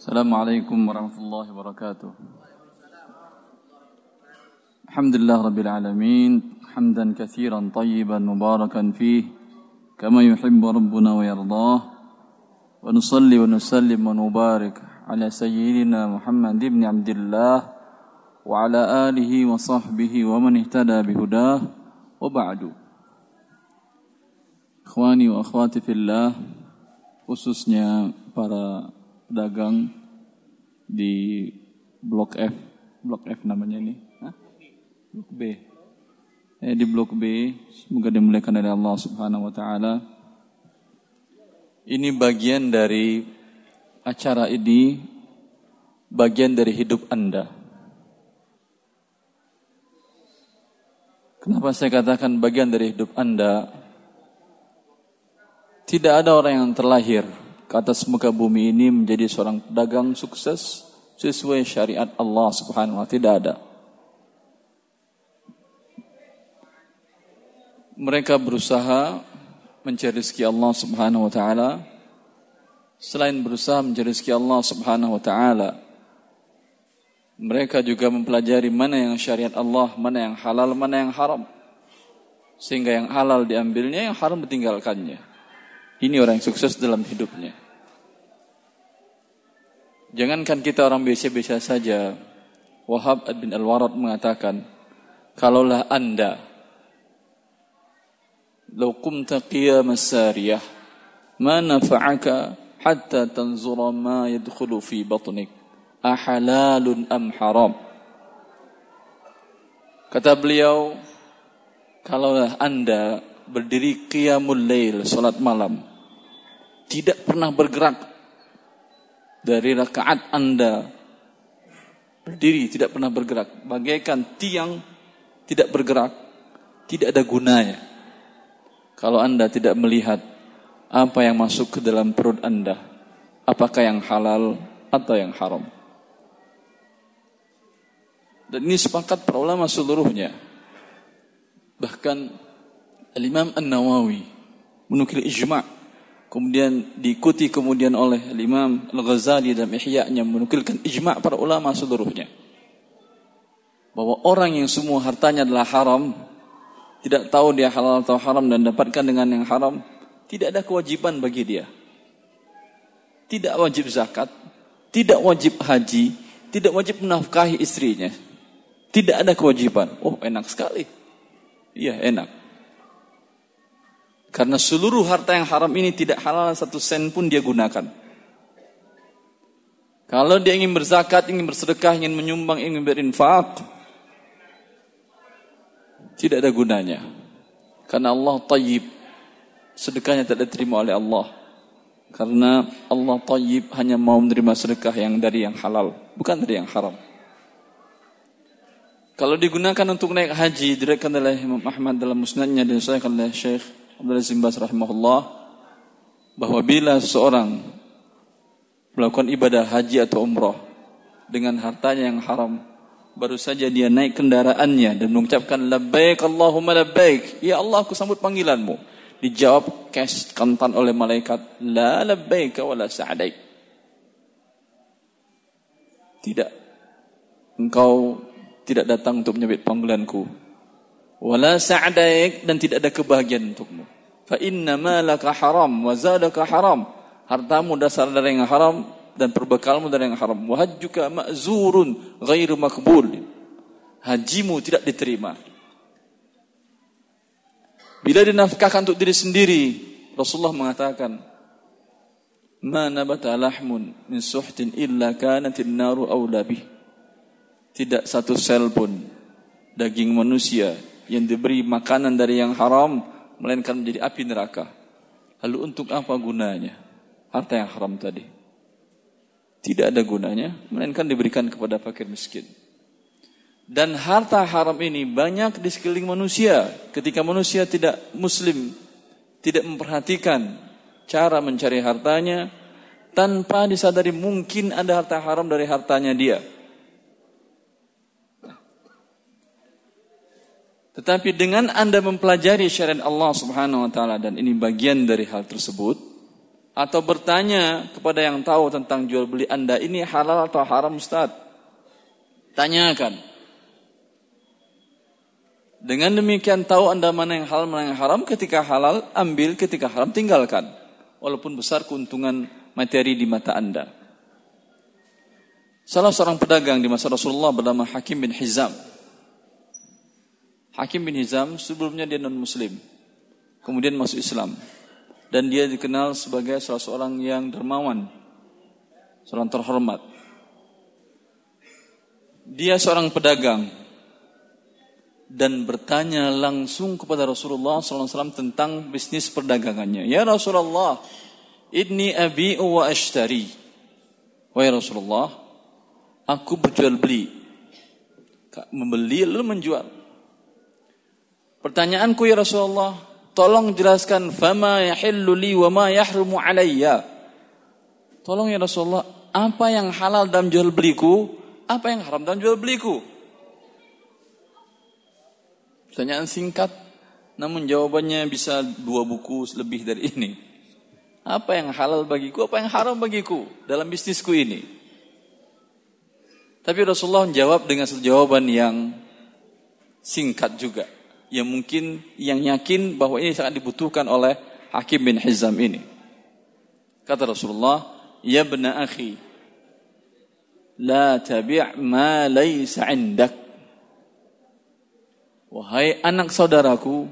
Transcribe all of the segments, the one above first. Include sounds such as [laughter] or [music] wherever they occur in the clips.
السلام عليكم ورحمة الله وبركاته. الحمد لله رب العالمين حمدا كثيرا طيبا مباركا فيه كما يحب ربنا ويرضاه. ونصلي ونسلم ونبارك على سيدنا محمد بن عبد الله وعلى آله وصحبه ومن اهتدى بهداه. وبعد. إخواني وأخواتي في الله khususnya para pedagang di Blok F. Blok F namanya ini. Hah? Blok B. Eh, di Blok B, semoga dimuliakan oleh Allah Subhanahu wa taala. Ini bagian dari acara ini bagian dari hidup Anda. Kenapa saya katakan bagian dari hidup Anda? Tidak ada orang yang terlahir ke atas muka bumi ini menjadi seorang pedagang sukses sesuai syariat Allah Subhanahu wa tidak ada. Mereka berusaha mencari rezeki Allah Subhanahu wa taala. Selain berusaha mencari rezeki Allah Subhanahu wa taala, mereka juga mempelajari mana yang syariat Allah, mana yang halal, mana yang haram. Sehingga yang halal diambilnya, yang haram ditinggalkannya. Ini orang yang sukses dalam hidupnya. Jangankan kita orang biasa-biasa saja. Wahab bin Al-Warad mengatakan, kalaulah anda lau qumta qiyam sariyah ma nafa'aka hatta tanzura ma yadkhulu fi batnik ahalalun am haram kata beliau kalaulah anda berdiri qiyamul lail salat malam tidak pernah bergerak dari rakaat Anda berdiri tidak pernah bergerak. Bagaikan tiang tidak bergerak tidak ada gunanya kalau Anda tidak melihat apa yang masuk ke dalam perut Anda apakah yang halal atau yang haram. Dan ini sepakat para ulama seluruhnya. Bahkan Al-Imam An-Nawawi menukil ijma' kemudian diikuti kemudian oleh Imam Al-Ghazali dalam Ihya-nya menukilkan ijma' para ulama seluruhnya. Bahwa orang yang semua hartanya adalah haram tidak tahu dia halal atau haram dan dapatkan dengan yang haram tidak ada kewajiban bagi dia. Tidak wajib zakat tidak wajib haji tidak wajib menafkahi istrinya. Tidak ada kewajiban. Oh enak sekali. Iya enak karena seluruh harta yang haram ini tidak halal satu sen pun dia gunakan. Kalau dia ingin berzakat, ingin bersedekah, ingin menyumbang, ingin berinfak, tidak ada gunanya. Karena Allah tayyib. Sedekahnya tidak diterima oleh Allah. Karena Allah tayyib hanya mau menerima sedekah yang dari yang halal, bukan dari yang haram. Kalau digunakan untuk naik haji, direkan oleh Imam Ahmad dalam musnadnya dan saya oleh Syekh Abdul Zimbas rahimahullah bahwa bila seorang melakukan ibadah haji atau umrah dengan hartanya yang haram baru saja dia naik kendaraannya dan mengucapkan labbaik Allahumma labbaik. Ya Allah aku sambut panggilanmu. Dijawab cash kantan oleh malaikat la labbaik wala sa'daik. Tidak. Engkau tidak datang untuk menyebut panggilanku wala sa'daik dan tidak ada kebahagiaan untukmu. Fa inna malaka haram wa zadaka haram. Hartamu dasar dari yang haram dan perbekalmu dari yang haram. Wa hajjuka ma'zurun ghairu makbul. Hajimu tidak diterima. Bila dinafkahkan untuk diri sendiri, Rasulullah mengatakan, "Ma nabata lahmun min suhtin illa kanat naru aula Tidak satu sel pun daging manusia yang diberi makanan dari yang haram melainkan menjadi api neraka. Lalu untuk apa gunanya harta yang haram tadi? Tidak ada gunanya melainkan diberikan kepada fakir miskin. Dan harta haram ini banyak di sekeliling manusia. Ketika manusia tidak muslim, tidak memperhatikan cara mencari hartanya, tanpa disadari mungkin ada harta haram dari hartanya dia. Tetapi dengan Anda mempelajari syariat Allah Subhanahu wa taala dan ini bagian dari hal tersebut, atau bertanya kepada yang tahu tentang jual beli Anda ini halal atau haram Ustaz. Tanyakan. Dengan demikian tahu Anda mana yang halal mana yang haram ketika halal ambil ketika haram tinggalkan. Walaupun besar keuntungan materi di mata Anda. Salah seorang pedagang di masa Rasulullah bernama Hakim bin Hizam. Hakim bin Hizam sebelumnya dia non muslim. Kemudian masuk Islam dan dia dikenal sebagai salah seorang yang dermawan, seorang terhormat. Dia seorang pedagang dan bertanya langsung kepada Rasulullah SAW tentang bisnis perdagangannya. Ya Rasulullah, ini abi wa ashtari. Wahai Rasulullah, aku berjual beli. Membeli lalu menjual. Pertanyaanku ya Rasulullah, Tolong jelaskan fama yahillu li wa ma yahrumu alayya. Tolong ya Rasulullah, apa yang halal dalam jual beliku, apa yang haram dalam jual beliku? Pertanyaan singkat, namun jawabannya bisa dua buku lebih dari ini. Apa yang halal bagiku, apa yang haram bagiku dalam bisnisku ini? Tapi Rasulullah menjawab dengan jawaban yang singkat juga yang mungkin yang yakin bahwa ini sangat dibutuhkan oleh Hakim bin Hizam ini. Kata Rasulullah, "Ya bena akhi, la tabi' ma laysa 'indak." Wahai anak saudaraku,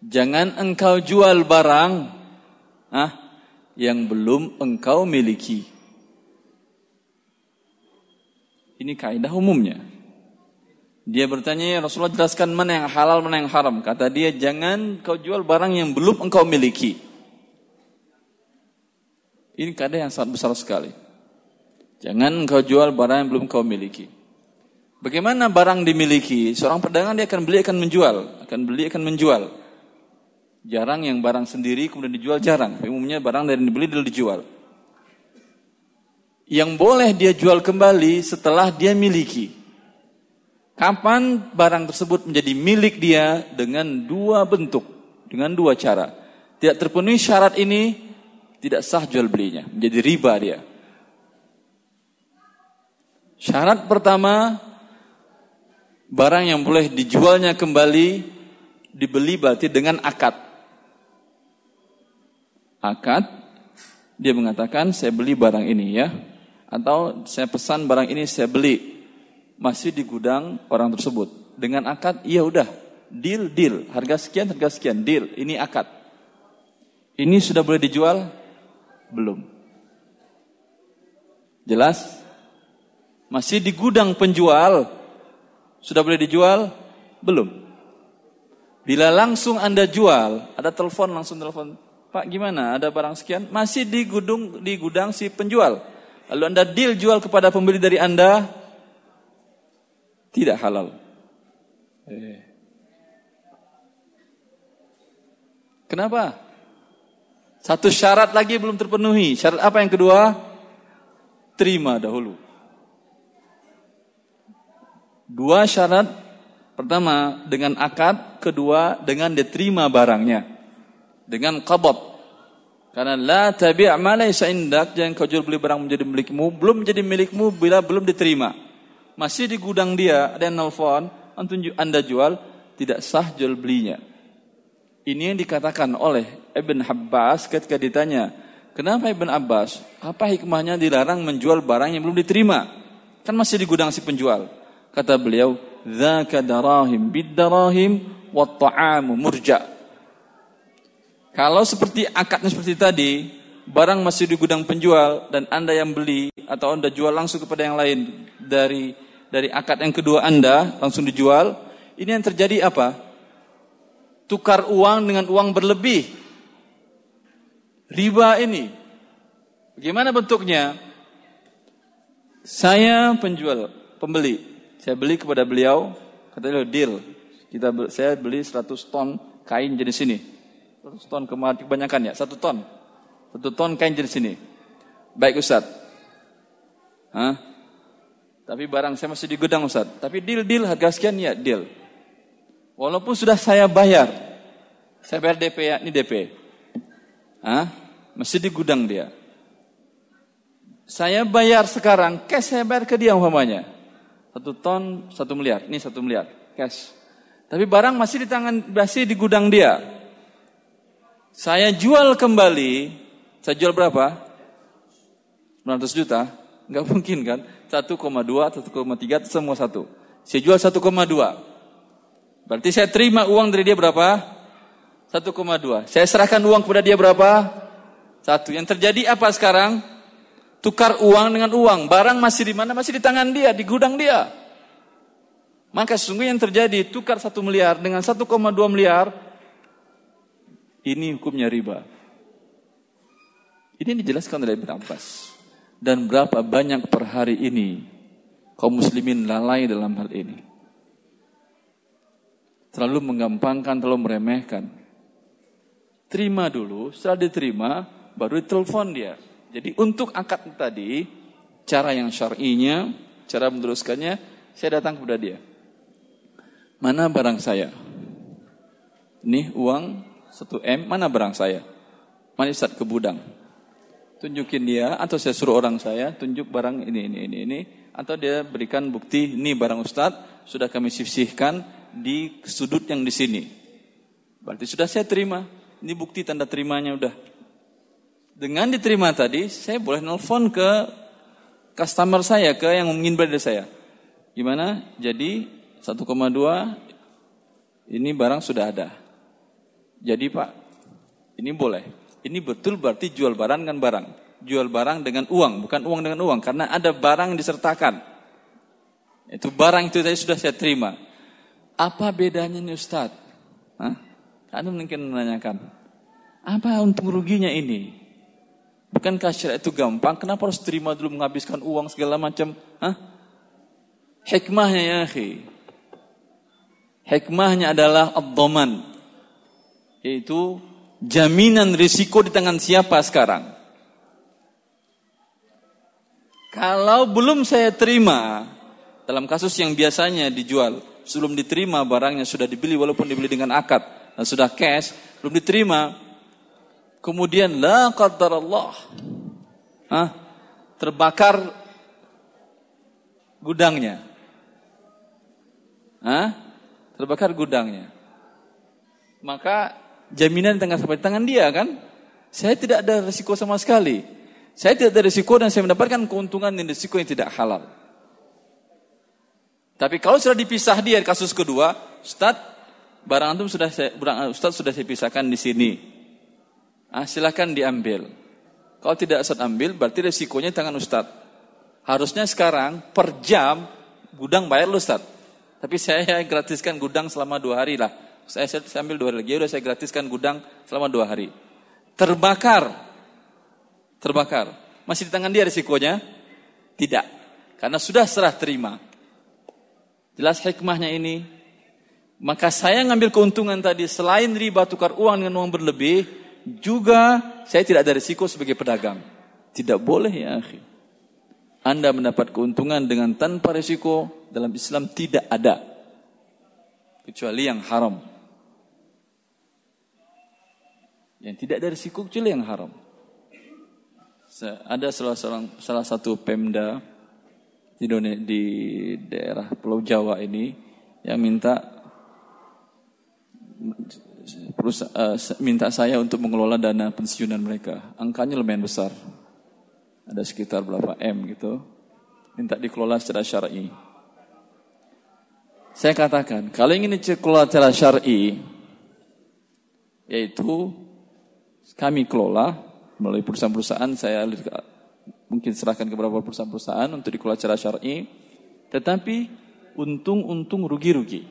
jangan engkau jual barang ah, yang belum engkau miliki. Ini kaidah umumnya. Dia bertanya, ya Rasulullah jelaskan mana yang halal, mana yang haram. Kata dia, jangan kau jual barang yang belum engkau miliki. Ini keadaan yang sangat besar sekali. Jangan engkau jual barang yang belum engkau miliki. Bagaimana barang dimiliki? Seorang pedagang dia akan beli, akan menjual. Akan beli, akan menjual. Jarang yang barang sendiri kemudian dijual, jarang. Umumnya barang dari dibeli, dia dijual. Yang boleh dia jual kembali setelah dia miliki. Kapan barang tersebut menjadi milik dia dengan dua bentuk, dengan dua cara. Tidak terpenuhi syarat ini, tidak sah jual belinya, menjadi riba dia. Syarat pertama, barang yang boleh dijualnya kembali, dibeli berarti dengan akad. Akad, dia mengatakan saya beli barang ini ya, atau saya pesan barang ini saya beli masih di gudang orang tersebut. Dengan akad, iya udah, deal, deal. Harga sekian, harga sekian, deal. Ini akad. Ini sudah boleh dijual? Belum. Jelas? Masih di gudang penjual? Sudah boleh dijual? Belum. Bila langsung Anda jual, ada telepon langsung telepon, Pak gimana? Ada barang sekian? Masih di gudang di gudang si penjual. Lalu Anda deal jual kepada pembeli dari Anda, tidak halal. Eh. Kenapa? Satu syarat lagi belum terpenuhi. Syarat apa yang kedua? Terima dahulu. Dua syarat. Pertama dengan akad, kedua dengan diterima barangnya. Dengan qabab. Karena la tabi' ma laysa indak, jangan kau jual beli barang menjadi milikmu, belum menjadi milikmu bila belum diterima masih di gudang dia, ada yang nelfon, anda jual, tidak sah jual belinya. Ini yang dikatakan oleh Ibn Abbas ketika ditanya, kenapa Ibn Abbas, apa hikmahnya dilarang menjual barang yang belum diterima? Kan masih di gudang si penjual. Kata beliau, Zaka darahim bid-darahim wa ta'amu murja. Kalau seperti akadnya seperti tadi, barang masih di gudang penjual dan Anda yang beli atau Anda jual langsung kepada yang lain dari dari akad yang kedua Anda langsung dijual, ini yang terjadi apa? Tukar uang dengan uang berlebih. Riba ini. Bagaimana bentuknya? Saya penjual, pembeli. Saya beli kepada beliau, kata beliau deal. Kita saya beli 100 ton kain jenis ini. 100 ton kebanyakan ya, 1 ton. 1 ton kain jenis ini. Baik Ustaz. Hah? Tapi barang saya masih di gudang Ustaz. Tapi deal deal harga sekian ya deal. Walaupun sudah saya bayar. Saya bayar DP ya, ini DP. Hah? Masih di gudang dia. Saya bayar sekarang, cash saya bayar ke dia umpamanya. Satu ton, satu miliar. Ini satu miliar, cash. Tapi barang masih di tangan, masih di gudang dia. Saya jual kembali, saya jual berapa? 900 juta? Enggak mungkin kan? 1,2, 1,3, semua satu. Saya jual 1,2. Berarti saya terima uang dari dia berapa? 1,2. Saya serahkan uang kepada dia berapa? Satu. Yang terjadi apa sekarang? Tukar uang dengan uang. Barang masih di mana? Masih di tangan dia, di gudang dia. Maka sesungguhnya yang terjadi tukar satu miliar dengan 1,2 miliar. Ini hukumnya riba. Ini dijelaskan oleh Ibn Abbas. Dan berapa banyak per hari ini kaum muslimin lalai dalam hal ini. Terlalu menggampangkan, terlalu meremehkan. Terima dulu, setelah diterima, baru ditelepon dia. Jadi untuk akad tadi, cara yang syar'inya, cara meneruskannya, saya datang kepada dia. Mana barang saya? Ini uang 1M, mana barang saya? Mana Ustaz ke budang? Tunjukin dia, atau saya suruh orang saya, tunjuk barang ini, ini, ini, ini. Atau dia berikan bukti, ini barang Ustaz, sudah kami sisihkan di sudut yang di sini. Berarti sudah saya terima. Ini bukti tanda terimanya udah. Dengan diterima tadi, saya boleh nelfon ke customer saya, ke yang ingin beli saya. Gimana? Jadi 1,2 ini barang sudah ada. Jadi Pak, ini boleh. Ini betul berarti jual barang dengan barang. Jual barang dengan uang, bukan uang dengan uang. Karena ada barang disertakan. Itu barang itu tadi sudah saya terima. Apa bedanya nih Ustadz? Hah? Anda mungkin menanyakan, apa untung ruginya ini? Bukankah syariat itu gampang? Kenapa harus terima dulu menghabiskan uang segala macam? Hah? Hikmahnya ya akhi. Hikmahnya adalah ad Yaitu jaminan risiko di tangan siapa sekarang? Kalau belum saya terima, dalam kasus yang biasanya dijual, sebelum diterima barangnya sudah dibeli walaupun dibeli dengan akad, dan sudah cash, belum diterima. Kemudian la qadar Allah. Hah? Terbakar gudangnya. Hah? Terbakar gudangnya. Maka jaminan di tangan sampai tangan dia kan? Saya tidak ada risiko sama sekali. Saya tidak ada risiko dan saya mendapatkan keuntungan dan risiko yang tidak halal. Tapi kalau sudah dipisah dia kasus kedua, Ustaz barang antum sudah saya, barang sudah saya pisahkan di sini. Ah, silahkan diambil. Kalau tidak Ustaz ambil, berarti resikonya tangan Ustaz. Harusnya sekarang per jam gudang bayar lu Ustaz. Tapi saya [laughs] gratiskan gudang selama dua hari lah. Saya, saya, ambil dua hari lagi, udah saya gratiskan gudang selama dua hari. Terbakar. Terbakar. Masih di tangan dia resikonya? Tidak. Karena sudah serah terima. Jelas hikmahnya ini? Maka saya ngambil keuntungan tadi selain riba tukar uang dengan uang berlebih, juga saya tidak ada risiko sebagai pedagang. Tidak boleh ya akhi. Anda mendapat keuntungan dengan tanpa risiko dalam Islam tidak ada. Kecuali yang haram. Yang tidak ada risiko kecuali yang haram. Ada salah, salah, salah satu pemda di, di daerah Pulau Jawa ini yang minta uh, minta saya untuk mengelola dana pensiunan mereka. Angkanya lumayan besar. Ada sekitar berapa M gitu. Minta dikelola secara syar'i. Saya katakan, kalau ingin dikelola secara syar'i, yaitu kami kelola melalui perusahaan-perusahaan, saya mungkin serahkan ke beberapa perusahaan-perusahaan untuk dikelola secara syar'i, tetapi untung-untung rugi-rugi.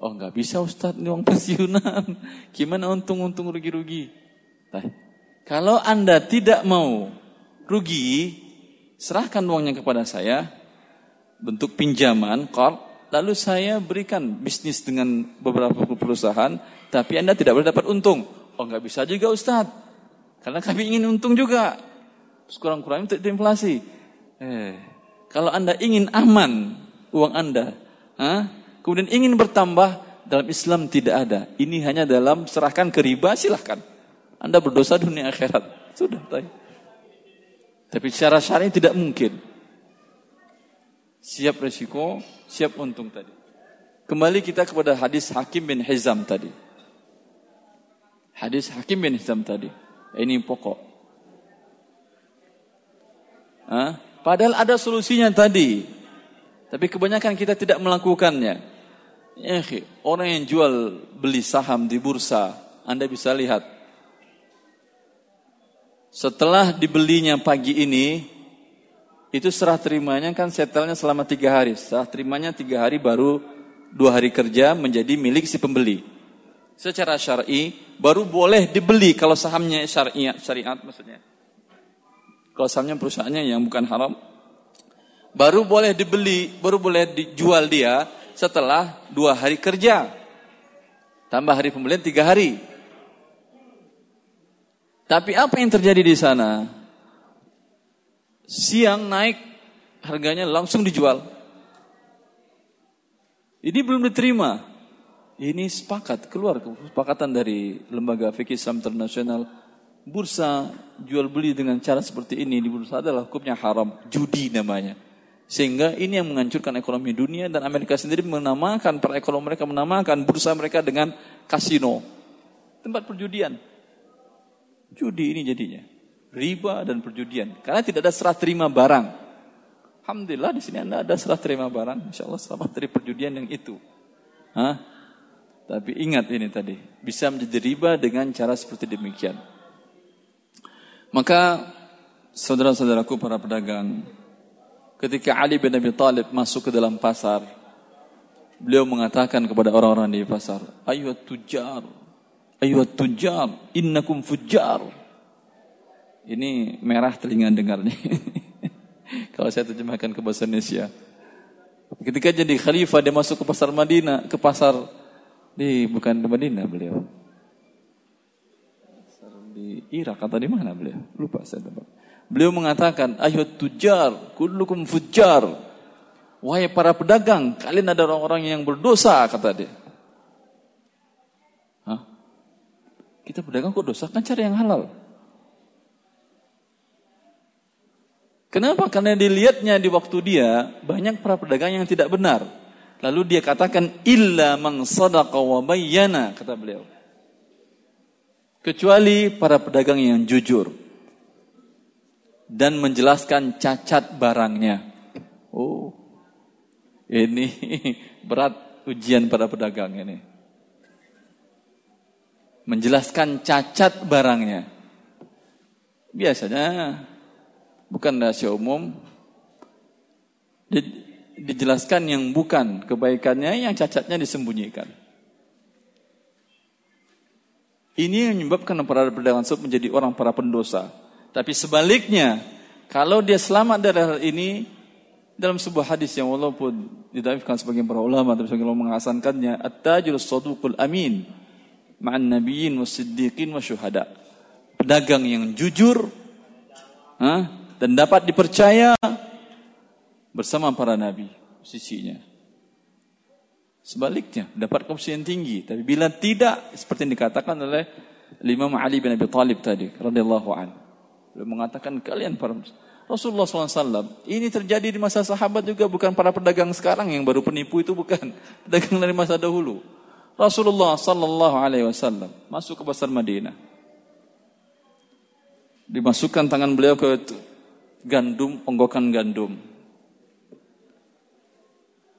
Oh nggak bisa Ustadz ini uang pensiunan. [laughs] Gimana untung-untung rugi-rugi? Nah, kalau Anda tidak mau rugi, serahkan uangnya kepada saya, bentuk pinjaman, kor, lalu saya berikan bisnis dengan beberapa perusahaan, tapi Anda tidak boleh dapat untung. Oh nggak bisa juga Ustadz, karena kami ingin untung juga. Kurang-kurang untuk inflasi. Eh, kalau Anda ingin aman uang Anda, huh? kemudian ingin bertambah, dalam Islam tidak ada. Ini hanya dalam serahkan ke riba, silahkan. Anda berdosa dunia akhirat. Sudah, tahu. Tapi secara syar'i tidak mungkin. Siap resiko, siap untung tadi. Kembali kita kepada hadis Hakim bin Hizam tadi. Hadis Hakim bin Hizam tadi. Ini pokok. Hah? Padahal ada solusinya tadi. Tapi kebanyakan kita tidak melakukannya. Ya, orang yang jual beli saham di bursa, Anda bisa lihat. Setelah dibelinya pagi ini, itu serah terimanya kan setelnya selama tiga hari. Serah terimanya tiga hari baru dua hari kerja menjadi milik si pembeli. Secara syar'i baru boleh dibeli kalau sahamnya syariat, syariat maksudnya. Kalau sahamnya perusahaannya yang bukan haram, baru boleh dibeli, baru boleh dijual dia setelah dua hari kerja. Tambah hari pembelian tiga hari. Tapi apa yang terjadi di sana? Siang naik harganya langsung dijual. Ini belum diterima. Ini sepakat, keluar kesepakatan dari lembaga fikih Islam internasional. Bursa jual beli dengan cara seperti ini di bursa adalah hukumnya haram, judi namanya. Sehingga ini yang menghancurkan ekonomi dunia dan Amerika sendiri menamakan, para ekonom mereka menamakan bursa mereka dengan kasino. Tempat perjudian. Judi ini jadinya. Riba dan perjudian. Karena tidak ada serah terima barang. Alhamdulillah di sini Anda ada serah terima barang. Insya Allah selamat dari perjudian yang itu. Hah? Tapi ingat ini tadi. Bisa menjadi riba dengan cara seperti demikian. Maka saudara-saudaraku para pedagang. Ketika Ali bin Abi Thalib masuk ke dalam pasar. Beliau mengatakan kepada orang-orang di pasar. Ayuh tujar. Ayuh tujar. Innakum fujar. Ini merah telinga dengarnya. [laughs] Kalau saya terjemahkan ke bahasa Indonesia. Ketika jadi khalifah dia masuk ke pasar Madinah, ke pasar di bukan di Madinah beliau. Di Irak atau di mana beliau? Lupa saya tempat. Beliau mengatakan, "Ayo tujar, kullukum fujar." Wahai para pedagang, kalian ada orang-orang yang berdosa, kata dia. Hah? Kita pedagang kok dosa? Kan cari yang halal. Kenapa? Karena dilihatnya di waktu dia banyak para pedagang yang tidak benar. Lalu dia katakan illa man sadaqa wa bayyana kata beliau. Kecuali para pedagang yang jujur dan menjelaskan cacat barangnya. Oh. Ini [laughs] berat ujian para pedagang ini. Menjelaskan cacat barangnya. Biasanya bukan rahasia umum. Di, dijelaskan yang bukan kebaikannya, yang cacatnya disembunyikan. Ini yang menyebabkan para pedagang tersebut menjadi orang para pendosa. Tapi sebaliknya, kalau dia selamat dari hal ini, dalam sebuah hadis yang walaupun didaifkan sebagai para ulama, tapi sebagai ulama mengasankannya, At-tajul saduqul amin, ma'an nabiyyin wa siddiqin wa. Pedagang yang jujur, ha? dan dapat dipercaya bersama para nabi sisinya. Sebaliknya, dapat posisi yang tinggi. Tapi bila tidak, seperti yang dikatakan oleh Imam Ali bin Abi Talib tadi, radhiyallahu an. Beliau mengatakan kalian para Rasulullah SAW ini terjadi di masa sahabat juga bukan para pedagang sekarang yang baru penipu itu bukan [laughs] pedagang dari masa dahulu. Rasulullah Sallallahu Alaihi Wasallam masuk ke pasar Madinah, dimasukkan tangan beliau ke gandum, onggokan gandum.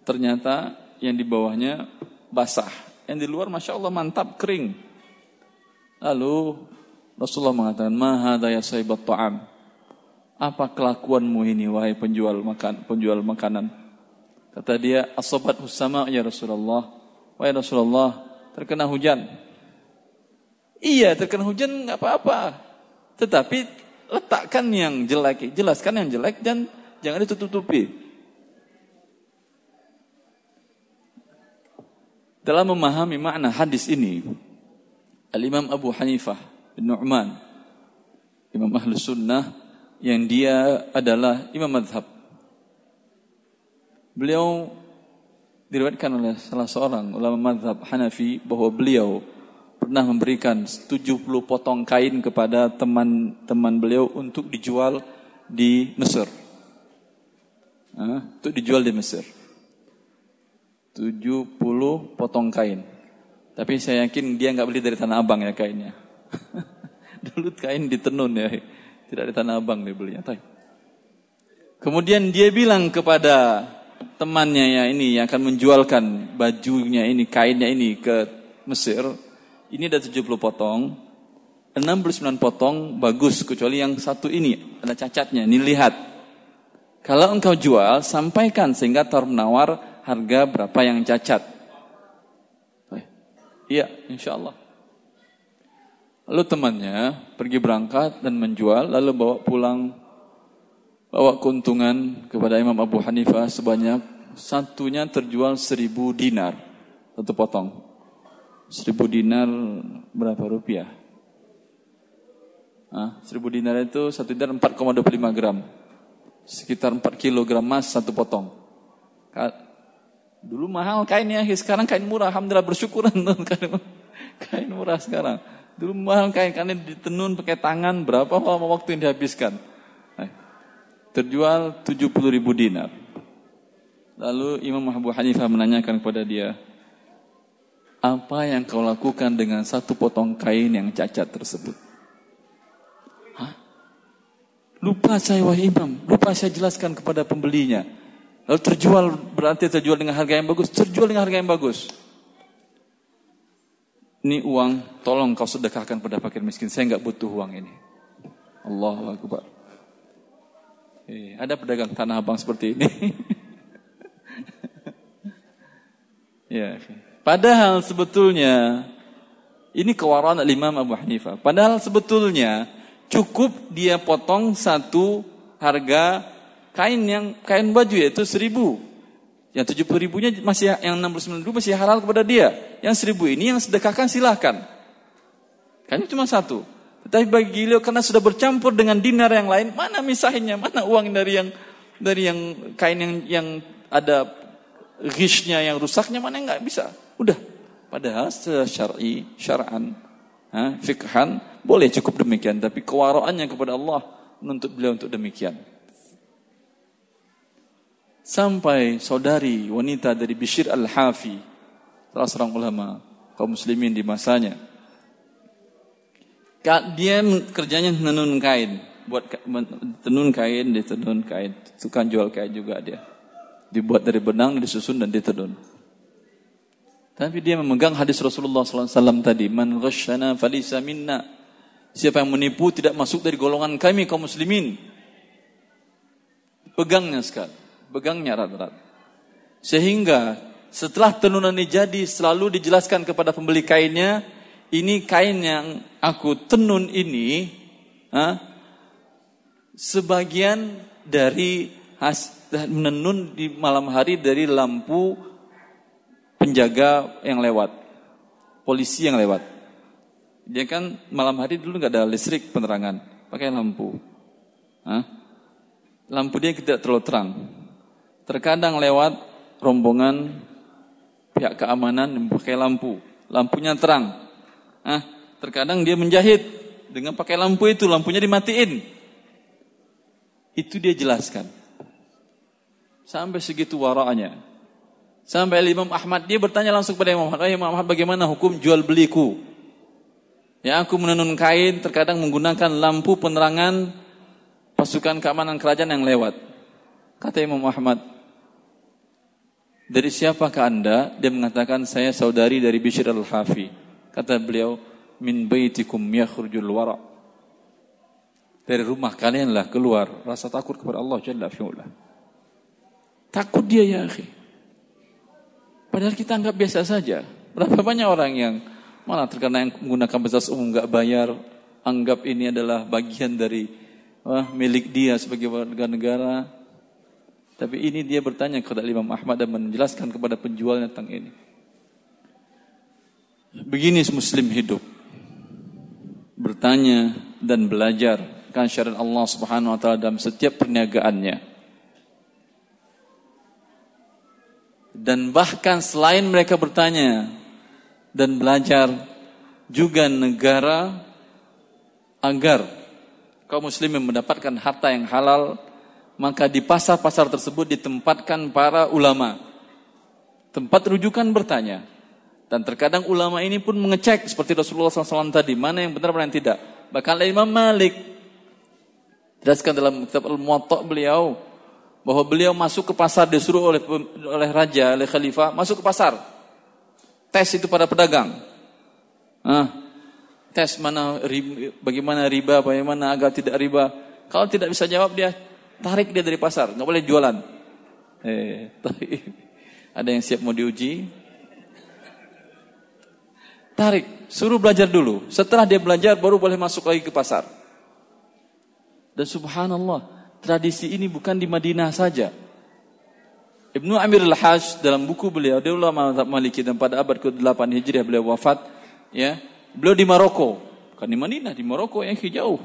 Ternyata yang di bawahnya basah. Yang di luar Masya Allah mantap, kering. Lalu Rasulullah mengatakan, Mahada ya sahibat ta'am. Apa kelakuanmu ini wahai penjual makan penjual makanan? Kata dia, asobat husama ya Rasulullah. Wahai Rasulullah, terkena hujan. Iya, terkena hujan nggak apa-apa. Tetapi letakkan yang jelek, jelaskan yang jelek dan jangan ditutup-tutupi. Dalam memahami makna hadis ini, Al-Imam Abu Hanifah bin Nu'man, Imam Ahlus Sunnah, yang dia adalah Imam Madhab. Beliau diriwayatkan oleh salah seorang ulama madhab Hanafi bahwa beliau pernah memberikan 70 potong kain kepada teman-teman beliau untuk dijual di Mesir. untuk dijual di Mesir. 70 potong kain. Tapi saya yakin dia nggak beli dari Tanah Abang ya kainnya. [laughs] Dulu kain di tenun ya. Tidak di Tanah Abang dia belinya. Kemudian dia bilang kepada temannya ya ini yang akan menjualkan bajunya ini, kainnya ini ke Mesir. Ini ada 70 potong. 69 potong bagus kecuali yang satu ini ada cacatnya. Ini lihat. Kalau engkau jual, sampaikan sehingga tar menawar harga berapa yang cacat. Iya, insya Allah. Lalu temannya pergi berangkat dan menjual, lalu bawa pulang, bawa keuntungan kepada Imam Abu Hanifah sebanyak satunya terjual seribu dinar, satu potong. Seribu dinar berapa rupiah? Ah, seribu dinar itu satu dinar 4,25 gram. Sekitar 4 kilogram emas satu potong. Dulu mahal kainnya, sekarang kain murah. Alhamdulillah bersyukur kain, [laughs] kain murah sekarang. Dulu mahal kain kain ditenun pakai tangan berapa lama waktu yang dihabiskan. Eh, terjual 70 ribu dinar. Lalu Imam Abu Hanifah menanyakan kepada dia, apa yang kau lakukan dengan satu potong kain yang cacat tersebut? Hah? Lupa saya wahai imam, lupa saya jelaskan kepada pembelinya. Lalu terjual berarti terjual dengan harga yang bagus, terjual dengan harga yang bagus. Ini uang, tolong kau sedekahkan pada fakir miskin. Saya nggak butuh uang ini. Allah Akbar. Eh, ada pedagang tanah abang seperti ini. [laughs] ya. Padahal sebetulnya ini kewaraan Imam Abu Hanifah. Padahal sebetulnya cukup dia potong satu harga kain yang kain baju yaitu seribu. Yang tujuh puluh ribunya masih yang enam puluh sembilan ribu masih halal kepada dia. Yang seribu ini yang sedekahkan silahkan. Kainnya cuma satu. Tetapi bagi beliau karena sudah bercampur dengan dinar yang lain, mana misahinnya, mana uang dari yang dari yang kain yang yang ada ghishnya yang rusaknya mana nggak bisa. Udah. Padahal secara syar'i, syar'an, fikhan boleh cukup demikian, tapi kewaraannya kepada Allah menuntut beliau untuk demikian. Sampai saudari wanita dari Bishir Al-Hafi, salah seorang ulama kaum muslimin di masanya. Dia kerjanya menenun kain, buat tenun kain, ditenun kain, tukang jual kain juga dia. Dibuat dari benang, disusun dan ditenun. Tapi dia memegang hadis Rasulullah SAW tadi, man ghashana falisa minna. Siapa yang menipu tidak masuk dari golongan kami kaum muslimin. Pegangnya sekali pegangnya erat-erat. Sehingga setelah tenunan ini jadi selalu dijelaskan kepada pembeli kainnya, ini kain yang aku tenun ini, ha, sebagian dari has, menenun di malam hari dari lampu penjaga yang lewat, polisi yang lewat. Dia kan malam hari dulu nggak ada listrik penerangan, pakai lampu. Hah? Lampu dia tidak terlalu terang, Terkadang lewat rombongan pihak keamanan pakai lampu. Lampunya terang. Ah, terkadang dia menjahit dengan pakai lampu itu, lampunya dimatiin. Itu dia jelaskan. Sampai segitu waranya. Sampai Imam Ahmad dia bertanya langsung kepada Imam Ahmad, Imam Ahmad bagaimana hukum jual beliku? Ya aku menenun kain terkadang menggunakan lampu penerangan pasukan keamanan kerajaan yang lewat. Kata Imam Ahmad, dari siapakah anda? Dia mengatakan saya saudari dari Bishr al-Hafi. Kata beliau, min baitikum yakhrujul wara. Dari rumah kalianlah keluar rasa takut kepada Allah Jalla fi'ula. Takut dia ya akhi. Padahal kita anggap biasa saja. Berapa banyak orang yang mana terkena yang menggunakan fasilitas umum nggak bayar, anggap ini adalah bagian dari wah, milik dia sebagai warga negara, tapi ini dia bertanya kepada Imam Ahmad dan menjelaskan kepada penjualnya tentang ini. Begini muslim hidup. Bertanya dan belajar kan syariat Allah Subhanahu wa taala dalam setiap perniagaannya. Dan bahkan selain mereka bertanya dan belajar, juga negara agar kaum muslimin mendapatkan harta yang halal, maka di pasar-pasar tersebut ditempatkan para ulama. Tempat rujukan bertanya. Dan terkadang ulama ini pun mengecek seperti Rasulullah SAW tadi, mana yang benar, mana yang tidak. Bahkan Imam Malik, jelaskan dalam kitab Al-Muwatta beliau, bahwa beliau masuk ke pasar disuruh oleh oleh raja, oleh khalifah, masuk ke pasar. Tes itu pada pedagang. Ah, tes mana bagaimana riba, bagaimana agak tidak riba. Kalau tidak bisa jawab dia tarik dia dari pasar, nggak boleh jualan. Eh, ada yang siap mau diuji? Tarik, suruh belajar dulu. Setelah dia belajar baru boleh masuk lagi ke pasar. Dan subhanallah, tradisi ini bukan di Madinah saja. Ibnu Amir al-Hajj dalam buku beliau, dia ulama Maliki dan pada abad ke-8 Hijriah beliau wafat, ya. Beliau di Maroko, bukan di Madinah, di Maroko yang jauh.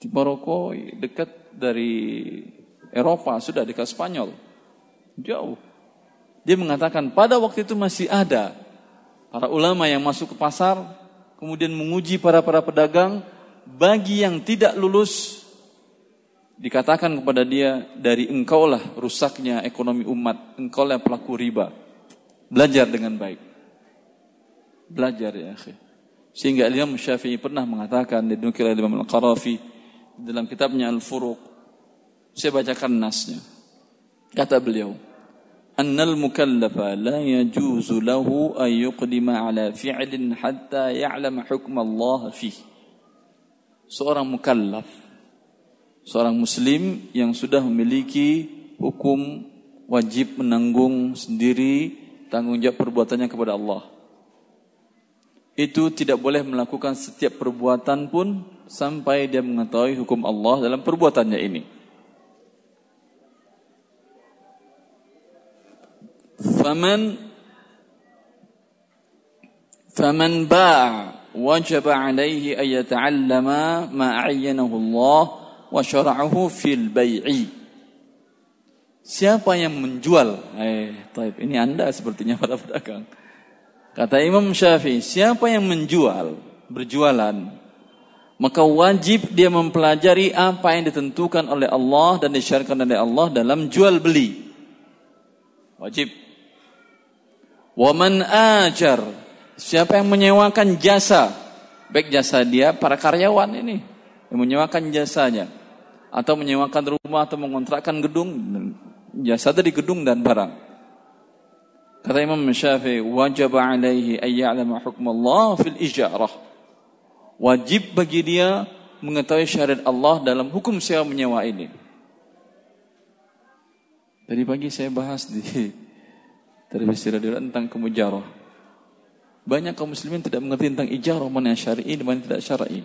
Di Maroko dekat dari Eropa, sudah dekat Spanyol. Jauh. Dia mengatakan pada waktu itu masih ada para ulama yang masuk ke pasar, kemudian menguji para para pedagang, bagi yang tidak lulus dikatakan kepada dia dari engkaulah rusaknya ekonomi umat, engkaulah pelaku riba. Belajar dengan baik. Belajar ya akhi. Sehingga Imam Syafi'i pernah mengatakan di oleh Imam Al-Qarafi dalam kitabnya Al-Furuq. Saya bacakan nasnya. Kata beliau, "Annal mukallafa la yajuzu lahu an yuqdima ala fi'lin hatta ya'lama hukm Allah fihi." Seorang mukallaf seorang muslim yang sudah memiliki hukum wajib menanggung sendiri tanggung jawab perbuatannya kepada Allah. Itu tidak boleh melakukan setiap perbuatan pun sampai dia mengetahui hukum Allah dalam perbuatannya ini. Faman faman ba' wajib alaihi an yata'allama ma 'ayyanahu Allah wa syara'ahu fil bai'i. Siapa yang menjual? Eh, taib. Ini Anda sepertinya para pedagang. Kata Imam Syafi'i, siapa yang menjual, berjualan, maka wajib dia mempelajari apa yang ditentukan oleh Allah dan disyariatkan oleh Allah dalam jual beli. Wajib. Waman ajar, siapa yang menyewakan jasa, baik jasa dia para karyawan ini. Yang menyewakan jasanya. Atau menyewakan rumah atau mengontrakkan gedung. Jasa dari gedung dan barang. Kata Imam Syafi'i wajib alaihi ay ya'lama hukm Allah fil ijarah wajib bagi dia mengetahui syariat Allah dalam hukum sewa menyewa ini tadi pagi saya bahas di [laughs] televisi radio tentang kemujarah banyak kaum muslimin tidak mengerti tentang ijarah mana syar'i dan mana tidak syar'i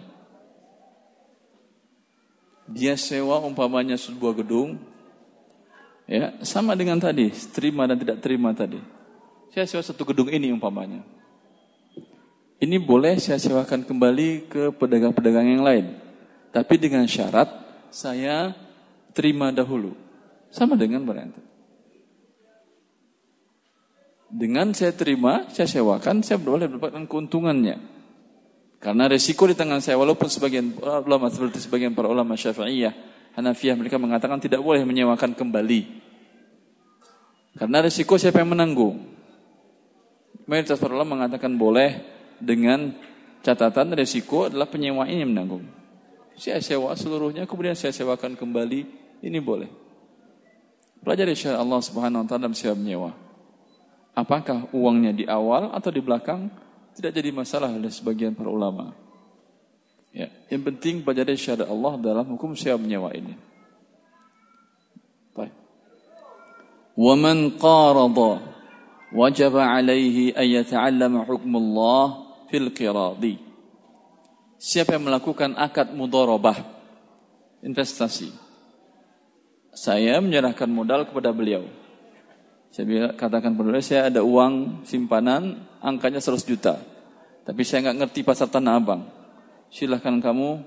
dia sewa umpamanya sebuah gedung, ya sama dengan tadi, terima dan tidak terima tadi. Saya sewa satu gedung ini umpamanya. Ini boleh saya sewakan kembali ke pedagang-pedagang yang lain. Tapi dengan syarat saya terima dahulu. Sama dengan berarti. Dengan saya terima, saya sewakan, saya boleh mendapatkan keuntungannya. Karena resiko di tangan saya, walaupun sebagian ulama seperti sebagian para ulama Syafi'iyah, Hanafiyah mereka mengatakan tidak boleh menyewakan kembali. Karena resiko siapa yang menanggung? Mayoritas para ulama mengatakan boleh dengan catatan resiko adalah penyewa ini yang menanggung. Saya sewa seluruhnya, kemudian saya sewakan kembali, ini boleh. Pelajari syariat Allah Subhanahu wa taala dalam sewa menyewa. Apakah uangnya di awal atau di belakang? tidak jadi masalah oleh sebagian para ulama. Ya, yang penting pelajari syariat Allah dalam hukum sewa menyewa ini. Baik. Man qarada wajib alaihi an yata'allama hukm Fil qiradi. Siapa yang melakukan akad mudharabah investasi. Saya menyerahkan modal kepada beliau. Saya katakan pada saya ada uang simpanan angkanya 100 juta. Tapi saya nggak ngerti pasar Tanah Abang. Silahkan kamu,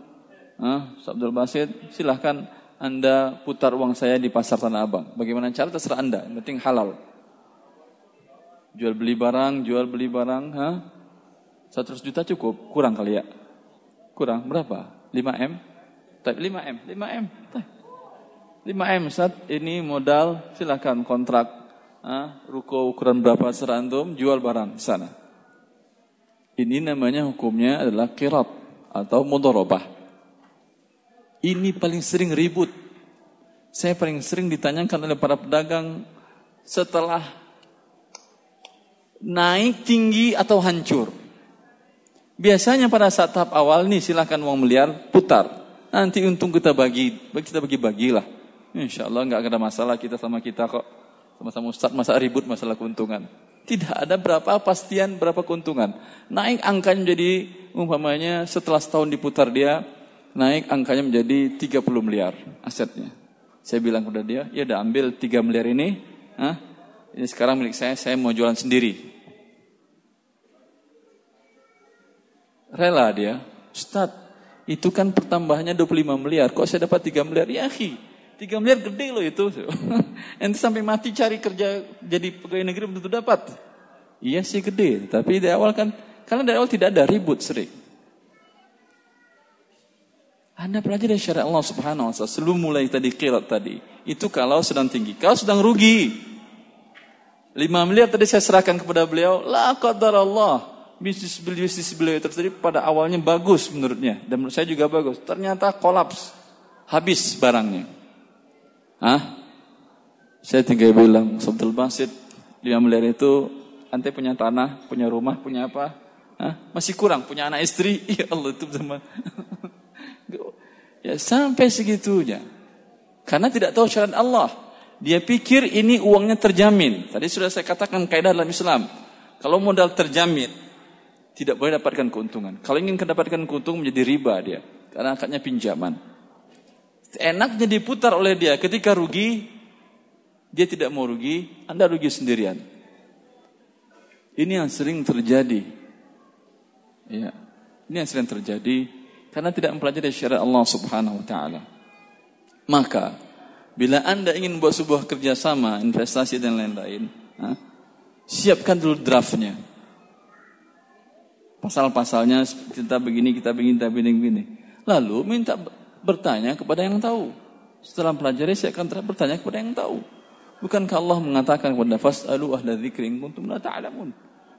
ah, Abdul Basit, silahkan Anda putar uang saya di pasar Tanah Abang. Bagaimana cara terserah Anda, penting halal. Jual beli barang, jual beli barang, ha? 100 juta cukup? Kurang kali ya? Kurang berapa? 5M? 5M, 5M. 5M Ustaz, ini modal silakan kontrak ah, ruko ukuran berapa serantum jual barang sana. Ini namanya hukumnya adalah kirat atau mudorobah. Ini paling sering ribut. Saya paling sering ditanyakan oleh para pedagang setelah naik tinggi atau hancur. Biasanya pada saat tahap awal nih silahkan uang miliar putar. Nanti untung kita bagi, kita bagi-bagilah. Insya Allah nggak ada masalah kita sama kita kok. Sama-sama Ustaz masa ribut masalah keuntungan. Tidak ada berapa pastian berapa keuntungan. Naik angkanya menjadi umpamanya setelah setahun diputar dia naik angkanya menjadi 30 miliar asetnya. Saya bilang kepada dia, ya udah ambil 3 miliar ini, ah, ini sekarang milik saya, saya mau jualan sendiri. Rela dia, Ustaz, itu kan pertambahannya 25 miliar, kok saya dapat 3 miliar? Ya, 3 miliar gede loh itu. [laughs] Nanti sampai mati cari kerja jadi pegawai negeri belum tentu dapat. Iya sih gede, tapi di awal kan karena dari awal tidak ada ribut sering. Anda pelajari syariat Allah Subhanahu wa taala sebelum mulai tadi kilat tadi. Itu kalau sedang tinggi. Kalau sedang rugi. 5 miliar tadi saya serahkan kepada beliau, la qadar Allah. Bisnis bisnis beliau terjadi pada awalnya bagus menurutnya dan menurut saya juga bagus. Ternyata kolaps. Habis barangnya. Hah? Saya tinggal bilang, Sabtul Basit, 5 miliar itu, ante punya tanah, punya rumah, punya apa? Hah? Masih kurang, punya anak istri? [laughs] Ya Allah, itu sama. [laughs] ya sampai segitunya. Karena tidak tahu syariat Allah. Dia pikir ini uangnya terjamin. Tadi sudah saya katakan kaidah dalam Islam. Kalau modal terjamin, tidak boleh dapatkan keuntungan. Kalau ingin mendapatkan keuntungan menjadi riba dia. Karena akadnya pinjaman. Enaknya diputar oleh dia ketika rugi, dia tidak mau rugi, Anda rugi sendirian. Ini yang sering terjadi. Ya. Ini yang sering terjadi karena tidak mempelajari syariat Allah Subhanahu wa taala. Maka bila Anda ingin buat sebuah kerjasama, investasi dan lain-lain, siapkan dulu draftnya. Pasal-pasalnya kita begini, kita begini, kita begini, begini. Lalu minta bertanya kepada yang tahu. Setelah pelajari saya akan bertanya kepada yang tahu. Bukankah Allah mengatakan kepada fas'alu ahla dzikri in kuntum la ta'lamun.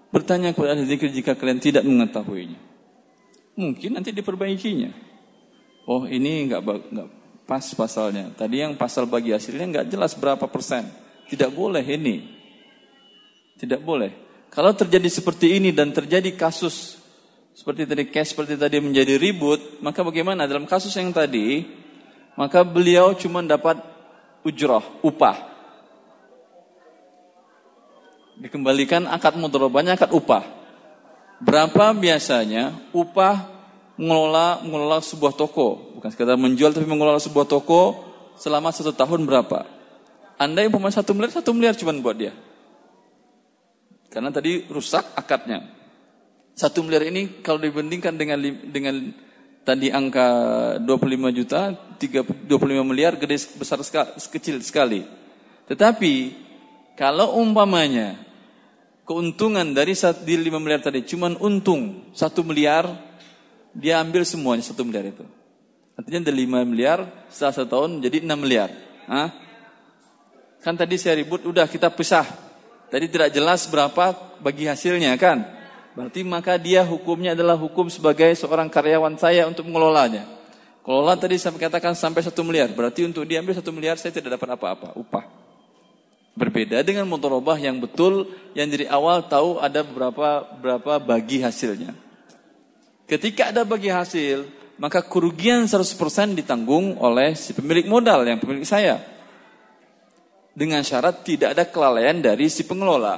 Bertanya kepada ahli jika kalian tidak mengetahuinya. Mungkin nanti diperbaikinya. Oh, ini enggak enggak pas pasalnya. Tadi yang pasal bagi hasilnya enggak jelas berapa persen. Tidak boleh ini. Tidak boleh. Kalau terjadi seperti ini dan terjadi kasus seperti tadi cash seperti tadi menjadi ribut, maka bagaimana dalam kasus yang tadi? Maka beliau cuma dapat ujrah, upah. Dikembalikan akad mudharabahnya akad upah. Berapa biasanya upah mengelola mengelola sebuah toko, bukan sekedar menjual tapi mengelola sebuah toko selama satu tahun berapa? Anda yang pemain satu miliar, satu miliar cuma buat dia. Karena tadi rusak akadnya. Satu miliar ini kalau dibandingkan dengan dengan tadi angka 25 juta, 25 miliar gede besar sekali, kecil sekali. Tetapi kalau umpamanya keuntungan dari di 5 miliar tadi cuman untung 1 miliar, dia ambil semuanya 1 miliar itu. Artinya dari 5 miliar setelah satu tahun menjadi 6 miliar. Hah? Kan tadi saya ribut, udah kita pisah. Tadi tidak jelas berapa bagi hasilnya kan. Berarti maka dia hukumnya adalah hukum sebagai seorang karyawan saya untuk mengelolanya. Kelola tadi saya katakan sampai satu miliar. Berarti untuk diambil satu miliar saya tidak dapat apa-apa, upah. Berbeda dengan motorobah yang betul, yang dari awal tahu ada beberapa berapa bagi hasilnya. Ketika ada bagi hasil, maka kerugian 100% ditanggung oleh si pemilik modal yang pemilik saya. Dengan syarat tidak ada kelalaian dari si pengelola.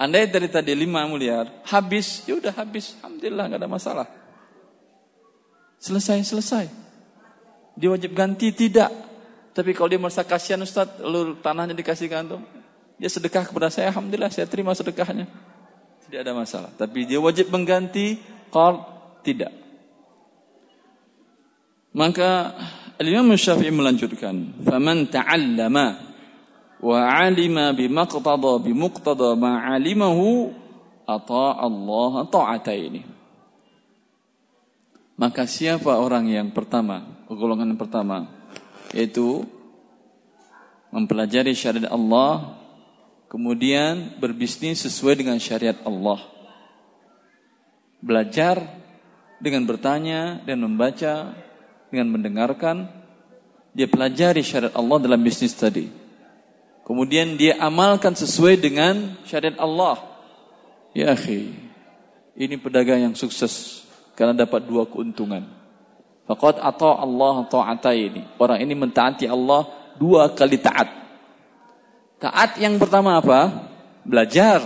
Andai dari tadi 5 miliar, habis, ya udah habis. Alhamdulillah nggak ada masalah. Selesai, selesai. Dia wajib ganti tidak. Tapi kalau dia merasa kasihan Ustaz, lalu tanahnya dikasih kantung, dia sedekah kepada saya, alhamdulillah saya terima sedekahnya. Tidak ada masalah. Tapi dia wajib mengganti, kalau tidak. Maka Al-Imam Syafi'i melanjutkan, "Faman ta'allama wa alima bimaqtada bimuqtada ma alimahu atau Allah ta'ata ini. Maka siapa orang yang pertama, golongan pertama, yaitu mempelajari syariat Allah, kemudian berbisnis sesuai dengan syariat Allah. Belajar dengan bertanya dan membaca, dengan mendengarkan, dia pelajari syariat Allah dalam bisnis tadi. Kemudian dia amalkan sesuai dengan syariat Allah. Ya akhi, ini pedagang yang sukses karena dapat dua keuntungan. Faqad ata Allah ini. Orang ini mentaati Allah dua kali taat. Taat yang pertama apa? Belajar.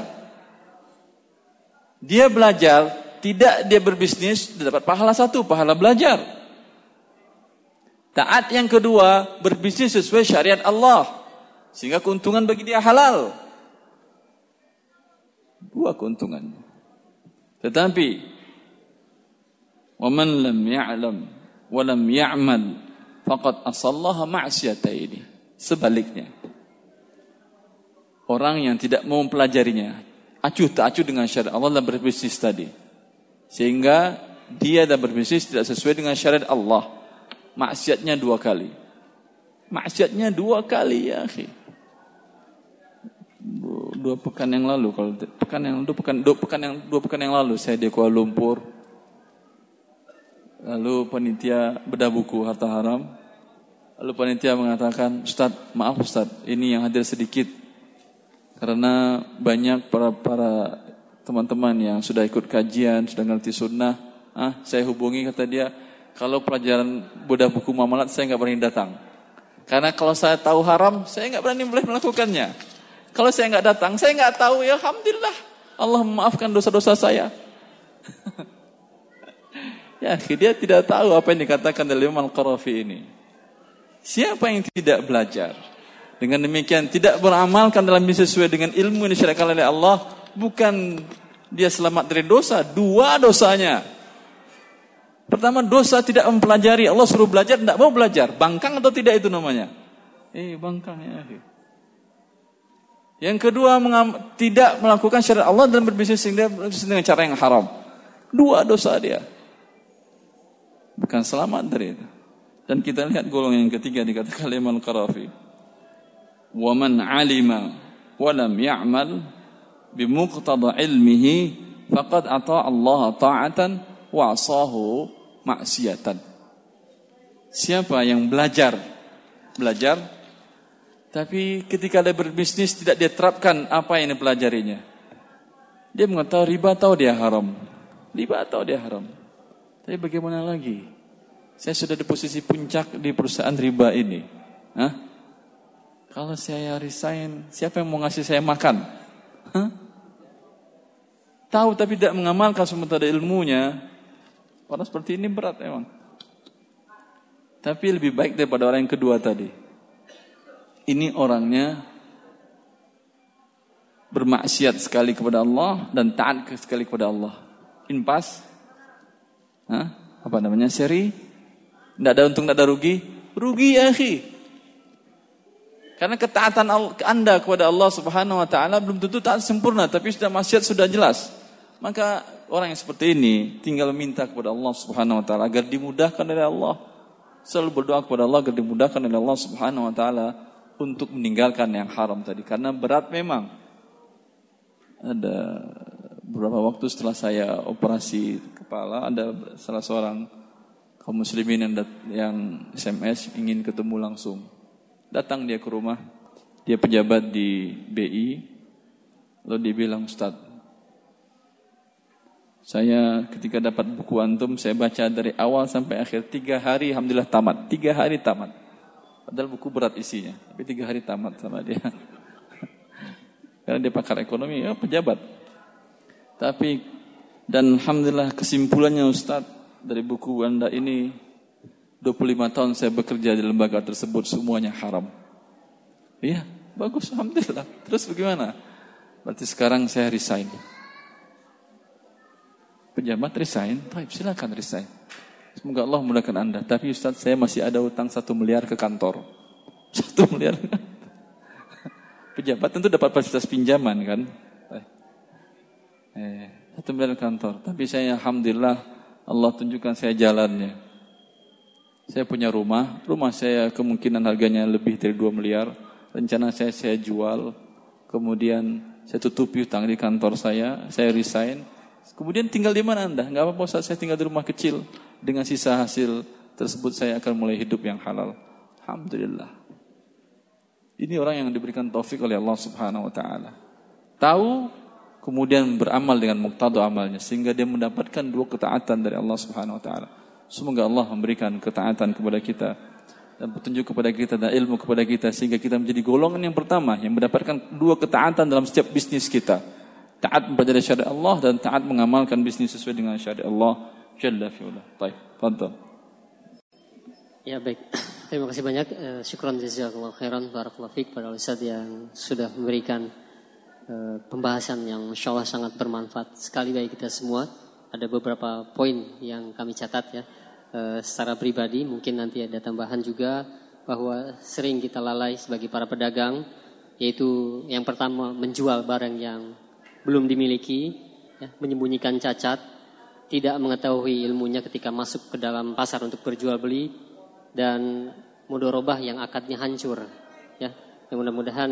Dia belajar, tidak dia berbisnis, dia dapat pahala satu, pahala belajar. Taat yang kedua, berbisnis sesuai syariat Allah. Sehingga keuntungan bagi dia halal. Dua keuntungan. Tetapi, وَمَنْ لَمْ يَعْلَمْ وَلَمْ يَعْمَلْ faqad asallaha ini. Sebaliknya. Orang yang tidak mau mempelajarinya, acuh tak acuh dengan syariat Allah dan berbisnis tadi. Sehingga dia dan berbisnis tidak sesuai dengan syariat Allah. Maksiatnya dua kali. Maksiatnya dua kali ya. Dua pekan yang lalu kalau pekan yang dua pekan dua pekan yang dua pekan yang lalu saya di Kuala Lumpur Lalu panitia bedah buku harta haram. Lalu panitia mengatakan, Ustaz, maaf Ustaz, ini yang hadir sedikit. Karena banyak para para teman-teman yang sudah ikut kajian, sudah ngerti sunnah. Ah, saya hubungi kata dia, kalau pelajaran bedah buku muamalat saya nggak berani datang. Karena kalau saya tahu haram, saya nggak berani boleh melakukannya. Kalau saya nggak datang, saya nggak tahu ya Alhamdulillah. Allah memaafkan dosa-dosa saya. [laughs] Ya, dia tidak tahu apa yang dikatakan oleh Imam Al-Qarafi ini. Siapa yang tidak belajar? Dengan demikian tidak beramalkan dalam sesuai dengan ilmu yang disyariatkan oleh Allah, bukan dia selamat dari dosa, dua dosanya. Pertama dosa tidak mempelajari, Allah suruh belajar tidak mau belajar. Bangkang atau tidak itu namanya? Eh, bangkang ya. Yang kedua tidak melakukan syariat Allah dan berbisnis dengan cara yang haram. Dua dosa dia. Bukan selamat dari itu. Dan kita lihat golongan yang ketiga dikatakan Imam Qarafi. Wa man 'alima wa lam ya'mal bimuqtada ilmihi faqad ata Allah ta'atan wa asahu maksiatan. Siapa yang belajar belajar tapi ketika dia berbisnis tidak dia terapkan apa yang dipelajarinya. Dia mengetahui riba tahu dia haram. Riba tahu dia haram. Tapi bagaimana lagi? Saya sudah di posisi puncak di perusahaan riba ini. Hah? Kalau saya resign, siapa yang mau ngasih saya makan? Hah? Tahu tapi tidak mengamalkan sementara ilmunya. Orang seperti ini berat emang. Tapi lebih baik daripada orang yang kedua tadi. Ini orangnya bermaksiat sekali kepada Allah dan taat sekali kepada Allah. Impas Hah? Apa namanya? Seri? Tidak ada untung, tidak ada rugi? Rugi ya akhi. Karena ketaatan anda kepada Allah subhanahu wa ta'ala belum tentu taat sempurna. Tapi sudah maksiat sudah jelas. Maka orang yang seperti ini tinggal minta kepada Allah subhanahu wa ta'ala agar dimudahkan oleh Allah. Selalu berdoa kepada Allah agar dimudahkan oleh Allah subhanahu wa ta'ala untuk meninggalkan yang haram tadi. Karena berat memang. Ada beberapa waktu setelah saya operasi kepala ada salah seorang kaum muslimin yang, yang SMS ingin ketemu langsung. Datang dia ke rumah, dia pejabat di BI, lalu dia bilang, Ustaz, saya ketika dapat buku antum, saya baca dari awal sampai akhir, tiga hari Alhamdulillah tamat, tiga hari tamat. Padahal buku berat isinya, tapi tiga hari tamat sama dia. [laughs] Karena dia pakar ekonomi, ya pejabat. Tapi dan alhamdulillah kesimpulannya Ustadz dari buku Anda ini 25 tahun saya bekerja di lembaga tersebut semuanya haram. Iya, bagus alhamdulillah. Terus bagaimana? Berarti sekarang saya resign. Pejabat resign, baik silakan resign. Semoga Allah memudahkan Anda. Tapi Ustaz saya masih ada utang satu miliar ke kantor. [laughs] Satu miliar. Pejabat tentu dapat fasilitas pinjaman kan. Eh, satu miliar kantor. Tapi saya alhamdulillah Allah tunjukkan saya jalannya. Saya punya rumah, rumah saya kemungkinan harganya lebih dari 2 miliar. Rencana saya saya jual, kemudian saya tutupi utang di kantor saya, saya resign. Kemudian tinggal di mana Anda? Enggak apa-apa saya tinggal di rumah kecil. Dengan sisa hasil tersebut saya akan mulai hidup yang halal. Alhamdulillah. Ini orang yang diberikan taufik oleh Allah Subhanahu wa taala. Tahu kemudian beramal dengan muktadha amalnya sehingga dia mendapatkan dua ketaatan dari Allah Subhanahu wa taala. Semoga Allah memberikan ketaatan kepada kita dan petunjuk kepada kita dan ilmu kepada kita sehingga kita menjadi golongan yang pertama yang mendapatkan dua ketaatan dalam setiap bisnis kita. Taat kepada syariat Allah dan taat mengamalkan bisnis sesuai dengan syariat Allah Jalla fi'ula. Baik, fadhal. Ya baik. [clears throat] Terima kasih banyak. Uh, syukran jazakallahu khairan barakallahu fiik pada Ustaz yang sudah memberikan uh, pembahasan yang insya Allah sangat bermanfaat sekali bagi kita semua. Ada beberapa poin yang kami catat ya. Uh, secara pribadi mungkin nanti ada tambahan juga bahwa sering kita lalai sebagai para pedagang yaitu yang pertama menjual barang yang belum dimiliki, ya, menyembunyikan cacat, tidak mengetahui ilmunya ketika masuk ke dalam pasar untuk berjual beli dan mudorobah yang akadnya hancur, ya. Yang mudah-mudahan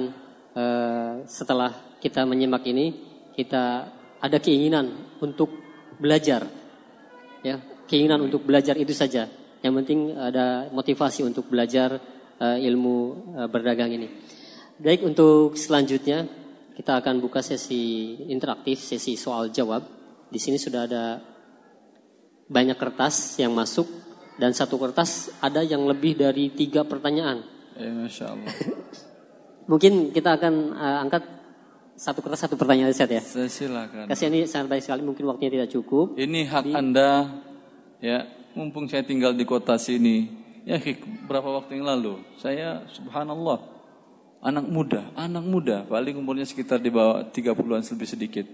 uh, setelah kita menyimak ini kita ada keinginan untuk belajar, ya keinginan untuk belajar itu saja. Yang penting ada motivasi untuk belajar uh, ilmu uh, berdagang ini. Baik untuk selanjutnya kita akan buka sesi interaktif, sesi soal jawab. Di sini sudah ada banyak kertas yang masuk dan satu kertas ada yang lebih dari tiga pertanyaan. Ya, Masya Allah. [laughs] Mungkin kita akan uh, angkat satu kertas satu pertanyaan set ya. Silakan. Kasih ini santai sekali mungkin waktunya tidak cukup. Ini hak Di, Anda ya mumpung saya tinggal di kota sini ya berapa waktu yang lalu saya subhanallah anak muda anak muda. Paling umurnya sekitar di bawah 30-an lebih sedikit.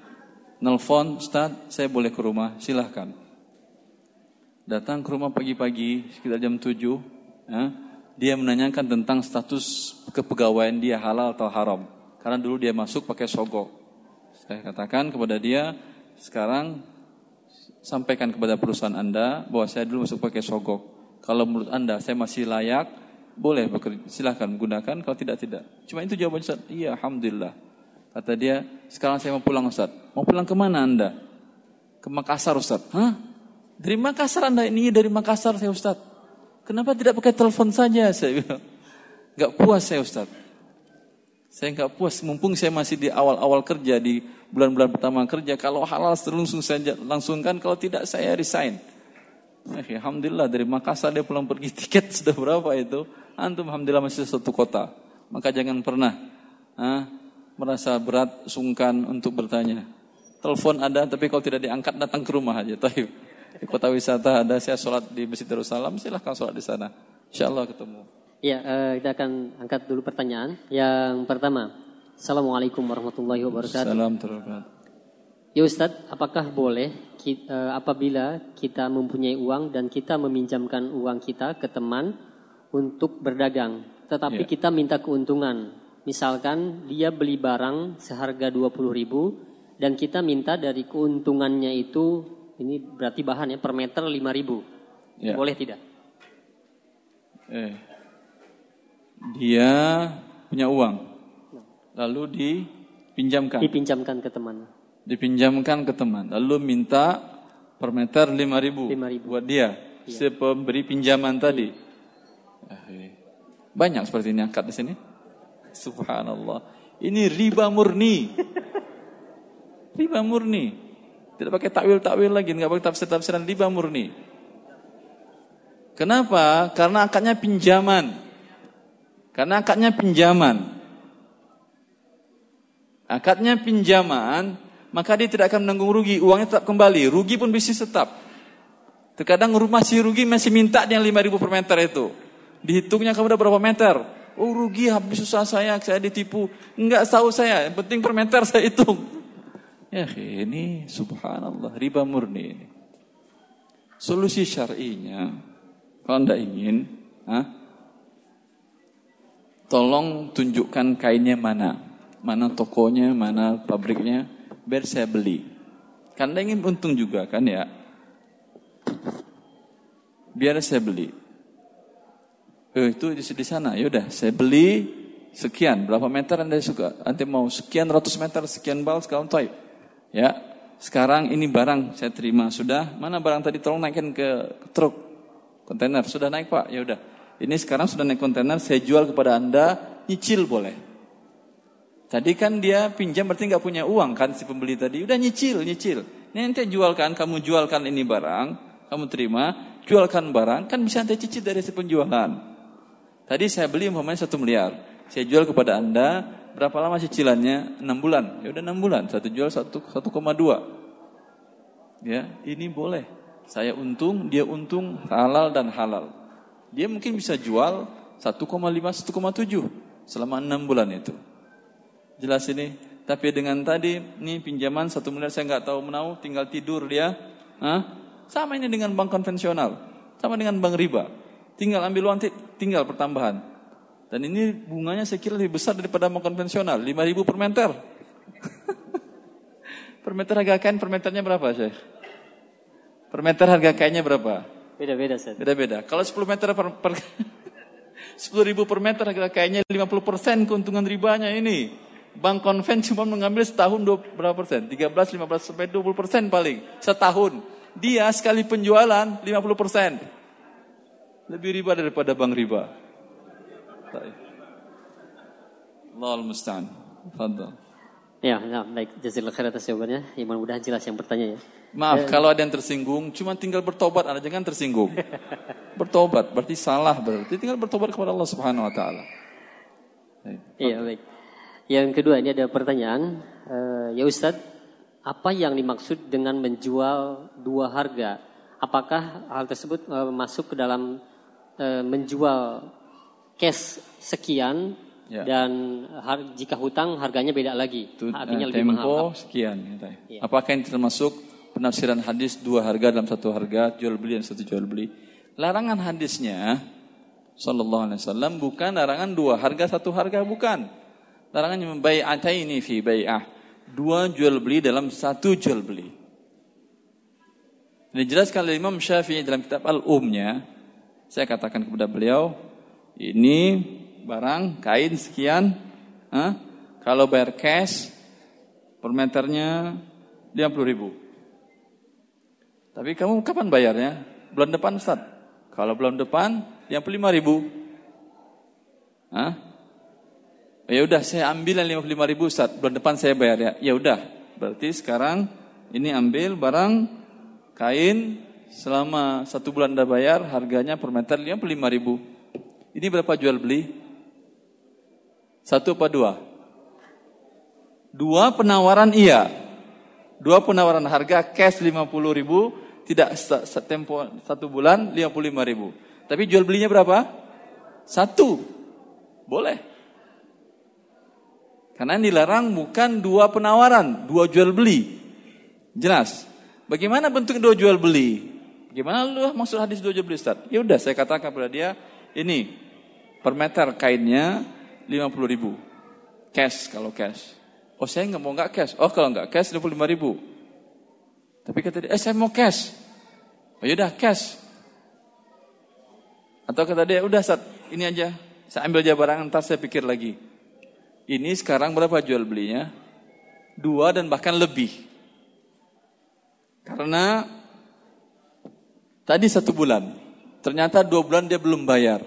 Nelfon Ustaz saya boleh ke rumah silahkan. Datang ke rumah pagi-pagi sekitar jam 7 ya, dia menanyakan tentang status kepegawaian dia halal atau haram. Karena dulu dia masuk pakai sogok. Saya katakan kepada dia sekarang sampaikan kepada perusahaan Anda bahwa saya dulu masuk pakai sogok. Kalau menurut Anda saya masih layak, boleh bekerja, silahkan gunakan. Kalau tidak, tidak. Cuma itu jawaban Ustaz. Iya, Alhamdulillah. Kata dia, sekarang saya mau pulang Ustaz. Mau pulang ke mana Anda? Ke Makassar Ustaz. Hah? Dari Makassar Anda? Ini dari Makassar saya Ustaz. Kenapa tidak pakai telepon saja? [laughs] Saya bilang. Gak puas saya Ustaz. Saya nggak puas, mumpung saya masih di awal-awal kerja di bulan-bulan pertama kerja. Kalau halal langsung saya langsungkan, kalau tidak saya resign. Alhamdulillah dari Makassar dia pulang pergi [laughs] tiket sudah berapa itu? Antum Alhamdulillah masih satu kota. Maka jangan pernah ah, merasa berat, sungkan untuk bertanya. Telepon ada, tapi kalau tidak diangkat datang ke rumah aja. Taib. Di kota wisata ada, saya sholat di Masjid Darussalam, silahkan sholat di sana. Insya Allah ketemu. Ya, uh, kita akan angkat dulu pertanyaan. Yang pertama, Assalamualaikum warahmatullahi wabarakatuh. Assalamualaikum Ya Ustadz, apakah boleh kita, eh, apabila kita mempunyai uang dan kita meminjamkan uang kita ke teman untuk berdagang, tetapi yeah. kita minta keuntungan. Misalkan dia beli barang seharga 20 ribu dan kita minta dari keuntungannya itu, ini berarti bahannya per meter 5 ribu. Yeah. Boleh tidak? Eh, dia punya uang, lalu dipinjamkan. Dipinjamkan ke teman. Dipinjamkan ke teman, lalu minta per meter lima ribu, buat dia, iya. si pemberi pinjaman tadi. Iya. Banyak seperti ini angkat di sini. Subhanallah. Ini riba murni. riba murni. Tidak pakai takwil-takwil lagi, nggak pakai tafsir-tafsiran riba murni. Kenapa? Karena akadnya pinjaman. Karena akadnya pinjaman. Akadnya pinjaman, maka dia tidak akan menanggung rugi, uangnya tetap kembali, rugi pun bisnis tetap. Terkadang rumah si rugi masih minta dia 5 ribu per meter itu. Dihitungnya kamu udah berapa meter? Oh rugi habis susah saya, saya ditipu. Enggak tahu saya, yang penting per meter saya hitung. Ya ini subhanallah, riba murni ini. Solusi syar'inya, kalau anda ingin, ha, tolong tunjukkan kainnya mana. Mana tokonya, mana pabriknya, biar saya beli. Karena ingin untung juga kan ya. Biar saya beli. Eh, itu di, sana. Yaudah, saya beli sekian. Berapa meter Anda suka? Anda mau sekian ratus meter, sekian bal, sekarang type. Ya, sekarang ini barang saya terima. Sudah, mana barang tadi tolong naikkan ke, truk. Kontainer, sudah naik pak? Ya udah. Ini sekarang sudah naik kontainer, saya jual kepada Anda, nyicil boleh. Tadi kan dia pinjam berarti nggak punya uang kan si pembeli tadi. Udah nyicil, nyicil. Nanti jualkan, kamu jualkan ini barang, kamu terima, jualkan barang, kan bisa nanti cicil dari si penjualan. Tadi saya beli umpamanya satu miliar, saya jual kepada anda, berapa lama cicilannya? 6 bulan. Ya udah 6 bulan, satu jual satu satu koma dua. Ya, ini boleh. Saya untung, dia untung, halal dan halal. Dia mungkin bisa jual 1,5 1,7 selama 6 bulan itu. Jelas ini? Tapi dengan tadi ini pinjaman satu miliar saya nggak tahu menau, tinggal tidur dia. Hah? Sama ini dengan bank konvensional, sama dengan bank riba. Tinggal ambil uang, tinggal pertambahan. Dan ini bunganya saya kira lebih besar daripada bank konvensional, 5.000 per meter. [laughs] per meter harga kain per meternya berapa, Syekh? Per meter harga kainnya berapa? Beda-beda, Ustaz. Beda-beda. Kalau 10 meter per, per [laughs] 10 ribu per meter harga kayaknya 50 persen keuntungan ribanya ini. Bank konven cuma mengambil setahun 2, berapa persen? 13, 15 sampai 20 persen paling. Setahun. Dia sekali penjualan 50 persen. Lebih riba daripada bank riba. Allah musta'an. Fadal. Ya, nah, baik. Jazakallah khair atas jawabannya. Ya, mudah-mudahan jelas yang bertanya ya. Maaf, eh, kalau ada yang tersinggung, cuma tinggal bertobat, Anda jangan tersinggung. [laughs] bertobat, berarti salah berarti tinggal bertobat kepada Allah Subhanahu wa taala. Iya, baik. Yang kedua ini ada pertanyaan, uh, ya Ustadz, apa yang dimaksud dengan menjual dua harga? Apakah hal tersebut uh, masuk ke dalam uh, menjual cash sekian Ya. Dan har, jika hutang harganya beda lagi. Itu, artinya uh, lebih tempo mahal. sekian. Ya. Apakah ini termasuk penafsiran hadis dua harga dalam satu harga, jual beli dan satu jual beli? Larangan hadisnya Sallallahu Alaihi Wasallam bukan larangan dua harga satu harga bukan. Larangannya ini fi bai'ah. Dua jual beli dalam satu jual beli. Ini jelaskan oleh Imam Syafi'i dalam kitab Al-Umnya. Saya katakan kepada beliau, ini barang kain sekian, huh? kalau bayar cash per meternya 50 ribu. Tapi kamu kapan bayarnya? Bulan depan Ustaz. Kalau bulan depan yang 5 ribu. Hah? Ya udah saya ambil yang 55 ribu Ustaz. Bulan depan saya bayar ya. Ya udah. Berarti sekarang ini ambil barang kain selama satu bulan Anda bayar harganya per meter 55 ribu. Ini berapa jual beli? Satu apa dua? Dua penawaran iya. Dua penawaran harga cash 50 ribu, tidak setempo satu bulan 55 ribu. Tapi jual belinya berapa? Satu. Boleh. Karena yang dilarang bukan dua penawaran, dua jual beli. Jelas. Bagaimana bentuk dua jual beli? Bagaimana lu maksud hadis dua beli Ustaz? Ya udah saya katakan kepada dia, ini per meter kainnya 50 ribu. Cash kalau cash. Oh saya nggak mau nggak cash. Oh kalau nggak cash 25 ribu. Tapi kata dia, eh saya mau cash. Oh yaudah cash. Atau kata dia, udah saat ini aja. Saya ambil aja barang, ntar saya pikir lagi. Ini sekarang berapa jual belinya? Dua dan bahkan lebih. Karena tadi satu bulan. Ternyata dua bulan dia belum bayar.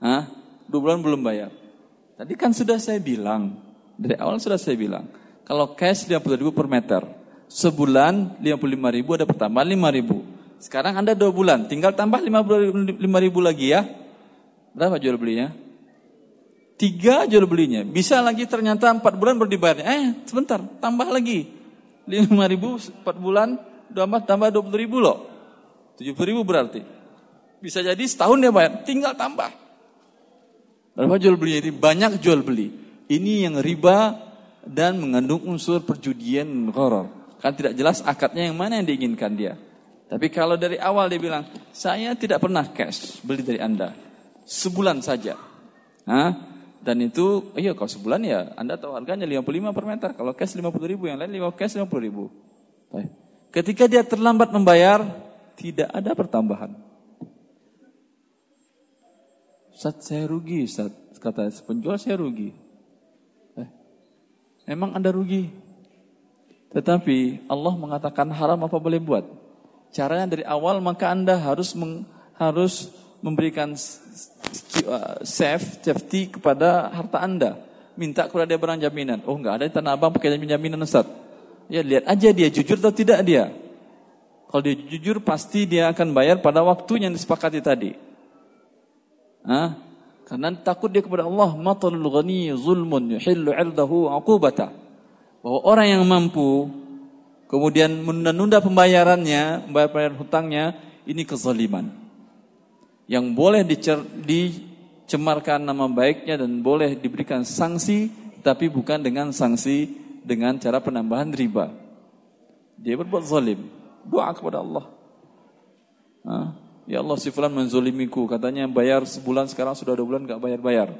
Hah? dua bulan belum bayar. Tadi kan sudah saya bilang, dari awal sudah saya bilang, kalau cash 50 ribu per meter, sebulan 55 ribu ada pertambahan 5 ribu. Sekarang Anda dua bulan, tinggal tambah 55 ribu lagi ya. Berapa jual belinya? Tiga jual belinya. Bisa lagi ternyata empat bulan baru dibayarnya. Eh sebentar, tambah lagi. 5 ribu empat bulan, tambah tambah 20 ribu loh. 70 ribu berarti. Bisa jadi setahun dia bayar, tinggal tambah. Berapa jual beli ini? Banyak jual beli. Ini yang riba dan mengandung unsur perjudian horor. Kan tidak jelas akadnya yang mana yang diinginkan dia. Tapi kalau dari awal dia bilang, saya tidak pernah cash beli dari Anda. Sebulan saja. Hah? Dan itu, iya kalau sebulan ya Anda tahu harganya 55 per meter. Kalau cash 50 ribu, yang lain 5 cash 50 ribu. Ketika dia terlambat membayar, tidak ada pertambahan. Ustaz saya rugi, Ustaz. Kata penjual saya rugi. Eh, emang Anda rugi? Tetapi Allah mengatakan haram apa boleh buat? Caranya dari awal maka Anda harus meng, harus memberikan safe, safety kepada harta Anda. Minta kepada dia barang jaminan. Oh enggak ada di Tanah Abang pakai jaminan Ustaz. Ya lihat aja dia jujur atau tidak dia. Kalau dia jujur pasti dia akan bayar pada waktu yang disepakati tadi. Hah? Karena takut dia kepada Allah, matalul ghani zulmun yuhillu 'irdahu 'uqubata. Bahwa orang yang mampu kemudian menunda-nunda pembayarannya, membayar hutangnya, ini kezaliman. Yang boleh dicer, dicemarkan nama baiknya dan boleh diberikan sanksi, tapi bukan dengan sanksi dengan cara penambahan riba. Dia berbuat zalim doa kepada Allah. Ya Allah si fulan menzolimiku, katanya bayar sebulan sekarang sudah dua bulan gak bayar-bayar.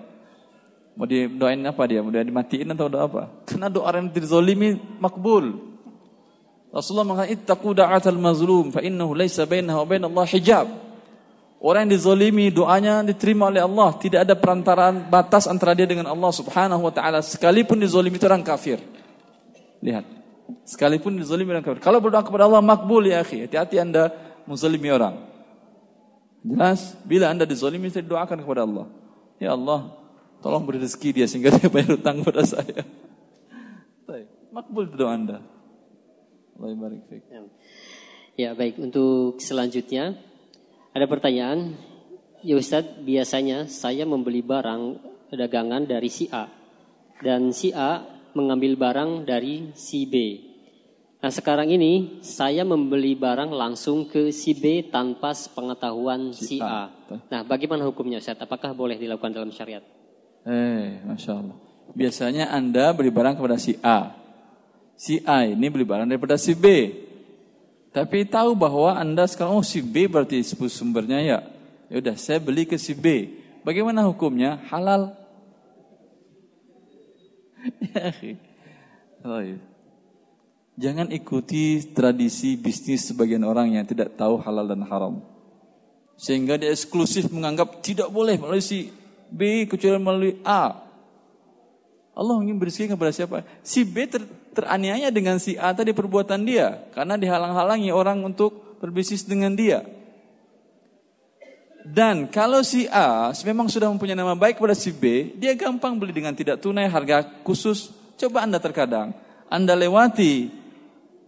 Mau doain apa dia? Mau dia dimatiin atau doa apa? [laughs] Karena doa yang dizolimi makbul. Rasulullah mengatakan ittaqu da'atal mazlum fa innahu laisa bainahu wa bainallah hijab. Orang yang dizolimi doanya diterima oleh Allah, tidak ada perantaraan batas antara dia dengan Allah Subhanahu wa taala sekalipun dizolimi itu orang kafir. Lihat. Sekalipun dizalimi orang kafir. Kalau berdoa kepada Allah makbul ya akhi. Hati-hati anda menzalimi orang. Jelas, bila anda dizalimi saya doakan kepada Allah. Ya Allah, tolong beri rezeki dia sehingga dia bayar hutang kepada saya. [laughs] Makbul doa anda. Allah barik ya. ya baik, untuk selanjutnya ada pertanyaan. Ya Ustaz, biasanya saya membeli barang dagangan dari si A. Dan si A mengambil barang dari si B. Nah sekarang ini saya membeli barang langsung ke si B tanpa sepengetahuan si, si A. A. Nah bagaimana hukumnya Ustaz? Apakah boleh dilakukan dalam syariat? Eh, Masya Allah. Biasanya Anda beli barang kepada si A. Si A ini beli barang daripada si B. Tapi tahu bahwa Anda sekarang, oh si B berarti sumbernya ya. Ya udah, saya beli ke si B. Bagaimana hukumnya? Halal. [laughs] oh, iya. Jangan ikuti tradisi bisnis sebagian orang yang tidak tahu halal dan haram. Sehingga dia eksklusif menganggap tidak boleh melalui si B kecuali melalui A. Allah ingin berizki kepada siapa? Si B ter, teraniaya dengan si A tadi perbuatan dia. Karena dihalang-halangi orang untuk berbisnis dengan dia. Dan kalau si A memang sudah mempunyai nama baik kepada si B, dia gampang beli dengan tidak tunai harga khusus. Coba Anda terkadang, Anda lewati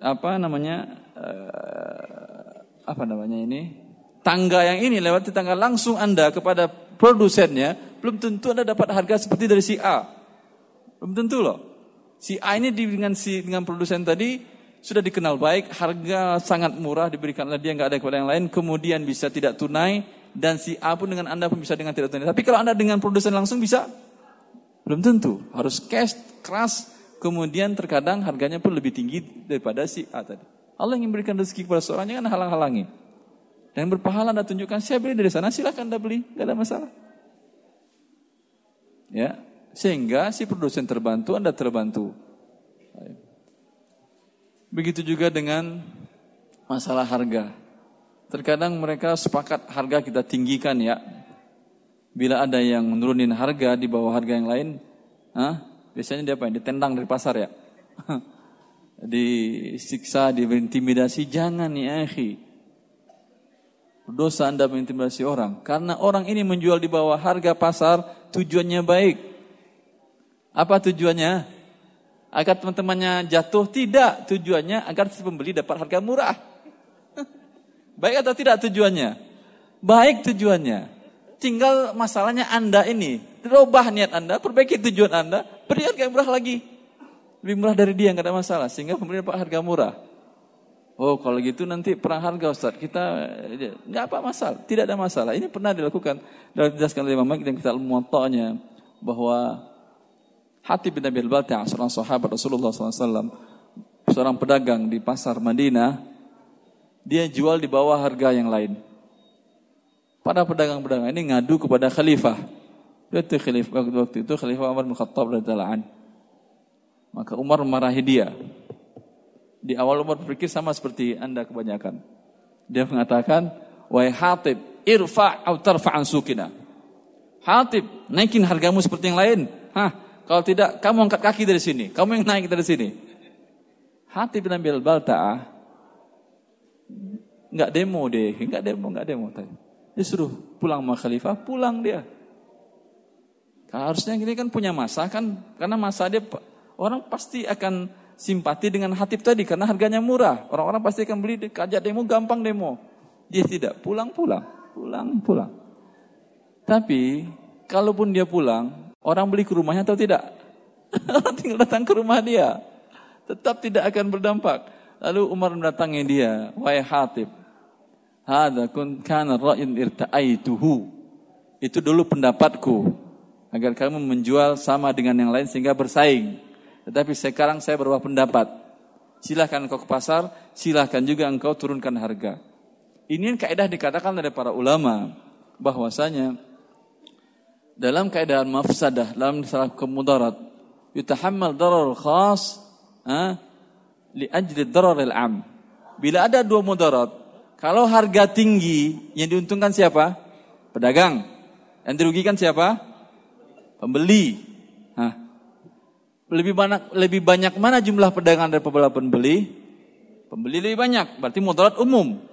apa namanya uh, apa namanya ini? Tangga yang ini lewati tangga langsung anda kepada produsennya belum tentu anda dapat harga seperti dari si A. Belum tentu loh. Si A ini dengan si dengan produsen tadi sudah dikenal baik harga sangat murah diberikan oleh dia nggak ada kepada yang lain kemudian bisa tidak tunai dan si A pun dengan anda pun bisa dengan tidak tunai tapi kalau anda dengan produsen langsung bisa belum tentu harus cash keras kemudian terkadang harganya pun lebih tinggi daripada si A tadi. Allah ingin memberikan rezeki kepada seorang jangan halang-halangi. Dan berpahala Anda tunjukkan, saya beli dari sana, silahkan Anda beli, tidak ada masalah. Ya, sehingga si produsen terbantu, Anda terbantu. Begitu juga dengan masalah harga. Terkadang mereka sepakat harga kita tinggikan ya. Bila ada yang menurunin harga di bawah harga yang lain, ah, Biasanya dia apa? Ditendang dari pasar ya. [laughs] Disiksa, diintimidasi. Jangan ya akhi. Dosa anda mengintimidasi orang. Karena orang ini menjual di bawah harga pasar, tujuannya baik. Apa tujuannya? Agar teman-temannya jatuh? Tidak. Tujuannya agar si pembeli dapat harga murah. Baik atau tidak tujuannya? Baik tujuannya. Tinggal masalahnya anda ini. Rubah niat anda, perbaiki tujuan anda, beri harga yang murah lagi. Lebih murah dari dia, nggak ada masalah. Sehingga pembeli dapat harga murah. Oh kalau gitu nanti perang harga Ustaz. Kita nggak apa masalah, tidak ada masalah. Ini pernah dilakukan dan dijelaskan oleh Imam Malik dan kita muwatta'nya bahwa Hatib bin Abi Al-Balta' seorang sahabat Rasulullah SAW seorang pedagang di pasar Madinah dia jual di bawah harga yang lain. Para pedagang-pedagang ini ngadu kepada khalifah. Itu khalifah waktu itu khalifah Umar bin Khattab radhiyallahu Maka Umar memarahi dia. Di awal umur berpikir sama seperti Anda kebanyakan. Dia mengatakan, "Wahai Hatib, irfa' atau tarfa'an sukina." Hatib, naikin hargamu seperti yang lain. Hah, kalau tidak kamu angkat kaki dari sini, kamu yang naik dari sini. Hatib bin Abil Balta'ah enggak demo deh, enggak demo, enggak demo tadi. Dia suruh pulang sama khalifah, pulang dia. Harusnya ini kan punya masa kan, karena masa dia orang pasti akan simpati dengan hatib tadi karena harganya murah. Orang-orang pasti akan beli kajak demo gampang demo. Dia tidak pulang-pulang, pulang-pulang. Tapi kalaupun dia pulang, orang beli ke rumahnya atau tidak? orang [laughs] tinggal datang ke rumah dia. Tetap tidak akan berdampak. Lalu Umar mendatangi dia, wahai hatib. Hada kun kana ra'in irta'aituhu. Itu dulu pendapatku agar kamu menjual sama dengan yang lain sehingga bersaing. Tetapi sekarang saya berubah pendapat. Silahkan engkau ke pasar, silahkan juga engkau turunkan harga. Ini yang kaidah dikatakan oleh para ulama bahwasanya dalam keadaan mafsadah, dalam salah kemudarat, yutahammal darar khas ha, li ajli darar am. Bila ada dua mudarat, kalau harga tinggi yang diuntungkan siapa? Pedagang. Yang dirugikan siapa? Pembeli lebih banyak lebih banyak mana jumlah pedagang daripada pembeli? Pembeli lebih banyak, berarti mudarat umum.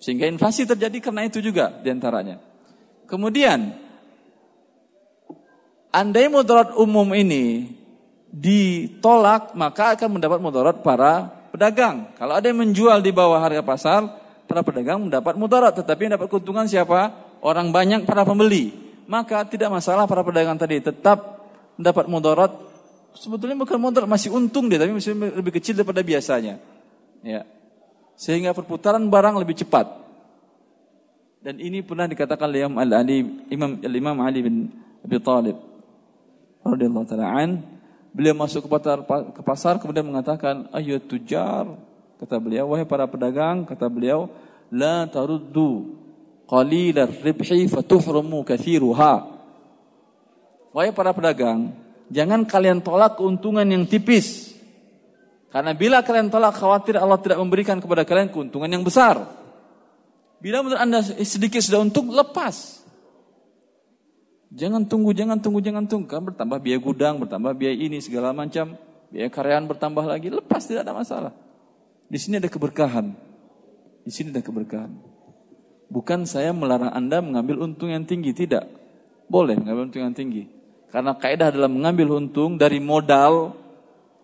Sehingga inflasi terjadi karena itu juga di antaranya. Kemudian, andai mudarat umum ini ditolak, maka akan mendapat mudarat para pedagang. Kalau ada yang menjual di bawah harga pasar, para pedagang mendapat mudarat. Tetapi yang dapat keuntungan siapa? Orang banyak para pembeli. Maka tidak masalah para pedagang tadi tetap mendapat mudarat sebetulnya bukan modal masih untung dia tapi masih lebih kecil daripada biasanya. Ya. Sehingga perputaran barang lebih cepat. Dan ini pernah dikatakan oleh Imam Ali Imam Imam Ali bin Abi Thalib radhiyallahu taala beliau masuk ke pasar, ke pasar kemudian mengatakan ayo tujar kata beliau wahai para pedagang kata beliau la taruddu qalilar ribhi fatuhrumu kathiruha wahai para pedagang Jangan kalian tolak keuntungan yang tipis. Karena bila kalian tolak khawatir Allah tidak memberikan kepada kalian keuntungan yang besar. Bila menurut anda sedikit sudah untung, lepas. Jangan tunggu, jangan tunggu, jangan tunggu. Kan bertambah biaya gudang, bertambah biaya ini, segala macam. Biaya karyawan bertambah lagi, lepas tidak ada masalah. Di sini ada keberkahan. Di sini ada keberkahan. Bukan saya melarang anda mengambil untung yang tinggi, tidak. Boleh mengambil untung yang tinggi. Karena kaidah dalam mengambil untung dari modal,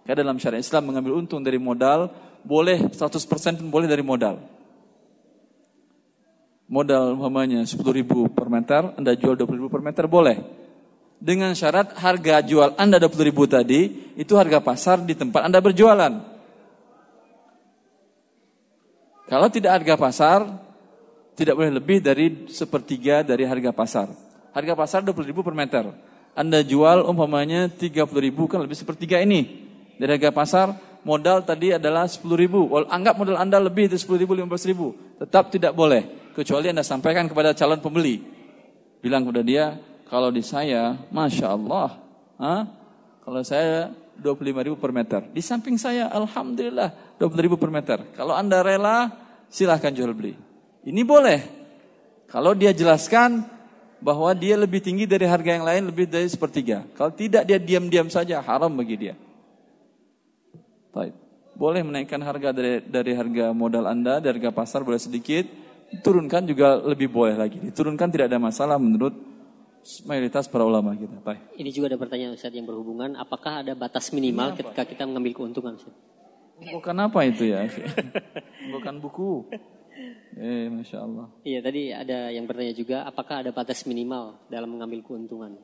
kaidah dalam syariat Islam mengambil untung dari modal, boleh 100% pun boleh dari modal. Modal umpamanya 10 ribu per meter, Anda jual 20 ribu per meter, boleh. Dengan syarat harga jual Anda 20 ribu tadi, itu harga pasar di tempat Anda berjualan. Kalau tidak harga pasar, tidak boleh lebih dari sepertiga dari harga pasar. Harga pasar 20 ribu per meter. Anda jual umpamanya 30 ribu kan lebih sepertiga ini. Dari harga pasar modal tadi adalah 10 ribu. Anggap modal Anda lebih dari 10 ribu, 15 ribu. Tetap tidak boleh. Kecuali Anda sampaikan kepada calon pembeli. Bilang kepada dia, kalau di saya, Masya Allah. Ha? Kalau saya 25 ribu per meter. Di samping saya, Alhamdulillah 20 ribu per meter. Kalau Anda rela, silahkan jual beli. Ini boleh. Kalau dia jelaskan, bahwa dia lebih tinggi dari harga yang lain lebih dari sepertiga. Kalau tidak dia diam-diam saja haram bagi dia. Baik. Boleh menaikkan harga dari dari harga modal Anda, dari harga pasar boleh sedikit, turunkan juga lebih boleh lagi. Diturunkan tidak ada masalah menurut mayoritas para ulama kita. Baik. Ini juga ada pertanyaan Ustaz yang berhubungan, apakah ada batas minimal Ini ketika kita mengambil keuntungan Ustaz? Bukan apa itu ya? [laughs] Bukan buku. Eh, masya Allah. Iya, tadi ada yang bertanya juga, apakah ada batas minimal dalam mengambil keuntungan?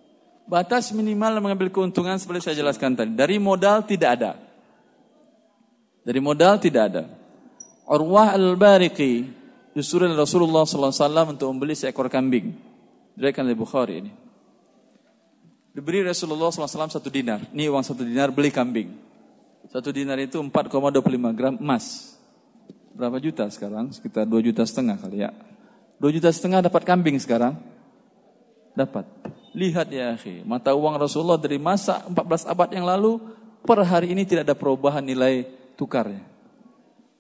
Batas minimal dalam mengambil keuntungan seperti saya jelaskan tadi. Dari modal tidak ada. Dari modal tidak ada. Urwah al-Bariqi disuruh Rasulullah SAW untuk membeli seekor kambing. Dirikan oleh Bukhari ini. Diberi Rasulullah SAW satu dinar. Ini uang satu dinar beli kambing. Satu dinar itu 4,25 gram emas. Berapa juta sekarang? Sekitar 2 juta setengah kali ya. 2 juta setengah dapat kambing sekarang? Dapat. Lihat ya akhi, mata uang Rasulullah dari masa 14 abad yang lalu per hari ini tidak ada perubahan nilai tukarnya.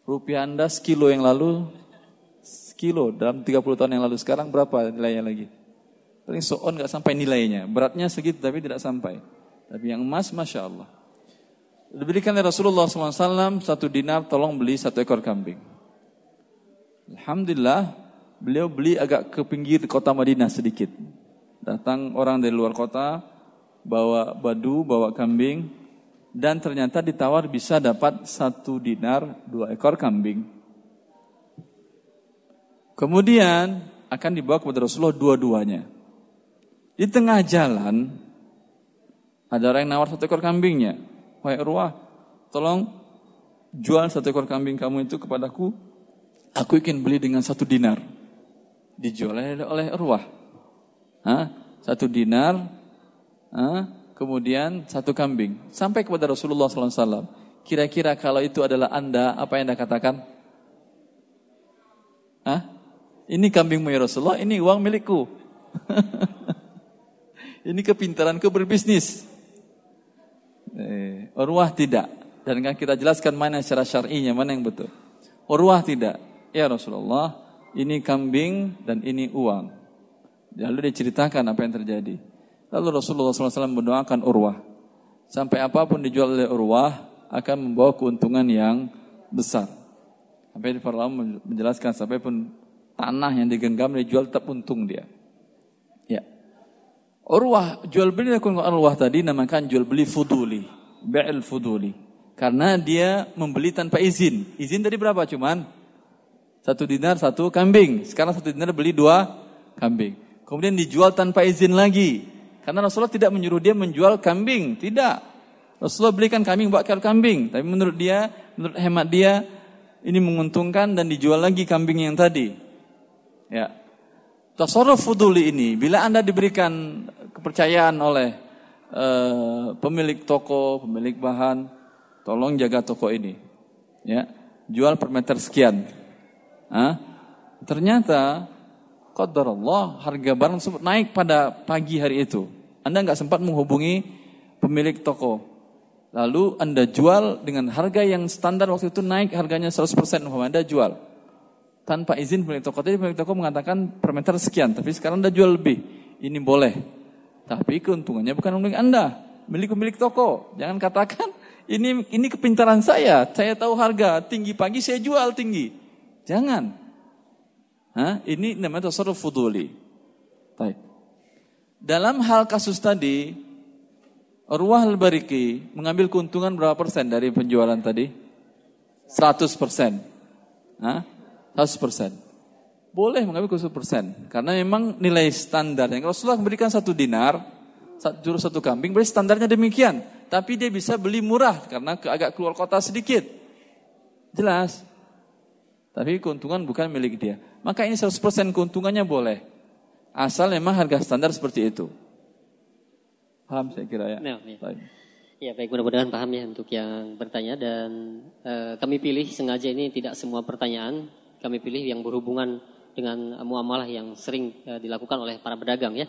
rupiah Anda sekilo yang lalu, sekilo dalam 30 tahun yang lalu, sekarang berapa nilainya lagi? Paling soon nggak sampai nilainya, beratnya segitu tapi tidak sampai. Tapi yang emas, Masya Allah. Diberikan oleh Rasulullah SAW satu dinar tolong beli satu ekor kambing. Alhamdulillah beliau beli agak ke pinggir kota Madinah sedikit. Datang orang dari luar kota, bawa badu, bawa kambing, dan ternyata ditawar bisa dapat satu dinar dua ekor kambing. Kemudian akan dibawa kepada Rasulullah dua-duanya. Di tengah jalan ada orang yang nawar satu ekor kambingnya. Wahai Urwah, tolong jual satu ekor kambing kamu itu kepadaku. Aku ingin beli dengan satu dinar. Dijual oleh Urwah. Hah? Satu dinar. Hah? Kemudian satu kambing. Sampai kepada Rasulullah SAW. Kira-kira kalau itu adalah anda, apa yang anda katakan? Hah? Ini kambingmu ya Rasulullah, ini uang milikku. [laughs] ini kepintaranku berbisnis. Eh, Urwah tidak. Dan kan kita jelaskan mana secara syar'inya, mana yang betul. Urwah tidak. Ya Rasulullah, ini kambing dan ini uang. Lalu diceritakan apa yang terjadi. Lalu Rasulullah SAW mendoakan Urwah. Sampai apa pun dijual oleh Urwah akan membawa keuntungan yang besar. Sampai di ulama menjelaskan sampai pun tanah yang digenggam dijual tetap untung dia. Urwah jual beli Urwah tadi namakan jual beli fuduli, ba'il fuduli. Karena dia membeli tanpa izin. Izin tadi berapa cuman? Satu dinar satu kambing. Sekarang satu dinar beli dua kambing. Kemudian dijual tanpa izin lagi. Karena Rasulullah tidak menyuruh dia menjual kambing. Tidak. Rasulullah belikan kambing bakal kambing. Tapi menurut dia, menurut hemat dia, ini menguntungkan dan dijual lagi kambing yang tadi. Ya. Tasarruf fuduli ini, bila Anda diberikan kepercayaan oleh uh, pemilik toko, pemilik bahan, tolong jaga toko ini. Ya. Jual per meter sekian. Hah? Ternyata Allah harga barang tersebut naik pada pagi hari itu. Anda nggak sempat menghubungi pemilik toko. Lalu Anda jual dengan harga yang standar waktu itu naik harganya 100% Anda jual. Tanpa izin pemilik toko. Tadi pemilik toko mengatakan per meter sekian. Tapi sekarang Anda jual lebih. Ini boleh. Tapi keuntungannya bukan milik Anda. Milik pemilik toko. Jangan katakan [laughs] ini ini kepintaran saya. Saya tahu harga tinggi pagi saya jual tinggi. Jangan. Hah? Ini namanya tasarruf fuduli. Baik. Dalam hal kasus tadi, Urwah al-Bariki mengambil keuntungan berapa persen dari penjualan tadi? 100 persen. 100 persen. Boleh mengambil 100 persen. Karena memang nilai standar. Yang Rasulullah memberikan satu dinar, jurus satu kambing, berarti standarnya demikian. Tapi dia bisa beli murah karena agak keluar kota sedikit. Jelas. Tapi keuntungan bukan milik dia. Maka ini 100% keuntungannya boleh. Asal memang harga standar seperti itu. Paham saya kira ya? Nah, ya. Baik. Ya baik mudah-mudahan paham ya untuk yang bertanya dan e, kami pilih sengaja ini tidak semua pertanyaan kami pilih yang berhubungan dengan muamalah yang sering e, dilakukan oleh para pedagang ya.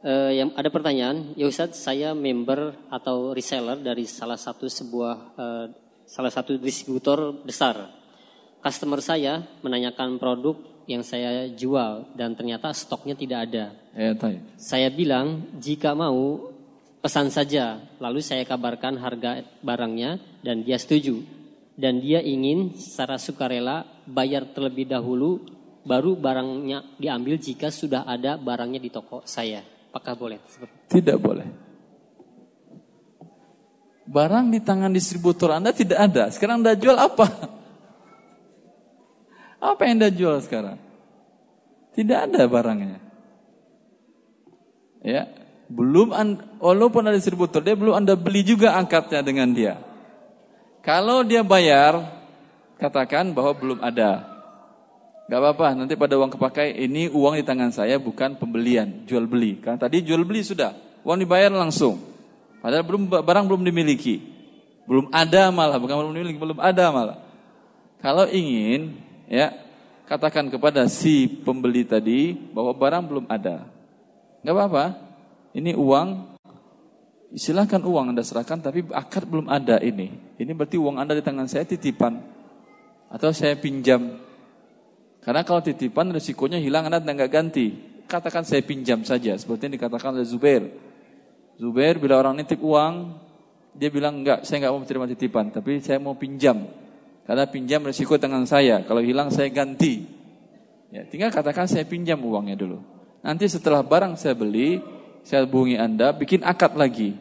E, yang ada pertanyaan, ya Ustaz, saya member atau reseller dari salah satu sebuah e, salah satu distributor besar customer saya menanyakan produk yang saya jual dan ternyata stoknya tidak ada. Ya, saya bilang jika mau pesan saja, lalu saya kabarkan harga barangnya dan dia setuju. Dan dia ingin secara sukarela bayar terlebih dahulu baru barangnya diambil jika sudah ada barangnya di toko saya. Apakah boleh? Tidak boleh. Barang di tangan distributor Anda tidak ada. Sekarang Anda jual apa? Apa yang Anda jual sekarang? Tidak ada barangnya. Ya, belum walaupun ada distributor, dia belum Anda beli juga angkatnya dengan dia. Kalau dia bayar, katakan bahwa belum ada. Gak apa-apa, nanti pada uang kepakai ini uang di tangan saya bukan pembelian, jual beli. Karena tadi jual beli sudah, uang dibayar langsung. Padahal belum barang belum dimiliki. Belum ada malah, bukan belum dimiliki, belum ada malah. Kalau ingin ya katakan kepada si pembeli tadi bahwa barang belum ada. Gak apa-apa, ini uang, silahkan uang Anda serahkan, tapi akad belum ada ini. Ini berarti uang Anda di tangan saya titipan. Atau saya pinjam. Karena kalau titipan risikonya hilang Anda nggak ganti. Katakan saya pinjam saja. Seperti yang dikatakan oleh Zubair. Zubair bila orang nitip uang, dia bilang enggak, saya enggak mau menerima titipan, tapi saya mau pinjam. Karena pinjam risiko tangan saya. Kalau hilang saya ganti. Ya, tinggal katakan saya pinjam uangnya dulu. Nanti setelah barang saya beli, saya hubungi Anda, bikin akad lagi.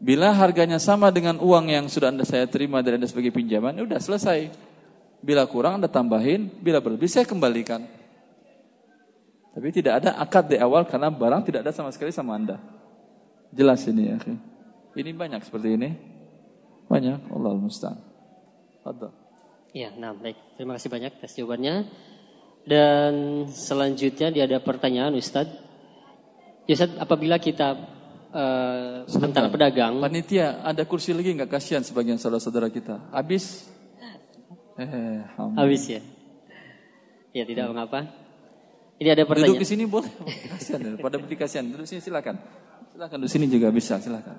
Bila harganya sama dengan uang yang sudah Anda saya terima dari Anda sebagai pinjaman, ya udah selesai. Bila kurang Anda tambahin, bila berlebih saya kembalikan. Tapi tidak ada akad di awal karena barang tidak ada sama sekali sama Anda. Jelas ini ya. Ini banyak seperti ini. Banyak, Allah musta'an. Ada. Ya, nah baik. Terima kasih banyak atas jawabannya. Dan selanjutnya dia ada pertanyaan Ustadz. Ustadz, apabila kita uh, sementara pedagang. Panitia, ada kursi lagi nggak kasihan sebagian saudara-saudara kita? Habis? Eh, Habis ya? Ya tidak hmm. mengapa. Ini ada pertanyaan. [laughs] Duduk di sini boleh. Kasihan, pada berdiri kasihan. Duduk sini silakan. Silakan di sini juga bisa, silakan.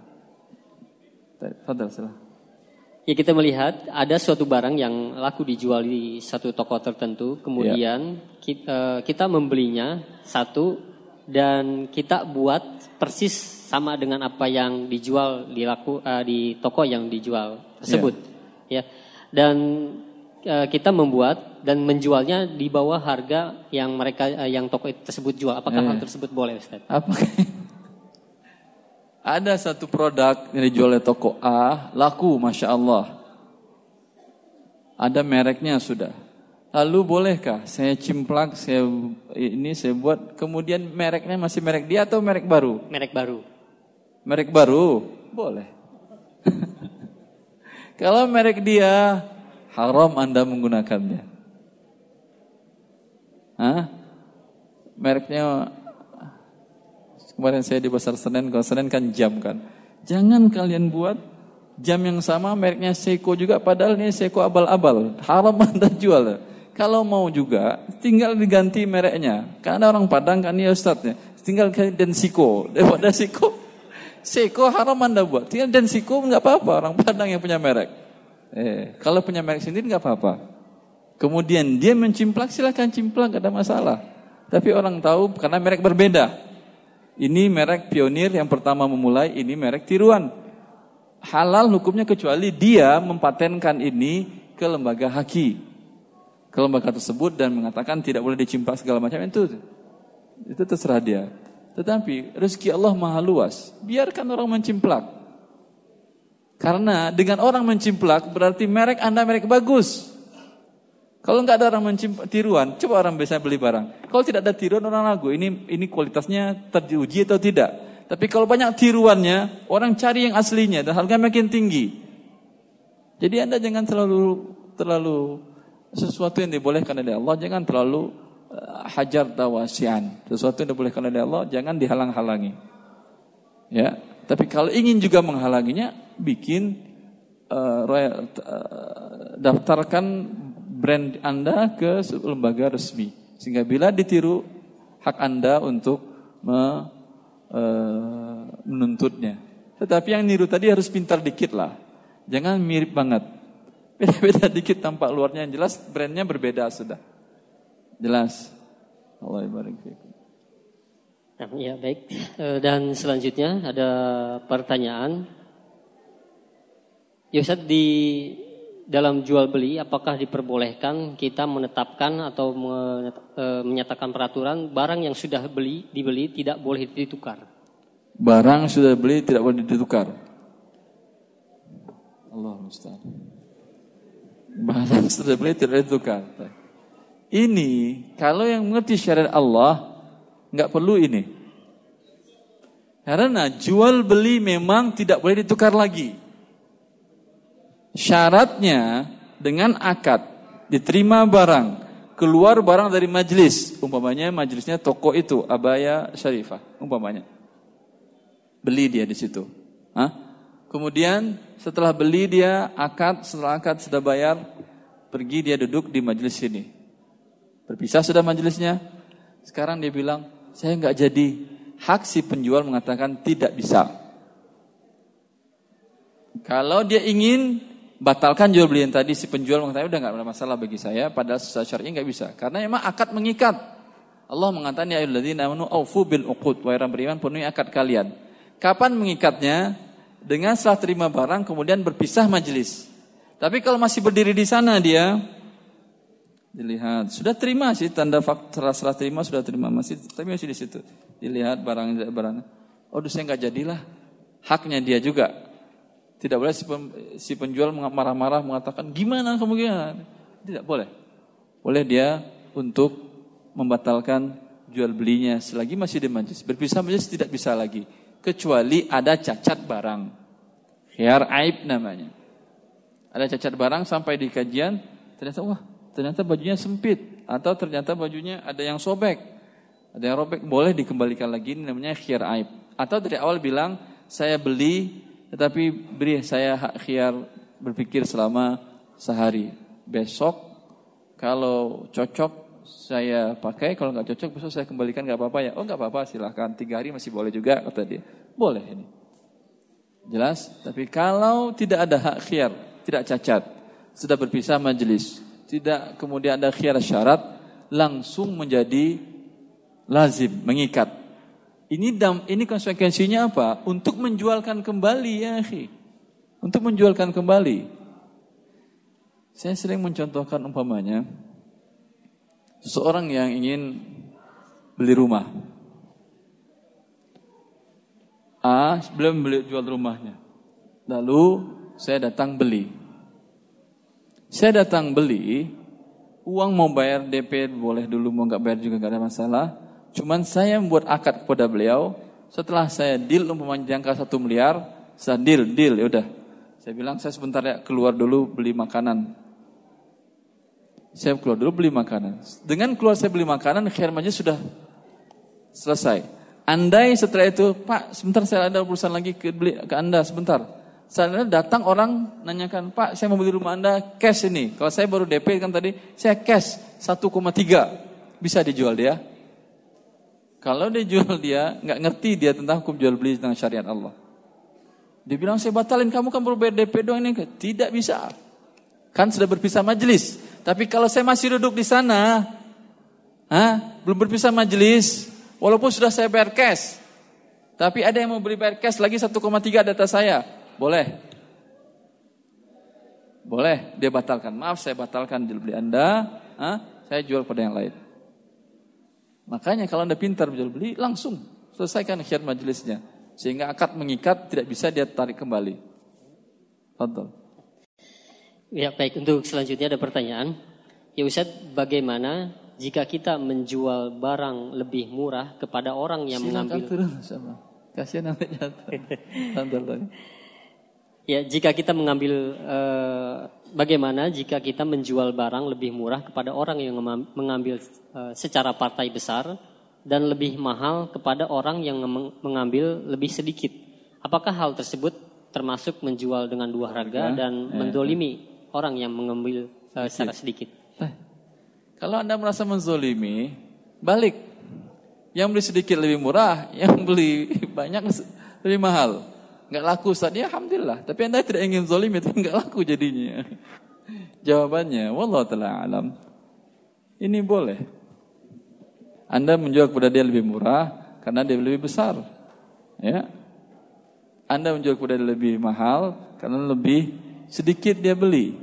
Fadal, silakan. Ya kita melihat ada suatu barang yang laku dijual di satu toko tertentu, kemudian ya. kita, eh, kita membelinya satu dan kita buat persis sama dengan apa yang dijual di laku uh, di toko yang dijual tersebut, yeah. ya. Dan uh, kita membuat dan menjualnya di bawah harga yang mereka uh, yang toko tersebut jual. Apakah yeah. hal tersebut boleh, Ustaz? Apakah [laughs] ada satu produk yang dijual di toko A, laku Masya Allah. Ada mereknya sudah. Lalu bolehkah saya cimplak, saya ini saya buat, kemudian mereknya masih merek dia atau merek baru? Merek baru. Merek baru? Boleh. [laughs] Kalau merek dia, haram Anda menggunakannya. Hah? Mereknya Kemarin saya di Pasar Senen, kalau Senen kan jam kan. Jangan kalian buat jam yang sama mereknya Seiko juga padahal ini Seiko abal-abal. Haram [laughs] Anda jual. Kalau mau juga tinggal diganti mereknya. Karena orang Padang kan ya Ustadznya. Tinggal dan Siko. Daripada [laughs] Siko. Seiko haram Anda buat. Tinggal dan Siko nggak apa-apa orang Padang yang punya merek. Eh, kalau punya merek sendiri nggak apa-apa. Kemudian dia mencimplak silahkan cimplak gak ada masalah. Tapi orang tahu karena merek berbeda. Ini merek pionir yang pertama memulai, ini merek tiruan. Halal hukumnya kecuali dia mempatenkan ini ke lembaga haki. Ke lembaga tersebut dan mengatakan tidak boleh dicimpak segala macam itu. Itu terserah dia. Tetapi rezeki Allah maha luas. Biarkan orang mencimplak. Karena dengan orang mencimplak berarti merek Anda merek bagus. Kalau nggak ada orang mencimpan tiruan, coba orang biasa beli barang. Kalau tidak ada tiruan orang ragu, ini ini kualitasnya teruji atau tidak. Tapi kalau banyak tiruannya, orang cari yang aslinya dan harga makin tinggi. Jadi anda jangan terlalu terlalu sesuatu yang dibolehkan oleh Allah, jangan terlalu uh, hajar tawasian. Sesuatu yang dibolehkan oleh Allah, jangan dihalang-halangi. Ya, tapi kalau ingin juga menghalanginya, bikin uh, royal, uh, daftarkan brand Anda ke lembaga resmi. Sehingga bila ditiru hak Anda untuk me, e, menuntutnya. Tetapi yang niru tadi harus pintar dikit lah. Jangan mirip banget. Beda-beda [laughs] dikit tampak luarnya yang jelas, brandnya berbeda sudah. Jelas. Allah barik Ya baik. Eh, dan selanjutnya ada pertanyaan. Yosat di dalam jual beli apakah diperbolehkan kita menetapkan atau e, menyatakan peraturan barang yang sudah beli dibeli tidak boleh ditukar. Barang sudah beli tidak boleh ditukar. Allah mustahil. Sudah beli tidak boleh ditukar. Ini kalau yang mengerti syariat Allah nggak perlu ini. Karena jual beli memang tidak boleh ditukar lagi. Syaratnya dengan akad diterima barang, keluar barang dari majlis, umpamanya majlisnya toko itu Abaya Syarifah, umpamanya. Beli dia di situ. Hah? Kemudian setelah beli dia akad, setelah akad sudah bayar, pergi dia duduk di majlis sini. Berpisah sudah majlisnya. Sekarang dia bilang, saya nggak jadi. Hak si penjual mengatakan tidak bisa. Kalau dia ingin batalkan jual beli yang tadi si penjual mengatakan udah nggak ada masalah bagi saya padahal secara syar'i nggak bisa karena emang akad mengikat Allah mengatakan ya ayyuhalladzina amanu aufu bil uqud wa orang beriman penuhi akad kalian kapan mengikatnya dengan setelah terima barang kemudian berpisah majelis tapi kalau masih berdiri di sana dia dilihat. Sudah terima sih tanda fakta serah terima sudah terima. Masih tapi masih di situ. Dilihat barang barang. Oh saya nggak jadilah. Haknya dia juga. Tidak boleh si, penjual marah-marah mengatakan gimana kamu gimana tidak boleh. Boleh dia untuk membatalkan jual belinya selagi masih di majlis. Berpisah majlis tidak bisa lagi kecuali ada cacat barang khiar aib namanya ada cacat barang sampai di kajian ternyata wah ternyata bajunya sempit atau ternyata bajunya ada yang sobek, ada yang robek, boleh dikembalikan lagi ini namanya khiar aib. Atau dari awal bilang saya beli tetapi beri saya hak khiar berpikir selama sehari. Besok kalau cocok saya pakai, kalau nggak cocok besok saya kembalikan nggak apa-apa ya. Oh nggak apa-apa silahkan tiga hari masih boleh juga kata dia. Boleh ini. Jelas? Tapi kalau tidak ada hak khiar, tidak cacat, sudah berpisah majelis, tidak kemudian ada khiar syarat, langsung menjadi lazim, mengikat. Ini dam, ini konsekuensinya apa? Untuk menjualkan kembali ya, akhi. Untuk menjualkan kembali. Saya sering mencontohkan umpamanya seseorang yang ingin beli rumah. A belum beli jual rumahnya. Lalu saya datang beli. Saya datang beli, uang mau bayar DP boleh dulu, mau nggak bayar juga nggak ada masalah. Cuman saya membuat akad kepada beliau, setelah saya deal umpamanya jangka satu miliar, saya deal, deal, ya udah. Saya bilang saya sebentar ya keluar dulu beli makanan. Saya keluar dulu beli makanan. Dengan keluar saya beli makanan, khidmatnya sudah selesai. Andai setelah itu, Pak, sebentar saya ada urusan lagi ke, beli, ke Anda, sebentar. Saya datang orang nanyakan, Pak saya mau beli rumah Anda cash ini. Kalau saya baru DP kan tadi, saya cash 1,3. Bisa dijual dia? Kalau dia jual dia, nggak ngerti dia tentang hukum jual beli tentang syariat Allah. Dia bilang, saya batalin kamu kan baru bayar DP doang ini. Tidak bisa. Kan sudah berpisah majelis. Tapi kalau saya masih duduk di sana, ha, belum berpisah majelis, walaupun sudah saya bayar cash, tapi ada yang mau beli bayar cash lagi 1,3 data saya. Boleh. Boleh, dia batalkan. Maaf, saya batalkan jual beli Anda. Hah? Saya jual pada yang lain. Makanya kalau Anda pintar jual beli, langsung selesaikan khiat majelisnya. Sehingga akad mengikat tidak bisa dia tarik kembali. Tonton. Ya baik, untuk selanjutnya ada pertanyaan. Ya Ustaz, bagaimana jika kita menjual barang lebih murah kepada orang yang Silakan mengambil... turun sama. Kasihan nanti jatuh. [laughs] Tonton. Ya, jika kita mengambil eh, bagaimana jika kita menjual barang lebih murah kepada orang yang mengambil eh, secara partai besar dan lebih mahal kepada orang yang mengambil lebih sedikit. Apakah hal tersebut termasuk menjual dengan dua harga ya, dan ya, mendolimi ya. Orang yang mengambil eh, secara sedikit? Eh, kalau Anda merasa menzolimi, balik. Yang beli sedikit lebih murah, [laughs] yang beli banyak lebih mahal nggak laku Ustaz, ya alhamdulillah. Tapi anda tidak ingin zolim [laughs] itu nggak laku jadinya. [laughs] Jawabannya, wallah taala alam. Ini boleh. Anda menjual kepada dia lebih murah karena dia lebih besar. Ya. Anda menjual kepada dia lebih mahal karena lebih sedikit dia beli.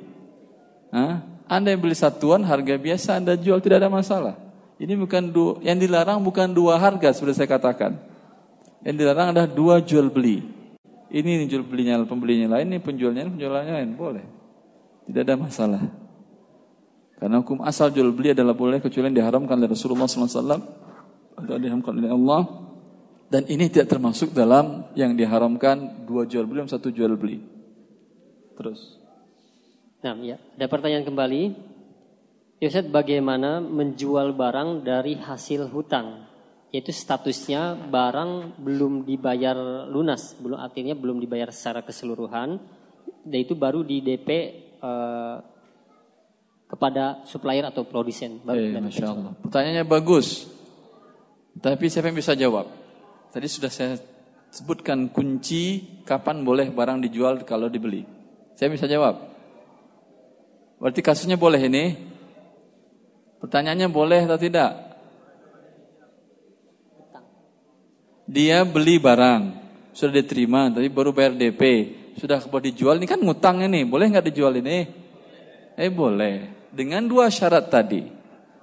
Hah? Anda yang beli satuan harga biasa Anda jual tidak ada masalah. Ini bukan dua, yang dilarang bukan dua harga seperti saya katakan. Yang dilarang adalah dua jual beli. Ini jual belinya pembelinya lain, ini penjualnya penjualnya lain, boleh. Tidak ada masalah. Karena hukum asal jual beli adalah boleh kecuali yang diharamkan oleh Rasulullah SAW atau diharamkan oleh Allah. Dan ini tidak termasuk dalam yang diharamkan dua jual beli dan satu jual beli. Terus. Nah, ya. Ada pertanyaan kembali. Yosef, bagaimana menjual barang dari hasil hutang? yaitu statusnya barang belum dibayar lunas, belum artinya belum dibayar secara keseluruhan, dan itu baru di DP eh, kepada supplier atau produsen. Eh, Masya Allah. Pertanyaannya bagus, tapi siapa yang bisa jawab? Tadi sudah saya sebutkan kunci kapan boleh barang dijual kalau dibeli. Saya bisa jawab. Berarti kasusnya boleh ini? Pertanyaannya boleh atau tidak? Dia beli barang, sudah diterima, tapi baru bayar DP, sudah mau dijual, ini kan ngutang ini, boleh nggak dijual ini? Eh boleh, dengan dua syarat tadi.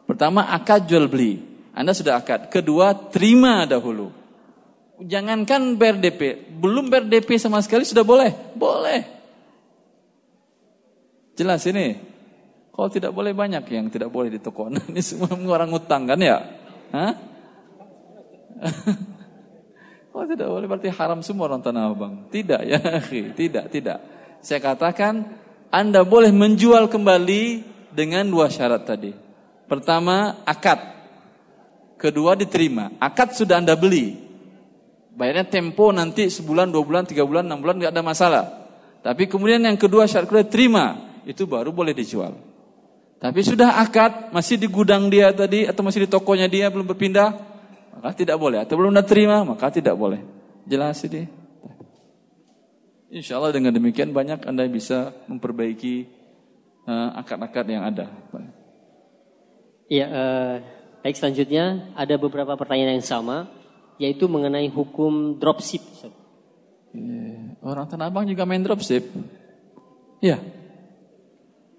Pertama akad jual beli, Anda sudah akad. Kedua terima dahulu. Jangankan bayar belum bayar sama sekali sudah boleh? Boleh. Jelas ini. Kalau tidak boleh banyak yang tidak boleh di toko. [laughs] Ini semua orang ngutang kan ya? Hah? [laughs] Kalau tidak boleh berarti haram semua orang Tanah Abang. Tidak ya, [laughs] tidak, tidak. Saya katakan Anda boleh menjual kembali dengan dua syarat tadi. Pertama, akad. Kedua, diterima. Akad sudah Anda beli. Bayarnya tempo nanti sebulan, dua bulan, tiga bulan, enam bulan, nggak ada masalah. Tapi kemudian yang kedua syarat kedua terima, itu baru boleh dijual. Tapi sudah akad, masih di gudang dia tadi, atau masih di tokonya dia, belum berpindah, maka tidak boleh. Atau belum terima, maka tidak boleh. Jelas ini. Insya Allah dengan demikian banyak Anda bisa memperbaiki uh, akad-akad yang ada. Iya, uh, baik selanjutnya ada beberapa pertanyaan yang sama, yaitu mengenai hukum dropship. Yeah. Orang Tanah Abang juga main dropship. Iya.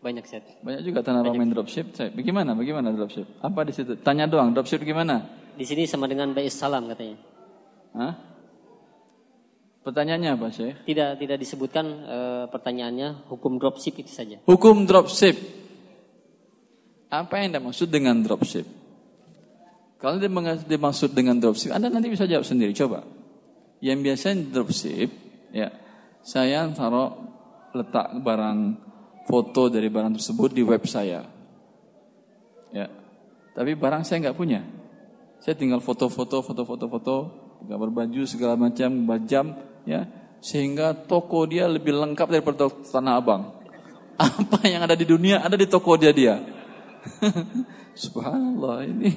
Banyak set. Banyak juga Tanah Abang main dropship. Bagaimana? Bagaimana dropship? Apa di situ? Tanya doang, dropship gimana? Di sini sama dengan Bais Salam katanya. Hah? Pertanyaannya apa Syekh? Tidak tidak disebutkan e, pertanyaannya hukum dropship itu saja. Hukum dropship. Apa yang dimaksud dengan dropship? Kalau dimaksud dengan dropship, Anda nanti bisa jawab sendiri. Coba. Yang biasanya dropship, ya, saya taruh letak barang foto dari barang tersebut di web saya. Ya. Tapi barang saya nggak punya. Saya tinggal foto-foto, foto-foto, foto, gambar baju segala macam, jam, ya, sehingga toko dia lebih lengkap daripada Tanah Abang. [laughs] Apa yang ada di dunia ada di toko dia dia. [laughs] Subhanallah ini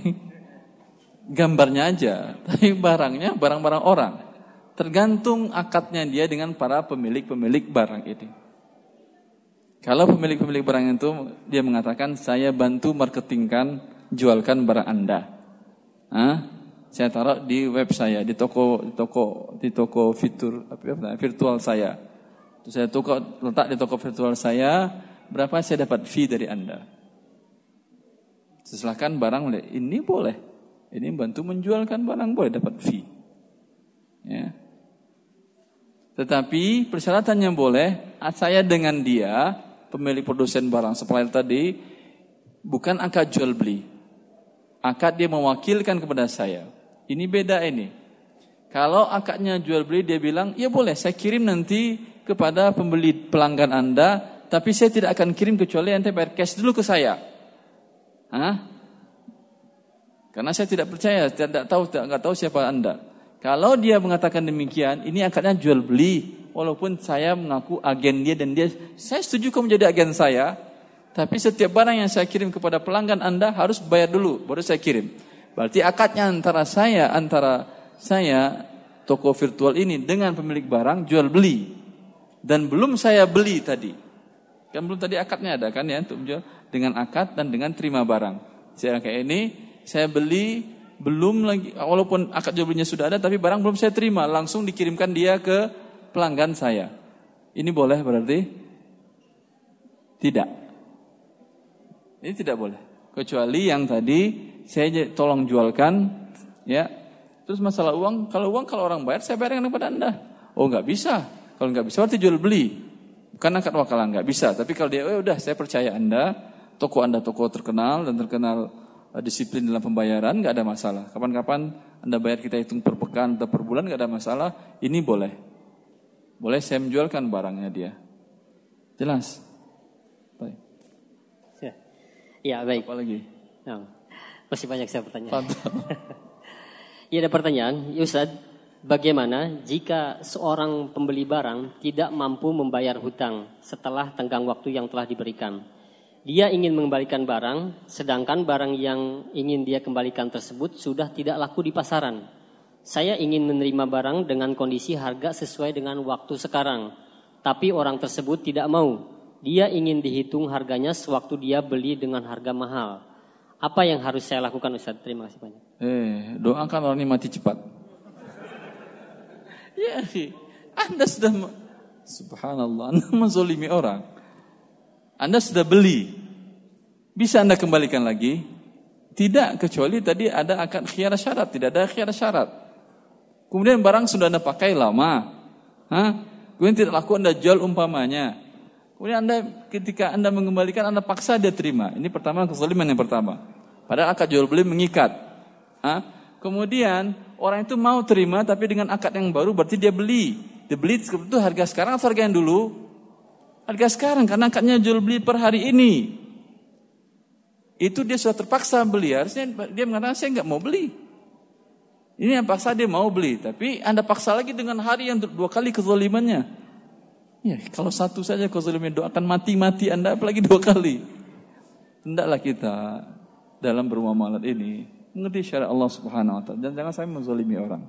gambarnya aja, tapi barangnya barang-barang orang. Tergantung akadnya dia dengan para pemilik-pemilik barang ini. Kalau pemilik-pemilik barang itu dia mengatakan saya bantu marketingkan, jualkan barang Anda. Hah? Saya taruh di web saya, di toko di toko di toko fitur apa virtual saya. Terus saya toko letak di toko virtual saya, berapa saya dapat fee dari Anda? Silahkan barang ini boleh. Ini bantu menjualkan barang boleh dapat fee. Ya. Tetapi persyaratannya boleh, saya dengan dia, pemilik produsen barang supplier tadi, bukan angka jual beli akad dia mewakilkan kepada saya. Ini beda ini. Kalau akadnya jual beli dia bilang, ya boleh saya kirim nanti kepada pembeli pelanggan Anda, tapi saya tidak akan kirim kecuali anda bayar cash dulu ke saya. Hah? Karena saya tidak percaya, tidak tahu, tidak tahu siapa Anda. Kalau dia mengatakan demikian, ini akadnya jual beli. Walaupun saya mengaku agen dia dan dia, saya setuju kamu menjadi agen saya, tapi setiap barang yang saya kirim kepada pelanggan Anda harus bayar dulu, baru saya kirim. Berarti akadnya antara saya, antara saya, toko virtual ini dengan pemilik barang jual beli. Dan belum saya beli tadi. Kan belum tadi akadnya ada kan ya untuk menjual dengan akad dan dengan terima barang. Saya kayak ini, saya beli belum lagi walaupun akad jual belinya sudah ada tapi barang belum saya terima, langsung dikirimkan dia ke pelanggan saya. Ini boleh berarti? Tidak. Ini tidak boleh. Kecuali yang tadi saya tolong jualkan, ya. Terus masalah uang, kalau uang kalau orang bayar saya bayarkan kepada anda. Oh nggak bisa. Kalau nggak bisa berarti jual beli. Bukan akad wakalan nggak bisa. Tapi kalau dia, oh udah saya percaya anda, toko anda toko terkenal dan terkenal uh, disiplin dalam pembayaran nggak ada masalah. Kapan-kapan anda bayar kita hitung per pekan atau per bulan nggak ada masalah. Ini boleh. Boleh saya menjualkan barangnya dia. Jelas. Ya baik. Apa lagi? Nah, masih banyak saya pertanyaan. Iya [laughs] ada pertanyaan, ya Ustaz, bagaimana jika seorang pembeli barang tidak mampu membayar hutang setelah tenggang waktu yang telah diberikan? Dia ingin mengembalikan barang, sedangkan barang yang ingin dia kembalikan tersebut sudah tidak laku di pasaran. Saya ingin menerima barang dengan kondisi harga sesuai dengan waktu sekarang, tapi orang tersebut tidak mau dia ingin dihitung harganya sewaktu dia beli dengan harga mahal. Apa yang harus saya lakukan Ustaz? Terima kasih banyak. Eh, doakan orang ini mati cepat. [laughs] ya, Anda sudah subhanallah, [laughs] Anda menzolimi orang. Anda sudah beli. Bisa Anda kembalikan lagi? Tidak, kecuali tadi ada akan khiar syarat, tidak ada khiar syarat. Kemudian barang sudah Anda pakai lama. Hah? Kemudian tidak laku Anda jual umpamanya. Kemudian Anda ketika Anda mengembalikan Anda paksa dia terima. Ini pertama kezaliman yang pertama. Padahal akad jual beli mengikat. Hah? Kemudian orang itu mau terima tapi dengan akad yang baru berarti dia beli. Dia beli itu harga sekarang atau harga yang dulu? Harga sekarang karena akadnya jual beli per hari ini itu dia sudah terpaksa beli. Harusnya dia mengatakan saya nggak mau beli. Ini yang paksa dia mau beli, tapi anda paksa lagi dengan hari yang dua kali kezalimannya. Ya, kalau satu saja kezaliman doakan mati-mati anda, apalagi dua kali. Hendaklah kita dalam bermuamalat ini mengerti syariat Allah Subhanahu Wa Taala dan jangan saya menzalimi orang.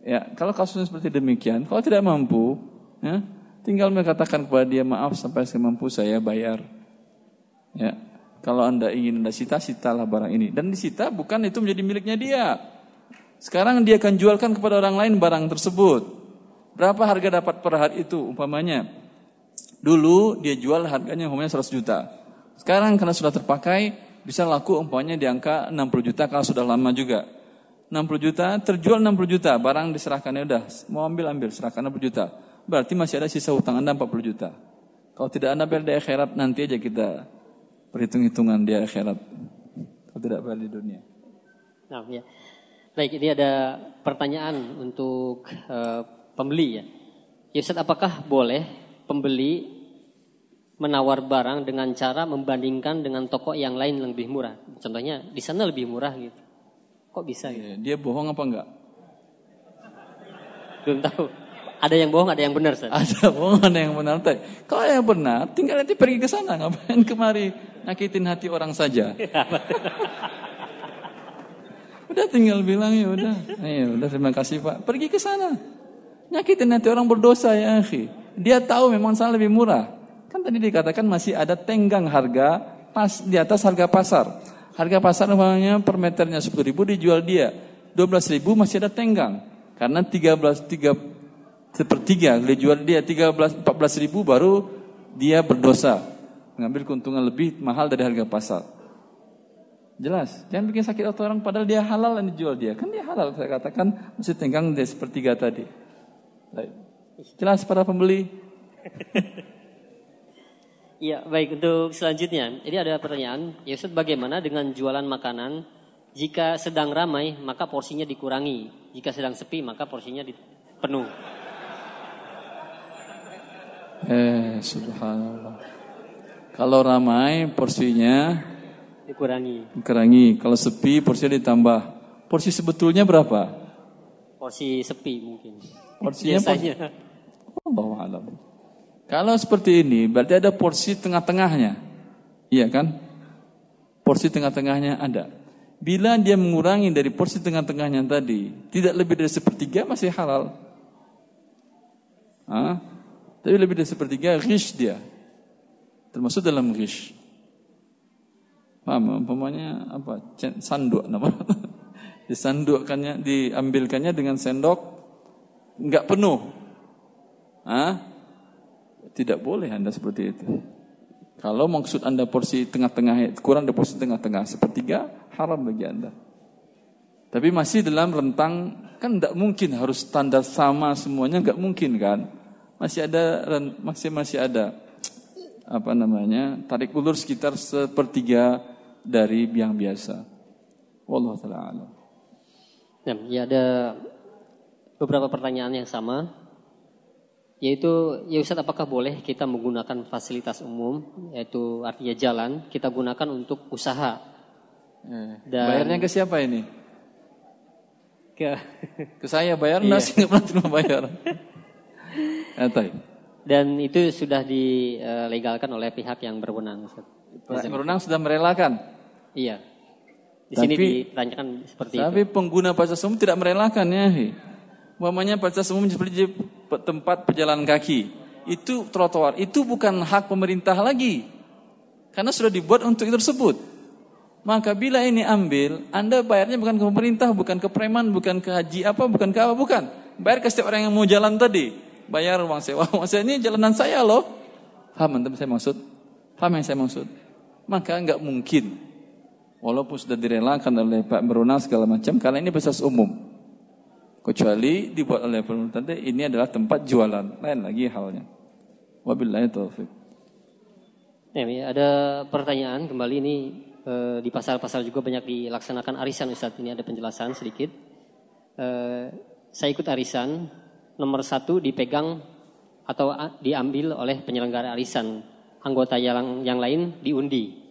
Ya, kalau kasusnya seperti demikian, kalau tidak mampu, ya, tinggal mengatakan kepada dia maaf sampai saya mampu saya bayar. Ya, kalau anda ingin anda sita, sitalah barang ini. Dan disita bukan itu menjadi miliknya dia. Sekarang dia akan jualkan kepada orang lain barang tersebut. Berapa harga dapat per hari itu umpamanya? Dulu dia jual harganya umpamanya 100 juta. Sekarang karena sudah terpakai, bisa laku umpamanya di angka 60 juta kalau sudah lama juga. 60 juta, terjual 60 juta, barang diserahkannya udah, mau ambil ambil, serahkan 60 juta. Berarti masih ada sisa utang Anda 40 juta. Kalau tidak Anda bayar di akhirat, nanti aja kita perhitung-hitungan di akhirat. Kalau tidak bayar di dunia. Nah, ya. Baik, ini ada pertanyaan untuk uh, pembeli ya. Yusuf, apakah boleh pembeli menawar barang dengan cara membandingkan dengan toko yang lain lebih murah? Contohnya di sana lebih murah gitu. Kok bisa gitu? Dia bohong apa enggak? Belum tahu. Ada yang bohong, ada yang benar, Ustaz. Ada [laughs] bohong, ada yang benar. Kalau yang benar, tinggal nanti pergi ke sana, ngapain kemari nyakitin hati orang saja. [laughs] udah tinggal bilang ya udah, ya udah terima kasih Pak. Pergi ke sana, nyakitin hati orang berdosa ya, akhi. Dia tahu memang sana lebih murah. Kan tadi dikatakan masih ada tenggang harga pas di atas harga pasar. Harga pasar namanya per meternya 10 ribu dijual dia 12 ribu masih ada tenggang karena 13 3 sepertiga dijual dia 13 14 ribu baru dia berdosa mengambil keuntungan lebih mahal dari harga pasar jelas. Jangan bikin sakit hati orang padahal dia halal yang dijual dia. Kan dia halal saya katakan masih tenggang dia sepertiga tadi. Jelas para pembeli. [laughs] Iya, baik. Untuk selanjutnya. Ini ada pertanyaan, Yusuf bagaimana dengan jualan makanan? Jika sedang ramai maka porsinya dikurangi, jika sedang sepi maka porsinya penuh. Eh, subhanallah. Kalau ramai porsinya dikurangi. Dikurangi. Kalau sepi porsinya ditambah. Porsi sebetulnya berapa? Porsi sepi mungkin. Porsinya [laughs] Biasanya. Allah alam. Kalau seperti ini berarti ada porsi tengah-tengahnya. Iya kan? Porsi tengah-tengahnya ada. Bila dia mengurangi dari porsi tengah-tengahnya tadi, tidak lebih dari sepertiga masih halal. Hah? Tapi lebih dari sepertiga rish dia. Termasuk dalam rish. Paham? Umpamanya apa? Sanduk nama. [laughs] Disandukkannya, diambilkannya dengan sendok enggak penuh. Hah? Tidak boleh Anda seperti itu. Kalau maksud Anda porsi tengah-tengah, kurang dari porsi tengah-tengah, sepertiga haram bagi Anda. Tapi masih dalam rentang, kan tidak mungkin harus standar sama semuanya, enggak mungkin kan masih ada masih masih ada apa namanya tarik ulur sekitar sepertiga dari yang biasa. Wallahu taala Ya, ya ada beberapa pertanyaan yang sama yaitu ya Ustaz apakah boleh kita menggunakan fasilitas umum yaitu artinya jalan kita gunakan untuk usaha eh, dan bayarnya ke siapa ini ke [laughs] ke saya bayar iya. nggak pernah terima bayar Dan itu sudah dilegalkan oleh pihak yang berwenang. Pihak yang berwenang sudah merelakan. Iya. Di tapi, sini ditanyakan seperti tapi itu. Tapi pengguna pasar umum tidak merelakan ya. Umpamanya pasar umum seperti tempat pejalan kaki. itu trotoar, itu bukan hak pemerintah lagi. Karena sudah dibuat untuk itu tersebut. Maka bila ini ambil, Anda bayarnya bukan ke pemerintah, bukan ke preman, bukan ke haji apa, bukan ke apa, bukan. Bayar ke setiap orang yang mau jalan tadi. Bayar uang sewa. [laughs] Uang sewa ini jalanan saya loh. Paham anda saya maksud? Paham yang saya maksud? Maka nggak mungkin. Walaupun sudah direlakan oleh Pak Meruna segala macam, karena ini basis umum. Kecuali dibuat oleh pemerintah, ini adalah tempat jualan. Lain lagi halnya. Wabillahi taufiq. Ya, ada pertanyaan kembali ini e, di pasar-pasar juga banyak dilaksanakan arisan Ustaz. Ini ada penjelasan sedikit. E, saya ikut arisan, nomor satu dipegang atau diambil oleh penyelenggara arisan. Anggota yang lain diundi.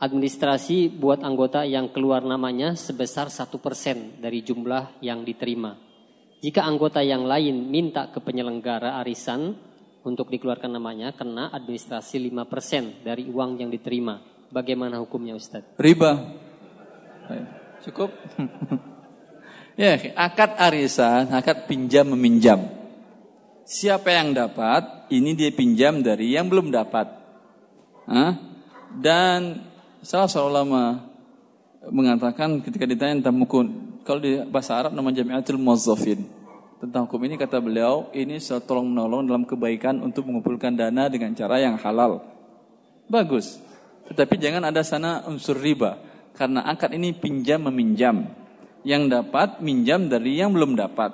Administrasi buat anggota yang keluar namanya sebesar satu persen dari jumlah yang diterima. Jika anggota yang lain minta ke penyelenggara arisan untuk dikeluarkan namanya, kena administrasi 5% dari uang yang diterima. Bagaimana hukumnya Ustaz? Riba. Cukup. [laughs] ya, akad arisan, akad pinjam meminjam. Siapa yang dapat, ini dia pinjam dari yang belum dapat. Hah? Dan salah seorang ulama mengatakan ketika ditanya tentang mukun, kalau di bahasa Arab nama jami'atul muwazzafin. Tentang hukum ini kata beliau, ini tolong menolong dalam kebaikan untuk mengumpulkan dana dengan cara yang halal. Bagus. Tetapi jangan ada sana unsur riba. Karena akad ini pinjam meminjam. Yang dapat minjam dari yang belum dapat.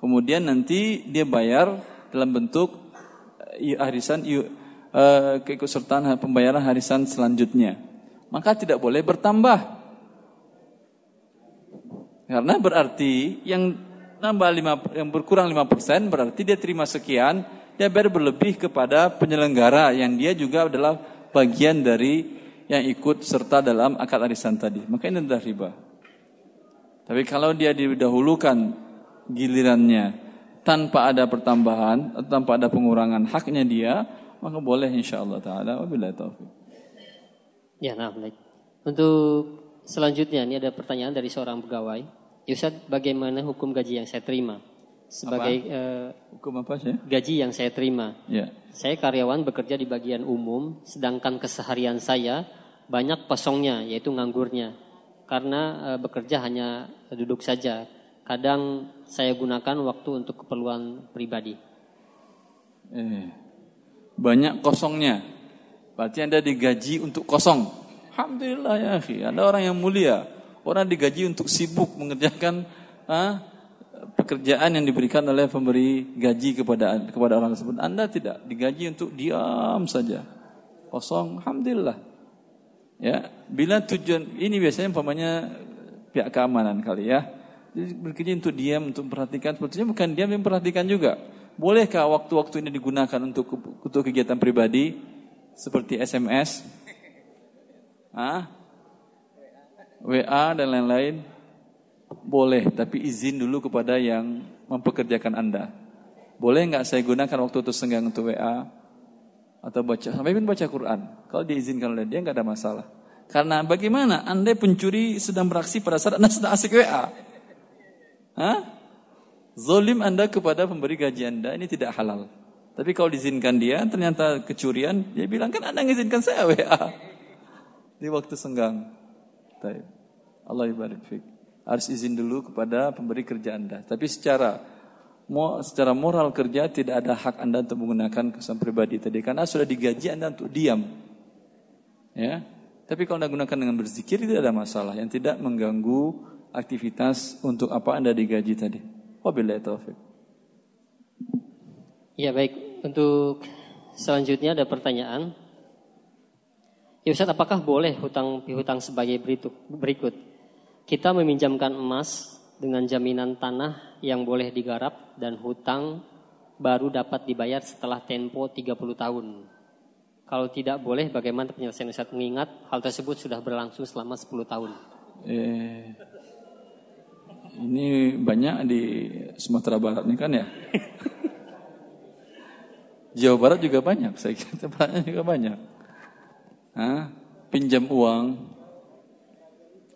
Kemudian nanti dia bayar dalam bentuk eh, harisan uh, keikutsertaan pembayaran harisan selanjutnya. Maka tidak boleh bertambah. Karena berarti yang nambah lima, yang berkurang 5% berarti dia terima sekian, dia bayar berlebih kepada penyelenggara yang dia juga adalah bagian dari yang ikut serta dalam akad arisan tadi. Maka ini adalah riba. Tapi kalau dia didahulukan gilirannya tanpa ada pertambahan, tanpa ada pengurangan haknya dia, maka boleh insya Allah taala wabillahi taufik. Ya, nah baik. Untuk selanjutnya ini ada pertanyaan dari seorang pegawai. Yusad, bagaimana hukum gaji yang saya terima? sebagai apa? Uh, hukum apa sih? Gaji yang saya terima. Ya. Saya karyawan bekerja di bagian umum, sedangkan keseharian saya banyak kosongnya, yaitu nganggurnya. Karena uh, bekerja hanya duduk saja. Kadang saya gunakan waktu untuk keperluan pribadi. Eh, banyak kosongnya. Berarti Anda digaji untuk kosong. Alhamdulillah ya, Ada orang yang mulia. Orang digaji untuk sibuk mengerjakan ah, pekerjaan yang diberikan oleh pemberi gaji kepada kepada orang tersebut. Anda tidak digaji untuk diam saja. Kosong, alhamdulillah. Ya, bila tujuan ini biasanya umpamanya pihak keamanan kali ya. Jadi bekerja untuk diam, untuk memperhatikan. Sebetulnya bukan diam, yang memperhatikan juga. Bolehkah waktu-waktu ini digunakan untuk untuk kegiatan pribadi seperti SMS, ah, WA dan lain-lain? Boleh, tapi izin dulu kepada yang mempekerjakan Anda. Boleh nggak saya gunakan waktu itu senggang untuk WA atau baca sampai pun baca Quran. Kalau diizinkan oleh dia nggak ada masalah. Karena bagaimana Anda pencuri sedang beraksi pada saat Anda sedang asik WA? Hah? Zolim Anda kepada pemberi gaji Anda ini tidak halal. Tapi kalau diizinkan dia, ternyata kecurian, dia bilang kan Anda mengizinkan saya WA di waktu senggang. Allah ibarat fiqh harus izin dulu kepada pemberi kerja Anda. Tapi secara secara moral kerja tidak ada hak Anda untuk menggunakan kesan pribadi tadi karena sudah digaji Anda untuk diam. Ya. Tapi kalau Anda gunakan dengan berzikir tidak ada masalah yang tidak mengganggu aktivitas untuk apa Anda digaji tadi. Wabillahi taufik. Ya baik, untuk selanjutnya ada pertanyaan. Ya Ustaz, apakah boleh hutang pihutang sebagai berikut? Kita meminjamkan emas dengan jaminan tanah yang boleh digarap dan hutang baru dapat dibayar setelah tempo 30 tahun. Kalau tidak boleh, bagaimana penyelesaian Ustaz mengingat hal tersebut sudah berlangsung selama 10 tahun? Eh, ini banyak di Sumatera Barat ini kan ya? [laughs] Jawa Barat juga banyak, saya kira tempatnya juga banyak. Hah? Pinjam uang,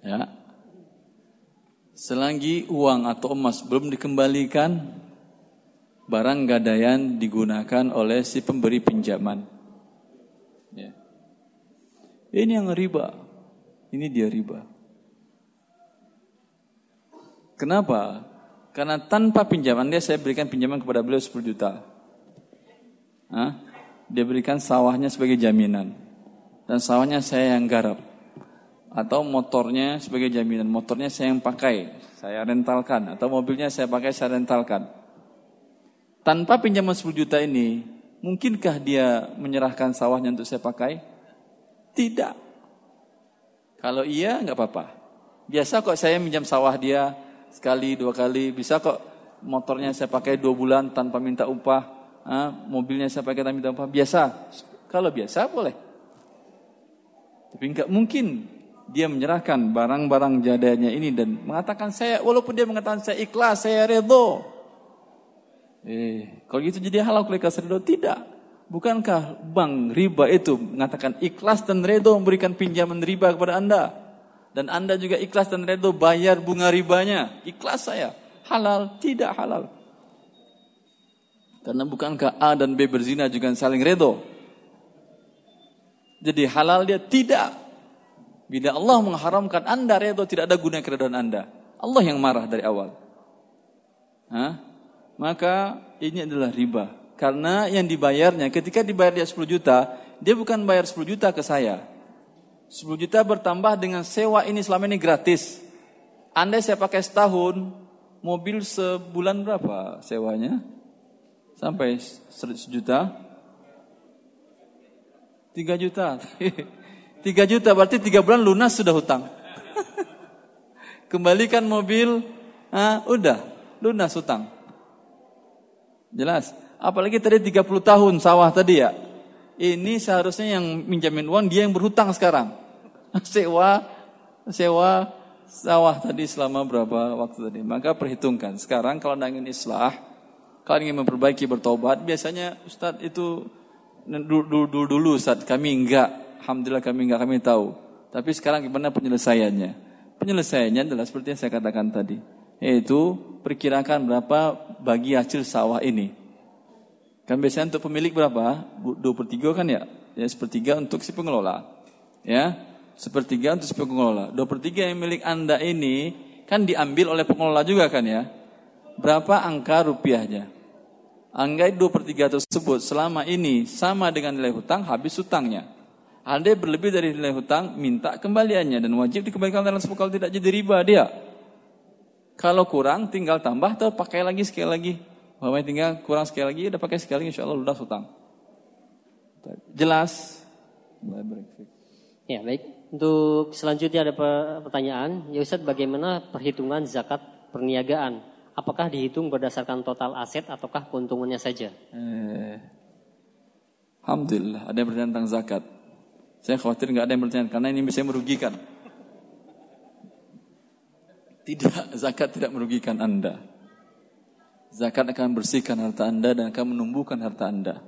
ya Selagi uang atau emas belum dikembalikan, barang gadaian digunakan oleh si pemberi pinjaman. Ya. Ini yang riba. Ini dia riba. Kenapa? Karena tanpa pinjaman dia saya berikan pinjaman kepada beliau 10 juta. Hah? Dia berikan sawahnya sebagai jaminan. Dan sawahnya saya yang garap. Atau motornya sebagai jaminan. Motornya saya yang pakai. Saya rentalkan. Atau mobilnya saya pakai, saya rentalkan. Tanpa pinjaman 10 juta ini, mungkinkah dia menyerahkan sawahnya untuk saya pakai? Tidak. Kalau iya, nggak apa-apa. Biasa kok saya minjam sawah dia sekali, dua kali. Bisa kok motornya saya pakai dua bulan tanpa minta upah. Ah, mobilnya saya pakai minta upah. Biasa. Kalau biasa boleh. Tapi nggak mungkin dia menyerahkan barang-barang jadanya ini dan mengatakan saya, walaupun dia mengatakan saya ikhlas, saya redho. Eh, kalau gitu jadi halal kalau ikhlas redho? Tidak. Bukankah bank riba itu mengatakan ikhlas dan redo memberikan pinjaman riba kepada Anda? Dan Anda juga ikhlas dan redo bayar bunga ribanya. Ikhlas saya. Halal, tidak halal. Karena bukankah A dan B berzina juga saling redo? Jadi halal dia tidak. Bila Allah mengharamkan Anda redo tidak ada guna keredoan Anda. Allah yang marah dari awal. Hah? Maka ini adalah riba. Karena yang dibayarnya ketika dibayar dia 10 juta, dia bukan bayar 10 juta ke saya. 10 juta bertambah dengan sewa ini selama ini gratis. Anda saya pakai setahun, mobil sebulan berapa sewanya? Sampai 100 juta? 3 juta. 3 juta berarti 3 bulan lunas sudah hutang. [laughs] Kembalikan mobil, ah, udah lunas hutang. Jelas? Apalagi tadi 30 tahun sawah tadi ya. Ini seharusnya yang minjamin uang dia yang berhutang sekarang. [laughs] sewa sewa sawah tadi selama berapa waktu tadi. Maka perhitungkan. Sekarang kalau anda ingin islah, kalau ingin memperbaiki bertobat, biasanya Ustadz itu dulu dulu, dulu Ustadz kami enggak. Alhamdulillah kami enggak kami tahu. Tapi sekarang gimana penyelesaiannya? Penyelesaiannya adalah seperti yang saya katakan tadi. Yaitu perkirakan berapa bagi hasil sawah ini. Kan biasanya untuk pemilik berapa? Dua per tiga kan ya? Ya sepertiga untuk si pengelola. Ya, sepertiga untuk si pengelola. Dua per tiga yang milik anda ini kan diambil oleh pengelola juga kan ya? Berapa angka rupiahnya? Anggai dua per tiga tersebut selama ini sama dengan nilai hutang, habis hutangnya. Anda berlebih dari nilai hutang, minta kembaliannya dan wajib dikembalikan dalam kalau tidak jadi riba dia. Kalau kurang tinggal tambah atau pakai lagi sekali lagi. Umpamanya tinggal kurang sekali lagi, udah pakai sekali lagi, insya Allah lunas hutang. Jelas? Ya baik. Untuk selanjutnya ada pertanyaan, ya Ustaz bagaimana perhitungan zakat perniagaan? Apakah dihitung berdasarkan total aset ataukah keuntungannya saja? Eh, Alhamdulillah ada yang bertanya tentang zakat. Saya khawatir nggak ada yang bertanya karena ini bisa merugikan. Tidak, zakat tidak merugikan Anda. Zakat akan bersihkan harta anda dan akan menumbuhkan harta anda.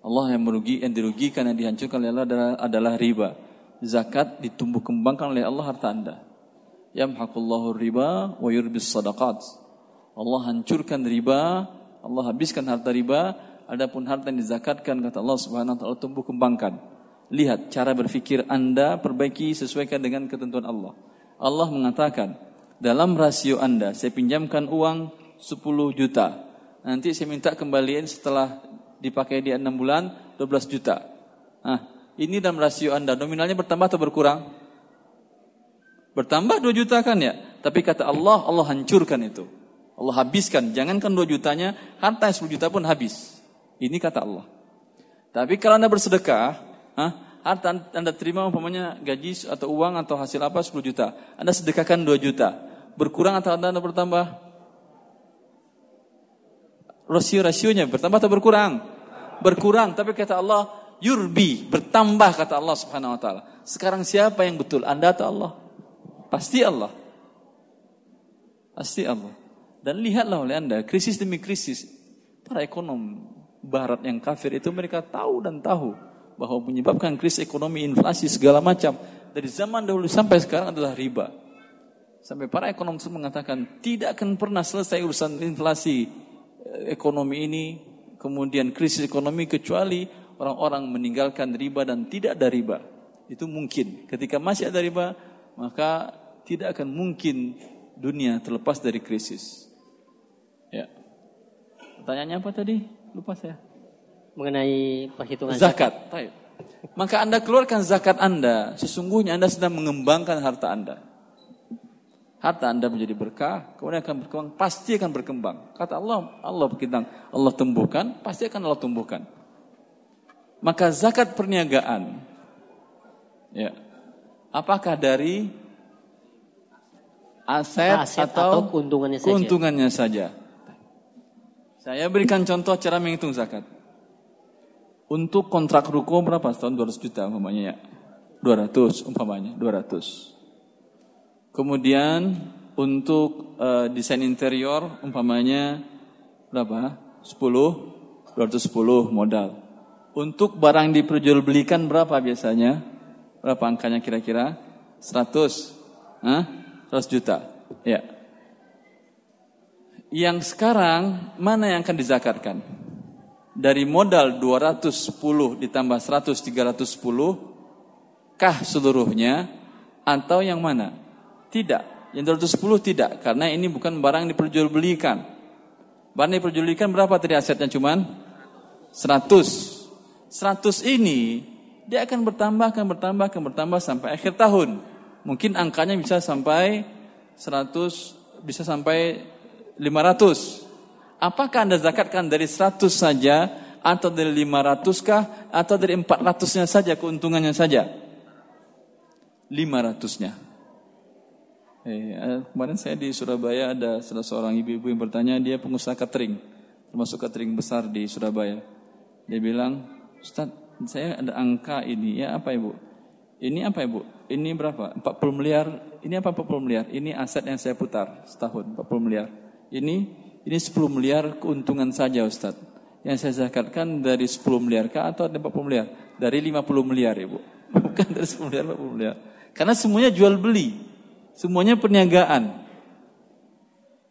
Allah yang merugi, yang dirugikan, yang dihancurkan oleh Allah adalah, adalah riba. Zakat ditumbuh kembangkan oleh Allah harta anda. Yamhaqullahu riba wa yurbis sadaqat. Allah hancurkan riba, Allah habiskan harta riba, adapun harta yang dizakatkan kata Allah Subhanahu wa taala tumbuh kembangkan. Lihat cara berfikir Anda perbaiki sesuaikan dengan ketentuan Allah. Allah mengatakan, dalam rasio Anda saya pinjamkan uang 10 juta. Nanti saya minta kembalian setelah dipakai di 6 bulan 12 juta. Nah, ini dalam rasio Anda nominalnya bertambah atau berkurang? Bertambah 2 juta kan ya? Tapi kata Allah, Allah hancurkan itu. Allah habiskan. Jangankan 2 jutanya, harta 10 juta pun habis. Ini kata Allah. Tapi kalau Anda bersedekah, ah, harta Anda terima umpamanya gaji atau uang atau hasil apa 10 juta. Anda sedekahkan 2 juta. Berkurang atau Anda bertambah? rasio-rasionya bertambah atau berkurang? Berkurang, tapi kata Allah, yurbi, bertambah kata Allah Subhanahu wa taala. Sekarang siapa yang betul? Anda atau Allah? Pasti Allah. Pasti Allah. Dan lihatlah oleh Anda, krisis demi krisis, para ekonom barat yang kafir itu mereka tahu dan tahu bahwa menyebabkan krisis ekonomi, inflasi segala macam dari zaman dahulu sampai sekarang adalah riba. Sampai para ekonom itu mengatakan tidak akan pernah selesai urusan inflasi ekonomi ini, kemudian krisis ekonomi kecuali orang-orang meninggalkan riba dan tidak ada riba. Itu mungkin. Ketika masih ada riba, maka tidak akan mungkin dunia terlepas dari krisis. Ya. Pertanyaannya apa tadi? Lupa saya. Mengenai perhitungan zakat. zakat. Maka Anda keluarkan zakat Anda, sesungguhnya Anda sedang mengembangkan harta Anda harta Anda menjadi berkah, kemudian akan berkembang, pasti akan berkembang. Kata Allah, Allah berkitang, Allah tumbuhkan, pasti akan Allah tumbuhkan. Maka zakat perniagaan, ya, apakah dari aset, aset atau, atau keuntungannya saja? Keuntungannya saja. Saya berikan contoh cara menghitung zakat. Untuk kontrak ruko berapa setahun 200 juta umpamanya ya. 200 umpamanya, 200. Kemudian untuk uh, desain interior umpamanya berapa? 10 210 modal. Untuk barang diperjualbelikan berapa biasanya? Berapa angkanya kira-kira? 100. Hah? 100 juta. Ya. Yang sekarang mana yang akan dizakatkan? Dari modal 210 ditambah 100 310 kah seluruhnya atau yang mana? Tidak. Yang 210 tidak. Karena ini bukan barang yang diperjualbelikan. Barang diperjualbelikan berapa tadi asetnya cuman? 100. 100 ini dia akan bertambah, akan bertambah, akan bertambah sampai akhir tahun. Mungkin angkanya bisa sampai 100, bisa sampai 500. Apakah Anda zakatkan dari 100 saja atau dari 500 kah atau dari 400-nya saja keuntungannya saja? 500-nya. Eh, eh, kemarin saya di Surabaya ada salah seorang ibu-ibu yang bertanya dia pengusaha catering, termasuk catering besar di Surabaya. Dia bilang, Ustaz, saya ada angka ini, ya apa ibu? Ini apa ibu? Ini berapa? 40 miliar. Ini apa 40 miliar? Ini aset yang saya putar setahun, 40 miliar. Ini ini 10 miliar keuntungan saja Ustaz. Yang saya zakatkan dari 10 miliar kah atau dari 40 miliar? Dari 50 miliar ibu. [laughs] Bukan dari 10 miliar, 40 miliar. Karena semuanya jual beli. Semuanya perniagaan.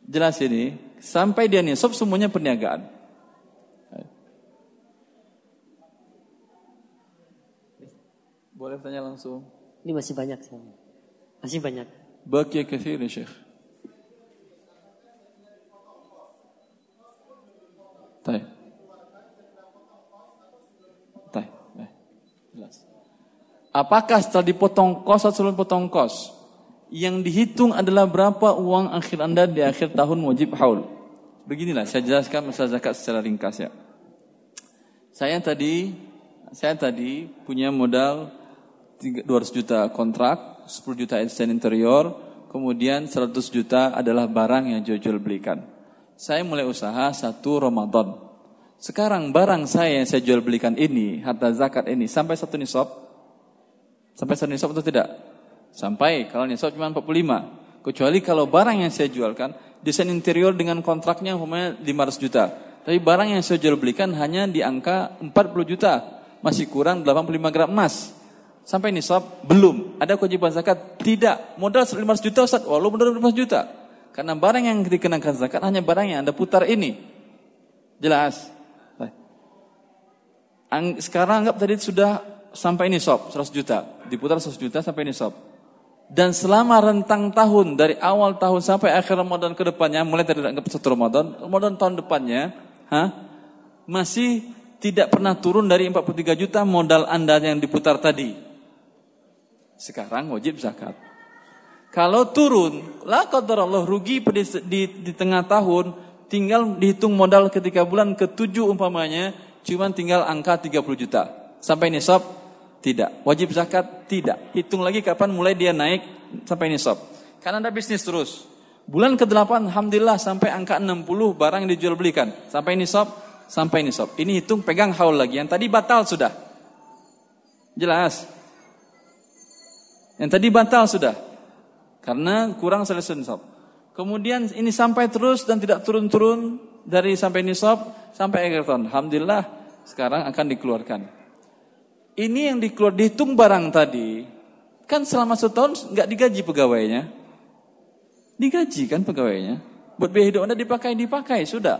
Jelas ini, sampai dia nisab semuanya perniagaan. Boleh tanya langsung. Ini masih banyak sih. Masih banyak. Baki kathir ya Syekh. Tay. Eh, jelas. Apakah setelah dipotong kos atau sebelum potong kos? yang dihitung adalah berapa uang akhir Anda di akhir tahun wajib haul. Beginilah saya jelaskan masalah zakat secara ringkas ya. Saya tadi saya tadi punya modal 200 juta kontrak, 10 juta desain interior, kemudian 100 juta adalah barang yang jual belikan. Saya mulai usaha satu Ramadan. Sekarang barang saya yang saya jual belikan ini, harta zakat ini sampai satu nisab, sampai satu nisab atau tidak? Sampai kalau nisab cuma 45. Kecuali kalau barang yang saya jualkan desain interior dengan kontraknya umpamanya 500 juta. Tapi barang yang saya jual belikan hanya di angka 40 juta. Masih kurang 85 gram emas. Sampai nisab belum. Ada kewajiban zakat? Tidak. Modal 500 juta Ustaz. Walau modal 500 juta. Karena barang yang dikenakan zakat hanya barang yang Anda putar ini. Jelas. Sekarang anggap tadi sudah sampai nisab 100 juta. Diputar 100 juta sampai nisab. Dan selama rentang tahun dari awal tahun sampai akhir Ramadan ke depannya, mulai dari anggap satu Ramadan, Ramadan tahun depannya, ha, masih tidak pernah turun dari 43 juta modal Anda yang diputar tadi. Sekarang wajib zakat. Kalau turun, lah Allah rugi di, di, di tengah tahun, tinggal dihitung modal ketika bulan ke-7 umpamanya, cuma tinggal angka 30 juta. Sampai nisab tidak. Wajib zakat? Tidak. Hitung lagi kapan mulai dia naik sampai nisab. Karena ada bisnis terus. Bulan ke-8 Alhamdulillah sampai angka 60 barang dijual belikan. Sampai nisab? Sampai nisab. Ini hitung pegang haul lagi. Yang tadi batal sudah. Jelas. Yang tadi batal sudah. Karena kurang selesai nisab. Kemudian ini sampai terus dan tidak turun-turun dari sampai nisab sampai akhir tahun. Alhamdulillah sekarang akan dikeluarkan ini yang dikeluar dihitung barang tadi, kan selama setahun nggak digaji pegawainya. Digaji kan pegawainya. Buat biaya hidup Anda dipakai, dipakai, sudah.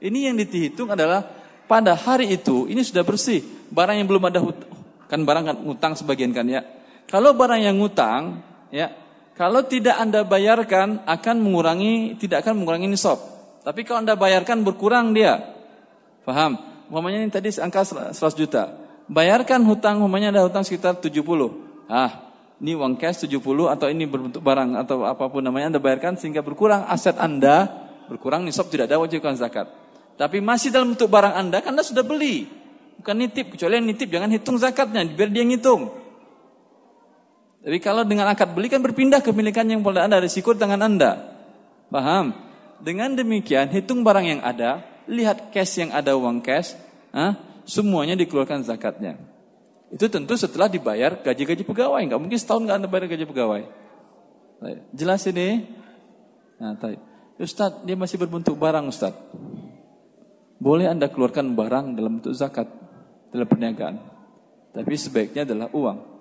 Ini yang dihitung adalah pada hari itu ini sudah bersih. Barang yang belum ada hutang, kan barang kan utang sebagian kan ya. Kalau barang yang ngutang ya, kalau tidak Anda bayarkan akan mengurangi tidak akan mengurangi nisab. Tapi kalau Anda bayarkan berkurang dia. Paham? Umpamanya ini tadi angka 100 juta. Bayarkan hutang umpamanya ada hutang sekitar 70. Ah, ini uang cash 70 atau ini berbentuk barang atau apa pun namanya Anda bayarkan sehingga berkurang aset Anda, berkurang nisab tidak ada wajibkan zakat. Tapi masih dalam bentuk barang Anda kan Anda sudah beli. Bukan nitip, kecuali yang nitip jangan hitung zakatnya, biar dia ngitung. Tapi kalau dengan akad beli kan berpindah kepemilikan yang pada Anda, risiko di tangan Anda. Paham? Dengan demikian hitung barang yang ada, lihat cash yang ada uang cash, ah, semuanya dikeluarkan zakatnya. Itu tentu setelah dibayar gaji-gaji pegawai. Enggak mungkin setahun nggak anda bayar gaji pegawai. Jelas ini? Nah, tadi. Ustaz, dia masih berbentuk barang Ustaz. Boleh anda keluarkan barang dalam bentuk zakat dalam perniagaan. Tapi sebaiknya adalah uang.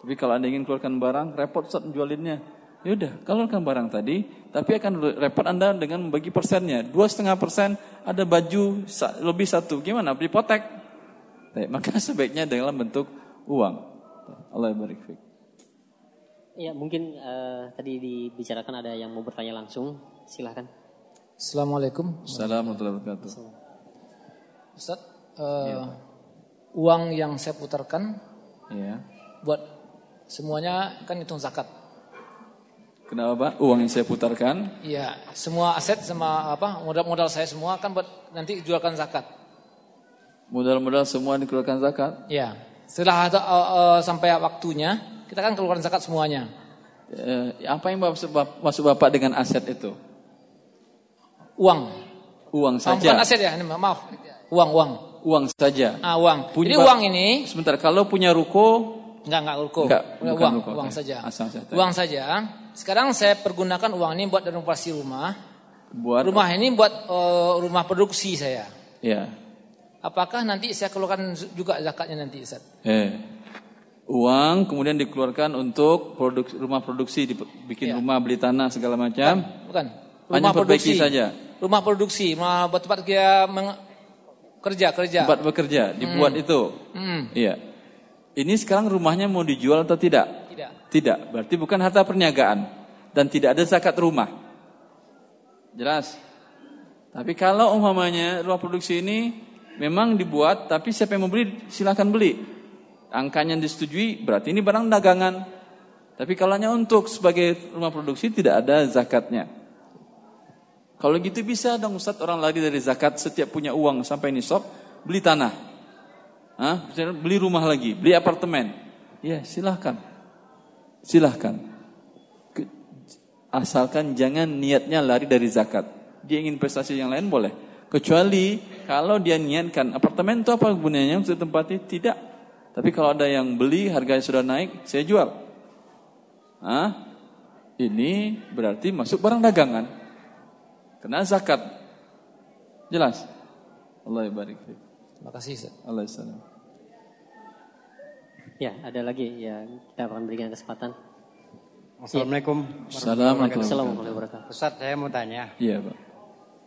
Tapi kalau anda ingin keluarkan barang, repot Ustaz menjualinnya. Ya udah, keluarkan barang tadi, tapi akan repot anda dengan membagi persennya. Dua setengah persen ada baju lebih satu. Gimana? Beli potek. [laughs] Maka sebaiknya dalam bentuk uang. Allah barik Ya mungkin uh, tadi dibicarakan ada yang mau bertanya langsung. Silahkan. Assalamualaikum. Assalamualaikum warahmatullahi wabarakatuh. Ustaz, uh, ya. uang yang saya putarkan, ya. buat semuanya kan hitung zakat. Kenapa Pak? Uang yang saya putarkan? Iya, semua aset sama apa modal-modal saya semua kan buat nanti jualkan zakat. Modal-modal semua dikeluarkan zakat? Iya. Setelah uh, uh, sampai waktunya, kita kan keluarkan zakat semuanya. Uh, apa yang maksud, maksud Bapak dengan aset itu? Uang. Uang saja. Oh, bukan aset ya, maaf. Uang, uang. Uang saja. Ah, uang. Punya Jadi uang ini Sebentar, kalau punya ruko Enggak, enggak ruko. Enggak, uang, ruko, uang okay. saja. Asal saja. Uang saja. Sekarang saya pergunakan uang ini buat renovasi rumah. Buat rumah ini buat uh, rumah produksi saya. Ya. Apakah nanti saya keluarkan juga zakatnya nanti Ustaz? Eh. Uang kemudian dikeluarkan untuk produk, rumah produksi, bikin ya. rumah, beli tanah segala macam. Bukan. bukan. Rumah Hanya produksi saja. Rumah produksi, rumah buat tempat dia kerja kerja. Tempat bekerja, dibuat hmm. itu. Hmm. Iya. Ini sekarang rumahnya mau dijual atau tidak? Tidak. Tidak. Berarti bukan harta perniagaan dan tidak ada zakat rumah. Jelas? Tapi kalau umpamanya rumah produksi ini memang dibuat tapi siapa yang mau beli silakan beli. Angkanya disetujui berarti ini barang dagangan. Tapi kalau hanya untuk sebagai rumah produksi tidak ada zakatnya. Kalau gitu bisa dong Ustaz orang lagi dari zakat setiap punya uang sampai nisab beli tanah. Hah? Beli rumah lagi, beli apartemen. Ya silahkan. Silahkan. Asalkan jangan niatnya lari dari zakat. Dia ingin prestasi yang lain boleh. Kecuali kalau dia niatkan apartemen itu apa gunanya untuk tempati? Tidak. Tapi kalau ada yang beli harganya sudah naik, saya jual. Hah? Ini berarti masuk barang dagangan. Kena zakat. Jelas? Allah barik. Terima kasih. Allah salam. Ya, ada lagi ya kita akan berikan kesempatan. Assalamualaikum. Assalamualaikum warahmatullahi wabarakatuh. Ustaz, saya mau tanya. Iya, Pak.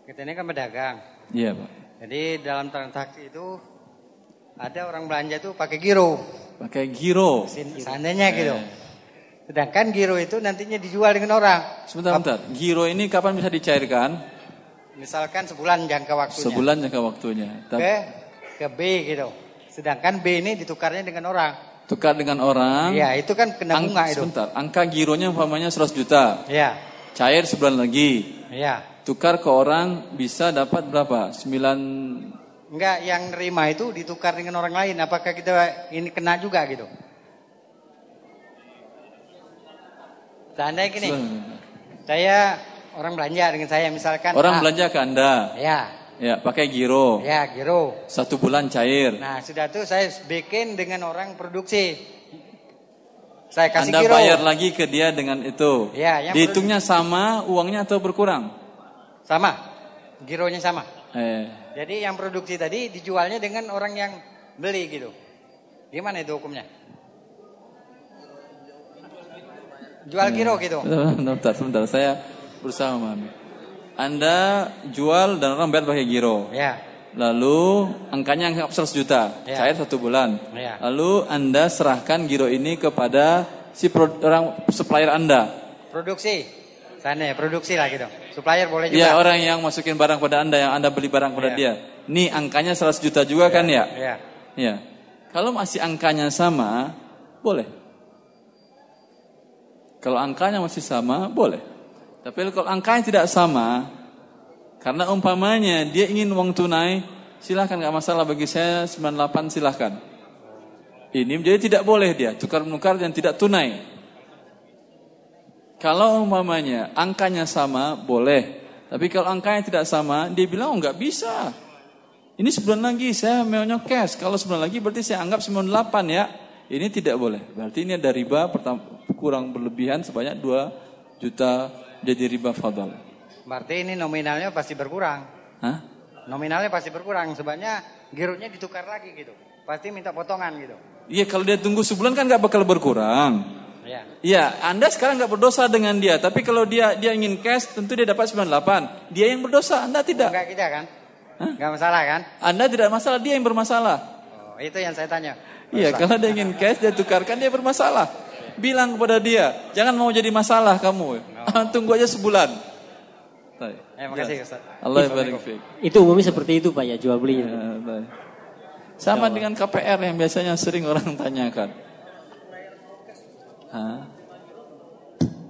Kita ini kan pedagang. Iya, Pak. Jadi dalam transaksi itu ada orang belanja tuh pakai giro. Pakai giro. Seandainya gitu. Eh. Sedangkan giro itu nantinya dijual dengan orang. Sebentar, sebentar. Giro ini kapan bisa dicairkan? Misalkan sebulan jangka waktunya. Sebulan jangka waktunya. Ke ke B gitu. Sedangkan B ini ditukarnya dengan orang tukar dengan orang. Iya, itu kan kena bunga itu. Sebentar, angka gironya umpamanya 100 juta. Iya. Cair sebulan lagi. Iya. Tukar ke orang bisa dapat berapa? 9 Enggak, yang nerima itu ditukar dengan orang lain. Apakah kita ini kena juga gitu? Seandainya gini. Saya orang belanja dengan saya misalkan. Orang A. belanja ke Anda. Ya. Ya, pakai giro. Ya, giro. Satu bulan cair. Nah, sudah tuh saya bikin dengan orang produksi. Saya kasih Anda giro. bayar lagi ke dia dengan itu. Ya, yang Dihitungnya sama uangnya atau berkurang? Sama. Gironya sama. Eh. Jadi yang produksi tadi dijualnya dengan orang yang beli gitu. Gimana itu hukumnya? Jual giro gitu. [laughs] Sebentar, sebentar. Saya berusaha memahami. Anda jual dan orang bayar pakai giro. Ya. Lalu angkanya anggap 100 juta, Ya. cair satu bulan. Ya. Lalu Anda serahkan giro ini kepada si pro- orang supplier Anda. Produksi. Sana ya, produksi lah gitu. Supplier boleh juga. Ya orang yang masukin barang pada Anda, yang Anda beli barang pada Ya. dia. Nih angkanya 100 juta juga kan ya? Ya. Ya. Kalau masih angkanya sama, boleh. Kalau angkanya masih sama, boleh. Tapi kalau angkanya tidak sama, karena umpamanya dia ingin uang tunai, silahkan nggak masalah bagi saya 98 silahkan. Ini menjadi tidak boleh dia tukar menukar yang tidak tunai. Kalau umpamanya angkanya sama, boleh. Tapi kalau angkanya tidak sama, dia bilang oh nggak bisa. Ini sebulan lagi saya maunya cash. Kalau sebulan lagi berarti saya anggap 98 ya. Ini tidak boleh. Berarti ini ada riba pertam- kurang berlebihan sebanyak 2 juta jadi riba fadal. Berarti ini nominalnya pasti berkurang. Hah? Nominalnya pasti berkurang. Sebabnya gironya ditukar lagi gitu. Pasti minta potongan gitu. Iya kalau dia tunggu sebulan kan nggak bakal berkurang. Ya. Iya, Anda sekarang nggak berdosa dengan dia, tapi kalau dia dia ingin cash, tentu dia dapat 98. Dia yang berdosa, Anda tidak. Enggak kita kan? Enggak masalah kan? Anda tidak masalah, dia yang bermasalah. Oh, itu yang saya tanya. Iya, kalau dia ingin cash, dia tukarkan, dia bermasalah. Bilang kepada dia, jangan mau jadi masalah kamu. [laughs] Tunggu aja sebulan. Baik. Eh, makasih Ustaz. Allah barik fiik. Itu umumnya seperti itu Pak ya jual belinya. Ya. Sama dengan KPR yang biasanya sering orang [laughs] tanyakan. Hah?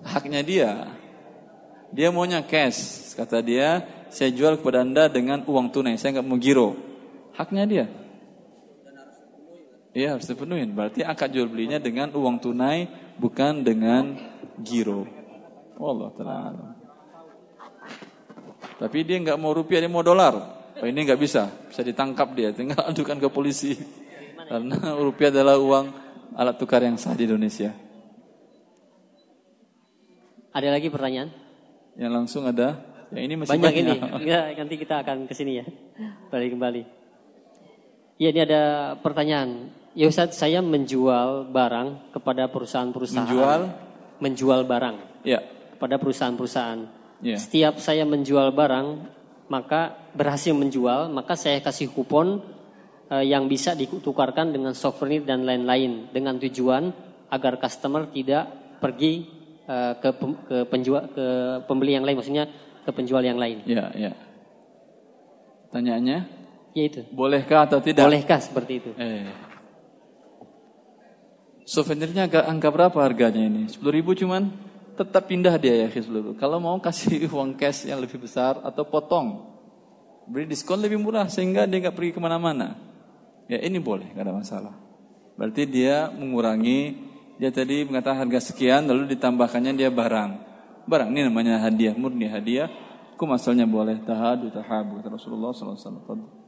Haknya dia. Dia maunya cash. Kata dia, saya jual kepada anda dengan uang tunai. Saya nggak mau giro. Haknya dia. Iya harus dipenuhi. Berarti akad jual belinya dengan uang tunai, bukan dengan giro. Allah taala. Tapi dia nggak mau rupiah, dia mau dolar. Oh, ini nggak bisa, bisa ditangkap dia, tinggal [laughs] adukan ke polisi. Karena rupiah adalah uang alat tukar yang sah di Indonesia. Ada lagi pertanyaan? Yang langsung ada, yang ini masih Banyak banyak. ini. Enggak, nanti kita akan ke sini ya. Balik kembali. Iya, ini ada pertanyaan. Ya Ustaz, saya menjual barang kepada perusahaan-perusahaan. Menjual? Menjual barang Ya, kepada perusahaan-perusahaan. Ya. Setiap saya menjual barang, maka berhasil menjual, maka saya kasih kupon eh, yang bisa ditukarkan dengan souvenir dan lain-lain dengan tujuan agar customer tidak pergi eh, ke pem- ke penjual ke pembeli yang lain, maksudnya ke penjual yang lain. ya, ya. Tanyaannya, Ya itu. bolehkah atau tidak? Bolehkah seperti itu? Eh. Souvenirnya agak angka berapa harganya ini? 10 ribu cuman tetap pindah dia ya seluruh. Kalau mau kasih [laughs] uang cash yang lebih besar atau potong, beri diskon lebih murah sehingga dia nggak pergi ke mana-mana. Ya ini boleh, nggak ada masalah. Berarti dia mengurangi, dia tadi mengatakan harga sekian lalu ditambahkannya dia barang. Barang ini namanya hadiah, murni hadiah. Hukum asalnya boleh tahadu tahabu kata Rasulullah SAW.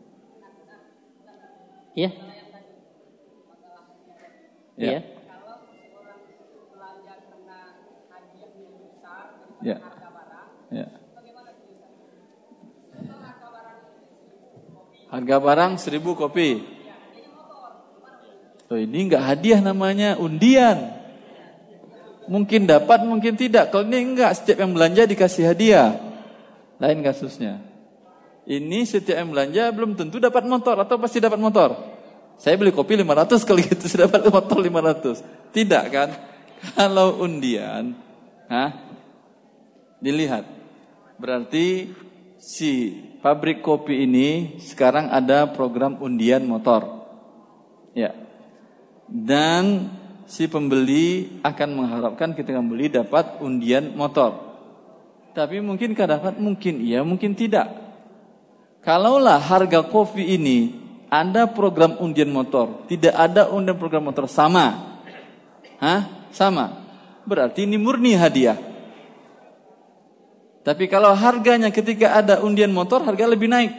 Iya. Ya. Iya. Ya. Ya. Harga barang seribu kopi. Oh ini enggak hadiah namanya undian. Mungkin dapat, mungkin tidak. Kalau ini enggak, setiap yang belanja dikasih hadiah. Lain kasusnya. Ini setiap yang belanja belum tentu dapat motor atau pasti dapat motor. Saya beli kopi 500 kali gitu sudah dapat motor 500. Tidak kan? Kalau undian, hah? Dilihat. Berarti si pabrik kopi ini sekarang ada program undian motor. Ya. Dan si pembeli akan mengharapkan ketika membeli dapat undian motor. Tapi mungkinkah dapat? Mungkin iya, mungkin tidak. Kalaulah harga kopi ini ada program undian motor, tidak ada undian program motor sama. Hah? Sama. Berarti ini murni hadiah. Tapi kalau harganya ketika ada undian motor harga lebih naik.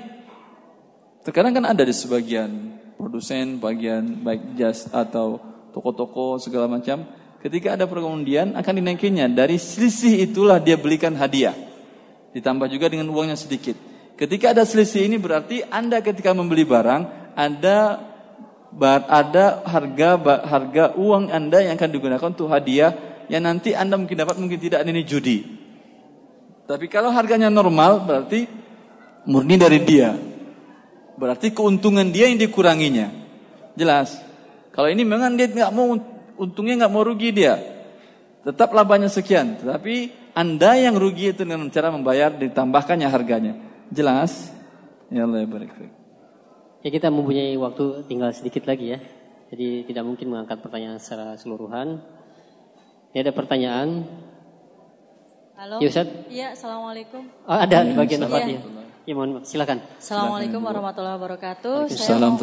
Terkadang kan ada di sebagian produsen, bagian baik jas atau toko-toko segala macam. Ketika ada program undian akan dinaikinya. Dari selisih itulah dia belikan hadiah. Ditambah juga dengan uangnya sedikit. Ketika ada selisih ini berarti Anda ketika membeli barang ada bar- ada harga ba- harga uang Anda yang akan digunakan untuk hadiah yang nanti Anda mungkin dapat mungkin tidak ini judi. Tapi kalau harganya normal berarti murni dari dia. Berarti keuntungan dia yang dikuranginya. Jelas. Kalau ini memang dia nggak mau untungnya nggak mau rugi dia. Tetap labanya sekian. Tetapi anda yang rugi itu dengan cara membayar ditambahkannya harganya. Jelas? Ya Allah ya. Ya kita mempunyai waktu tinggal sedikit lagi ya. Jadi tidak mungkin mengangkat pertanyaan secara seluruhan. Ini ada pertanyaan Halo. Ya, Ustaz. Iya, Assalamualaikum. Oh, ada di bagian Iya. tempat ya. Ya mohon maaf, silakan. Assalamualaikum warahmatullahi wabarakatuh. Saya mau,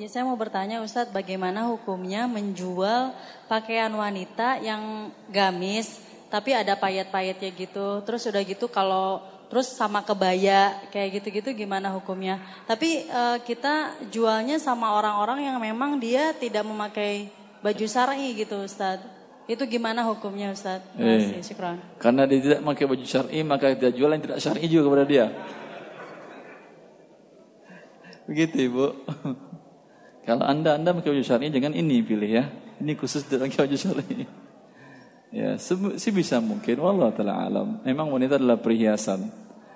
ya, saya mau bertanya Ustadz, bagaimana hukumnya menjual pakaian wanita yang gamis, tapi ada payet-payetnya gitu. Terus udah gitu kalau terus sama kebaya kayak gitu-gitu gimana hukumnya? Tapi eh, kita jualnya sama orang-orang yang memang dia tidak memakai baju syar'i gitu Ustadz. Itu gimana hukumnya? Terima Eh. syukran. Karena dia tidak pakai baju syar'i maka kita jual yang tidak syar'i juga kepada dia. Begitu Ibu. [laughs] Kalau Anda Anda pakai baju syar'i jangan ini pilih ya. Ini khusus tidak pakai baju syar'i. Ya, sih bisa mungkin wallah taala alam. Memang wanita adalah perhiasan.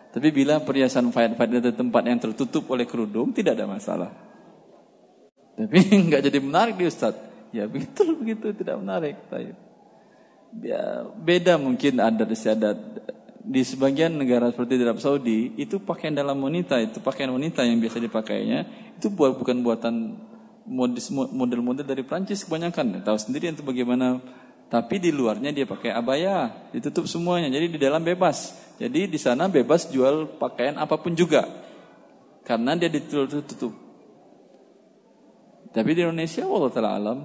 Tapi bila perhiasan fayat-fayat di tempat yang tertutup oleh kerudung tidak ada masalah. Tapi [laughs] nggak jadi menarik di Ustaz. Ya betul begitu tidak menarik. Ya, beda mungkin adat istiadat di sebagian negara seperti di Arab Saudi itu pakaian dalam wanita itu pakaian wanita yang biasa dipakainya itu buat bukan buatan model-model dari Prancis kebanyakan tahu sendiri itu bagaimana tapi di luarnya dia pakai abaya ditutup semuanya jadi di dalam bebas. Jadi di sana bebas jual pakaian apa pun juga karena dia ditutup tapi di Indonesia Allah taala alam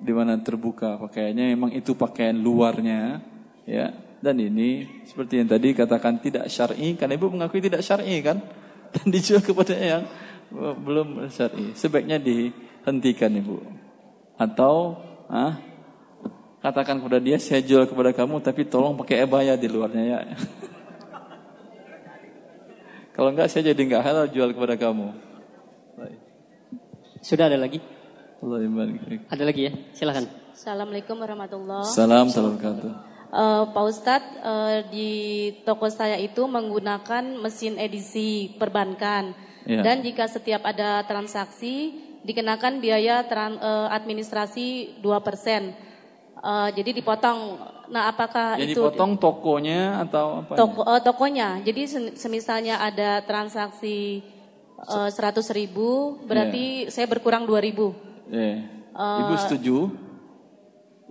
di mana terbuka pakaiannya memang itu pakaian luarnya ya. Dan ini seperti yang tadi katakan tidak syar'i karena ibu mengakui tidak syar'i kan? [laughs] Dan dijual kepada yang belum syar'i. Sebaiknya dihentikan ibu. Atau ah, katakan kepada dia saya jual kepada kamu tapi tolong pakai abaya di luarnya ya [laughs] kalau enggak saya jadi enggak halal jual kepada kamu Baik. Sudah ada lagi? Ada lagi ya? Silakan. Assalamualaikum warahmatullahi Salam warahmatullahi wabarakatuh. Eh, Pak Ustadz, eh, di toko saya itu menggunakan mesin edisi perbankan. Iya. Dan jika setiap ada transaksi, dikenakan biaya tran- eh, administrasi 2%. Eh, jadi dipotong. Nah, apakah Yang itu dipotong tokonya atau apa? toko, eh, tokonya? Jadi semisalnya ada transaksi eh, 100 ribu, berarti saya berkurang 2 ribu. Eh, Ibu setuju?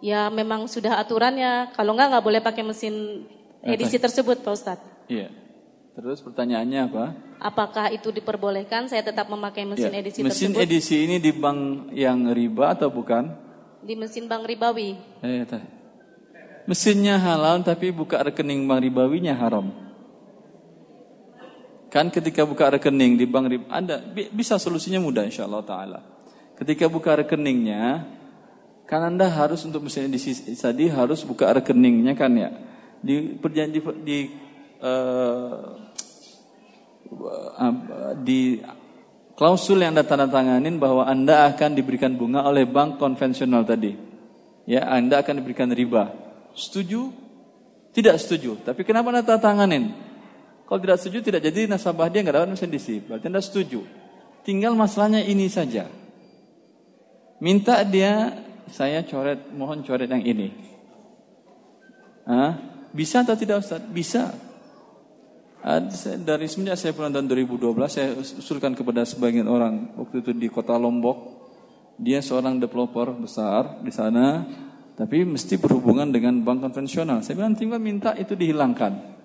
Ya memang sudah aturannya. Kalau enggak nggak boleh pakai mesin edisi tersebut, Pak Ustadz. Iya. Terus pertanyaannya apa? Apakah itu diperbolehkan? Saya tetap memakai mesin Ya, edisi Mesin tersebut edisi ini di bank yang riba atau bukan? Di mesin bank ribawi. Eh, tah. Mesinnya halal tapi buka rekening bank ribawinya haram. Kan ketika buka rekening di bank riba ada bi- bisa solusinya mudah insyaallah taala. Ketika buka rekeningnya kan Anda harus untuk mesin edisi tadi harus buka rekeningnya kan ya. Di perjanji di eh, di klausul yang Anda tanda tanganin bahwa Anda akan diberikan bunga oleh bank konvensional tadi. Ya, Anda akan diberikan riba. Setuju? Tidak setuju. Tapi kenapa Anda tanda tanganin? Kalau tidak setuju tidak jadi nasabah dia nggak dapat mesin DC. Berarti Anda setuju. Tinggal masalahnya ini saja. Minta dia saya coret, mohon coret yang ini. Hah? Bisa atau tidak Ustaz? Bisa. Dari semenjak saya pulang tahun 2012 saya usulkan kepada sebagian orang waktu itu di kota Lombok dia seorang developer besar di sana tapi mesti berhubungan dengan bank konvensional. Saya bilang tinggal minta itu dihilangkan.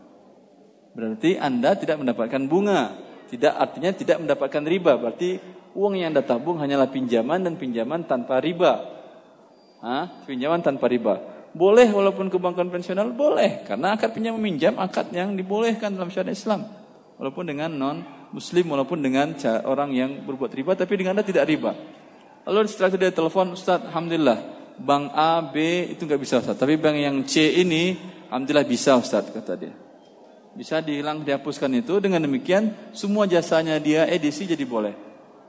Berarti anda tidak mendapatkan bunga. Tidak artinya tidak mendapatkan riba. Berarti uang yang anda tabung hanyalah pinjaman dan pinjaman tanpa riba. Hah? pinjaman tanpa riba boleh walaupun ke bank konvensional boleh. Karena akad pinjam meminjam akad yang dibolehkan dalam syariat Islam. Walaupun dengan non muslim walaupun dengan orang yang berbuat riba tapi dengan anda tidak riba. Lalu setelah itu dia telepon Ustaz Alhamdulillah bank A B itu nggak bisa Ustaz. Tapi bank yang C ini Alhamdulillah bisa Ustaz kata dia. Bisa dihilang dihapuskan itu. Dengan demikian semua jasanya dia edisi jadi boleh.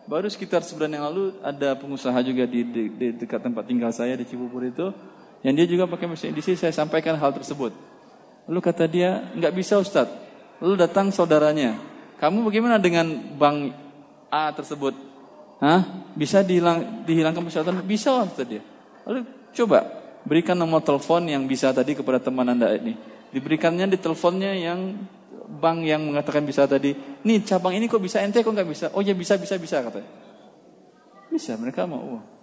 Baru sekitar sebulan yang lalu ada pengusaha juga di, di- di dekat tempat tinggal saya di Cibubur itu yang dia juga pakai mesin edisi saya sampaikan hal tersebut Lalu kata dia, nggak bisa Ustaz. Lalu datang saudaranya. Kamu bagaimana dengan bank A tersebut? Hah? Bisa dihilang, dihilangkan persyaratan? Bisa Ustaz dia. Lalu coba berikan nomor telepon yang bisa tadi kepada teman Anda ini. Diberikannya di teleponnya yang bank yang mengatakan bisa tadi. Nih cabang ini kok bisa ente kok nggak bisa? Oh ya bisa bisa bisa katanya. Bisa mereka mau uang.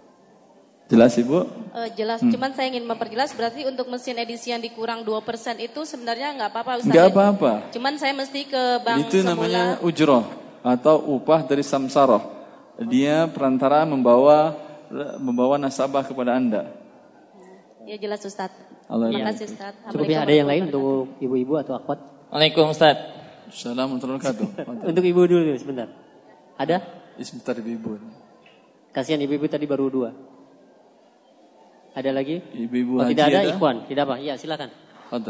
Jelas Ibu? Uh, jelas, hmm. cuman saya ingin memperjelas berarti untuk mesin edisi yang dikurang 2% itu sebenarnya nggak apa-apa Ustaz. Nggak apa-apa. Cuman saya mesti ke bank Itu semula. namanya ujroh atau upah dari samsaroh. Dia perantara membawa membawa nasabah kepada Anda. Ya jelas Ustaz. Allah Terima kasih Ustaz. Cukup ya ada yang lain untuk ibu-ibu atau akhwat? Waalaikumsalam Ustaz. Assalamualaikum [laughs] Untuk ibu dulu sebentar. Ada? Sebentar ibu-ibu. Kasihan ibu-ibu tadi baru dua. Ada lagi? Ibu-ibu oh, tidak ada, ada, Ikhwan. Tidak apa? Iya, silakan.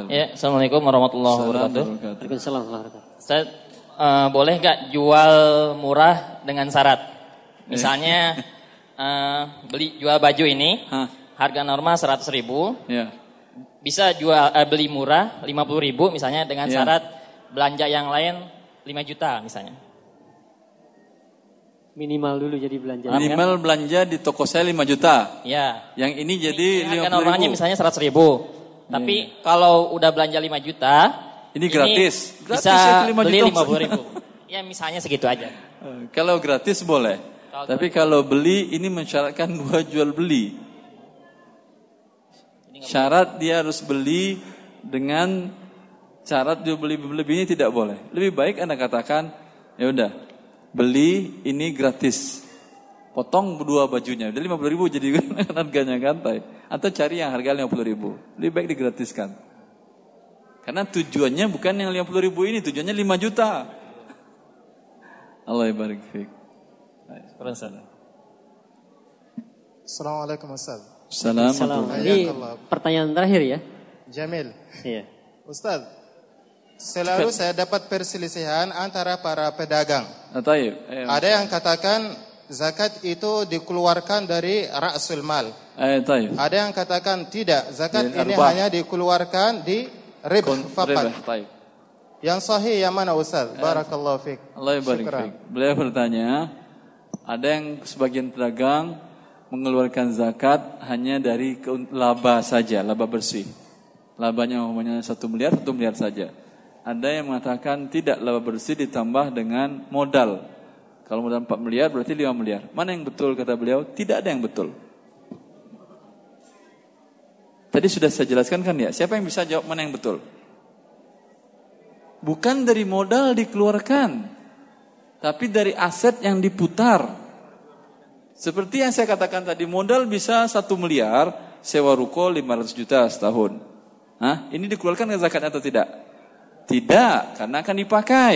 Ya, Assalamualaikum warahmatullahi wabarakatuh. Waalaikumsalam warahmatullahi wabarakatuh. Saya uh, boleh gak jual murah dengan syarat? Misalnya uh, [laughs] beli jual baju ini, Hah? harga normal 100 ribu. Ya. Bisa jual uh, beli murah 50 ribu misalnya dengan ya. syarat belanja yang lain 5 juta misalnya. Minimal dulu jadi belanja. Minimal kan? belanja di toko saya 5 juta. Ya. Yang ini jadi ini kan normalnya misalnya 100 ribu. Tapi ya. kalau udah belanja 5 juta. Ini gratis. Ini gratis bisa ya 5 beli juta. 50 ribu. [laughs] ya misalnya segitu aja. Eh, kalau gratis boleh. Kalau Tapi kalau beli ini mensyaratkan dua jual beli. Syarat dia harus beli dengan syarat jual beli lebih ini tidak boleh. Lebih baik Anda katakan, ya udah beli ini gratis. Potong dua bajunya, udah 50 ribu jadi [laughs] harganya gantai. Atau cari yang harga 50 ribu, lebih baik digratiskan. Karena tujuannya bukan yang 50 ribu ini, tujuannya 5 juta. Allah barik fiik. Assalamualaikum Ustaz. Assalamualaikum. Ini pertanyaan terakhir ya. Jamil. Iya. Ustaz, Selalu saya dapat perselisihan antara para pedagang. Atayib. Ada yang katakan zakat itu dikeluarkan dari rasul mal. Atayib. Ada yang katakan tidak, zakat ini hanya dikeluarkan di rib fakat. Yang sahih yang mana Ustaz? Barakallahu fiik. Allah barik fiik. Beliau bertanya, ada yang sebagian pedagang mengeluarkan zakat hanya dari laba saja, laba bersih. Labanya umumnya satu miliar, satu miliar saja. Ada yang mengatakan tidak laba bersih ditambah dengan modal. Kalau modal 4 miliar berarti 5 miliar. Mana yang betul kata beliau? Tidak ada yang betul. Tadi sudah saya jelaskan kan ya, siapa yang bisa jawab mana yang betul? Bukan dari modal dikeluarkan, tapi dari aset yang diputar. Seperti yang saya katakan tadi, modal bisa satu miliar, sewa ruko 500 juta setahun. Hah? Ini dikeluarkan ke zakat atau tidak? Tidak, karena akan dipakai.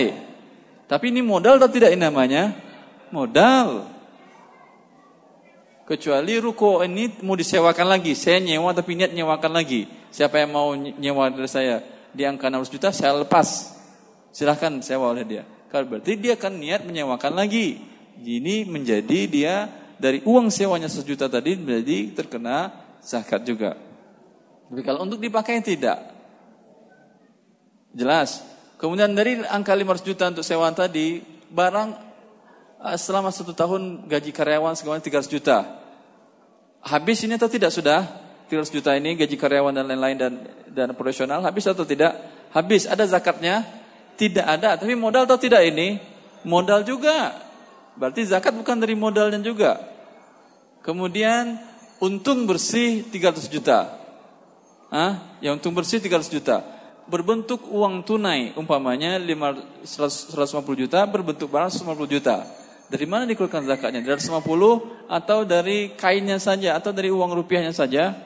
Tapi ini modal atau tidak ini namanya? Modal. Kecuali ruko ini mau disewakan lagi. Saya nyewa tapi niat nyewakan lagi. Siapa yang mau nyewa dari saya? Di angka 600 juta saya lepas. Silahkan sewa oleh dia. Kalau berarti dia akan niat menyewakan lagi. Ini menjadi dia dari uang sewanya sejuta tadi menjadi terkena zakat juga. Tapi kalau untuk dipakai tidak. Jelas. Kemudian dari angka 500 juta untuk sewa tadi, barang eh, selama satu tahun gaji karyawan sekitar 300 juta. Habis ini atau tidak sudah? 300 juta ini gaji karyawan dan lain-lain dan dan profesional habis atau tidak? Habis. Ada zakatnya? Tidak ada. Tapi modal atau tidak ini? Modal juga. Berarti zakat bukan dari modalnya juga. Kemudian untung bersih 300 juta. Hah? Yang untung bersih 300 juta berbentuk uang tunai, umpamanya 150 juta berbentuk barang 150 juta. Dari mana dikeluarkan zakatnya? Dari 150 atau dari kainnya saja atau dari uang rupiahnya saja?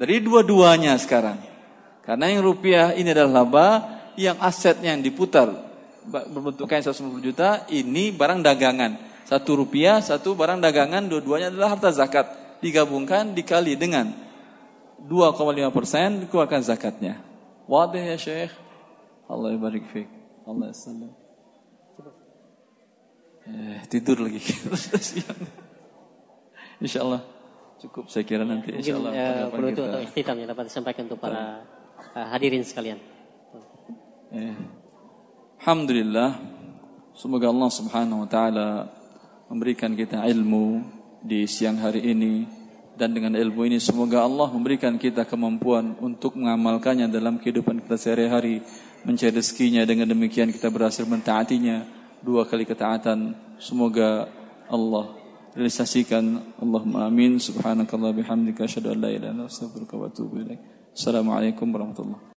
Dari dua-duanya sekarang. Karena yang rupiah ini adalah laba, yang asetnya yang diputar berbentuk kain 150 juta, ini barang dagangan. Satu rupiah, satu barang dagangan, dua-duanya adalah harta zakat. Digabungkan dikali dengan 2,5 persen dikeluarkan zakatnya. Ya Syekh. Allah barik fiik. Allah salam. Eh, tidur lagi. [laughs] Insya Allah cukup saya kira nanti. Insya Allah. Mungkin uh, penutup atau istitam yang dapat disampaikan untuk para hadirin sekalian. Eh. Alhamdulillah, semoga Allah Subhanahu wa taala memberikan kita ilmu di siang hari ini dan dengan ilmu ini semoga Allah memberikan kita kemampuan untuk mengamalkannya dalam kehidupan kita sehari-hari mencari rezekinya. Dengan demikian kita berhasil mentaatinya. Dua kali ketaatan. Semoga Allah realisasikan. Allahumma amin. Subhanakallah bihamdika. Asyhadu an la ilaha assalamualaikum warahmatullahi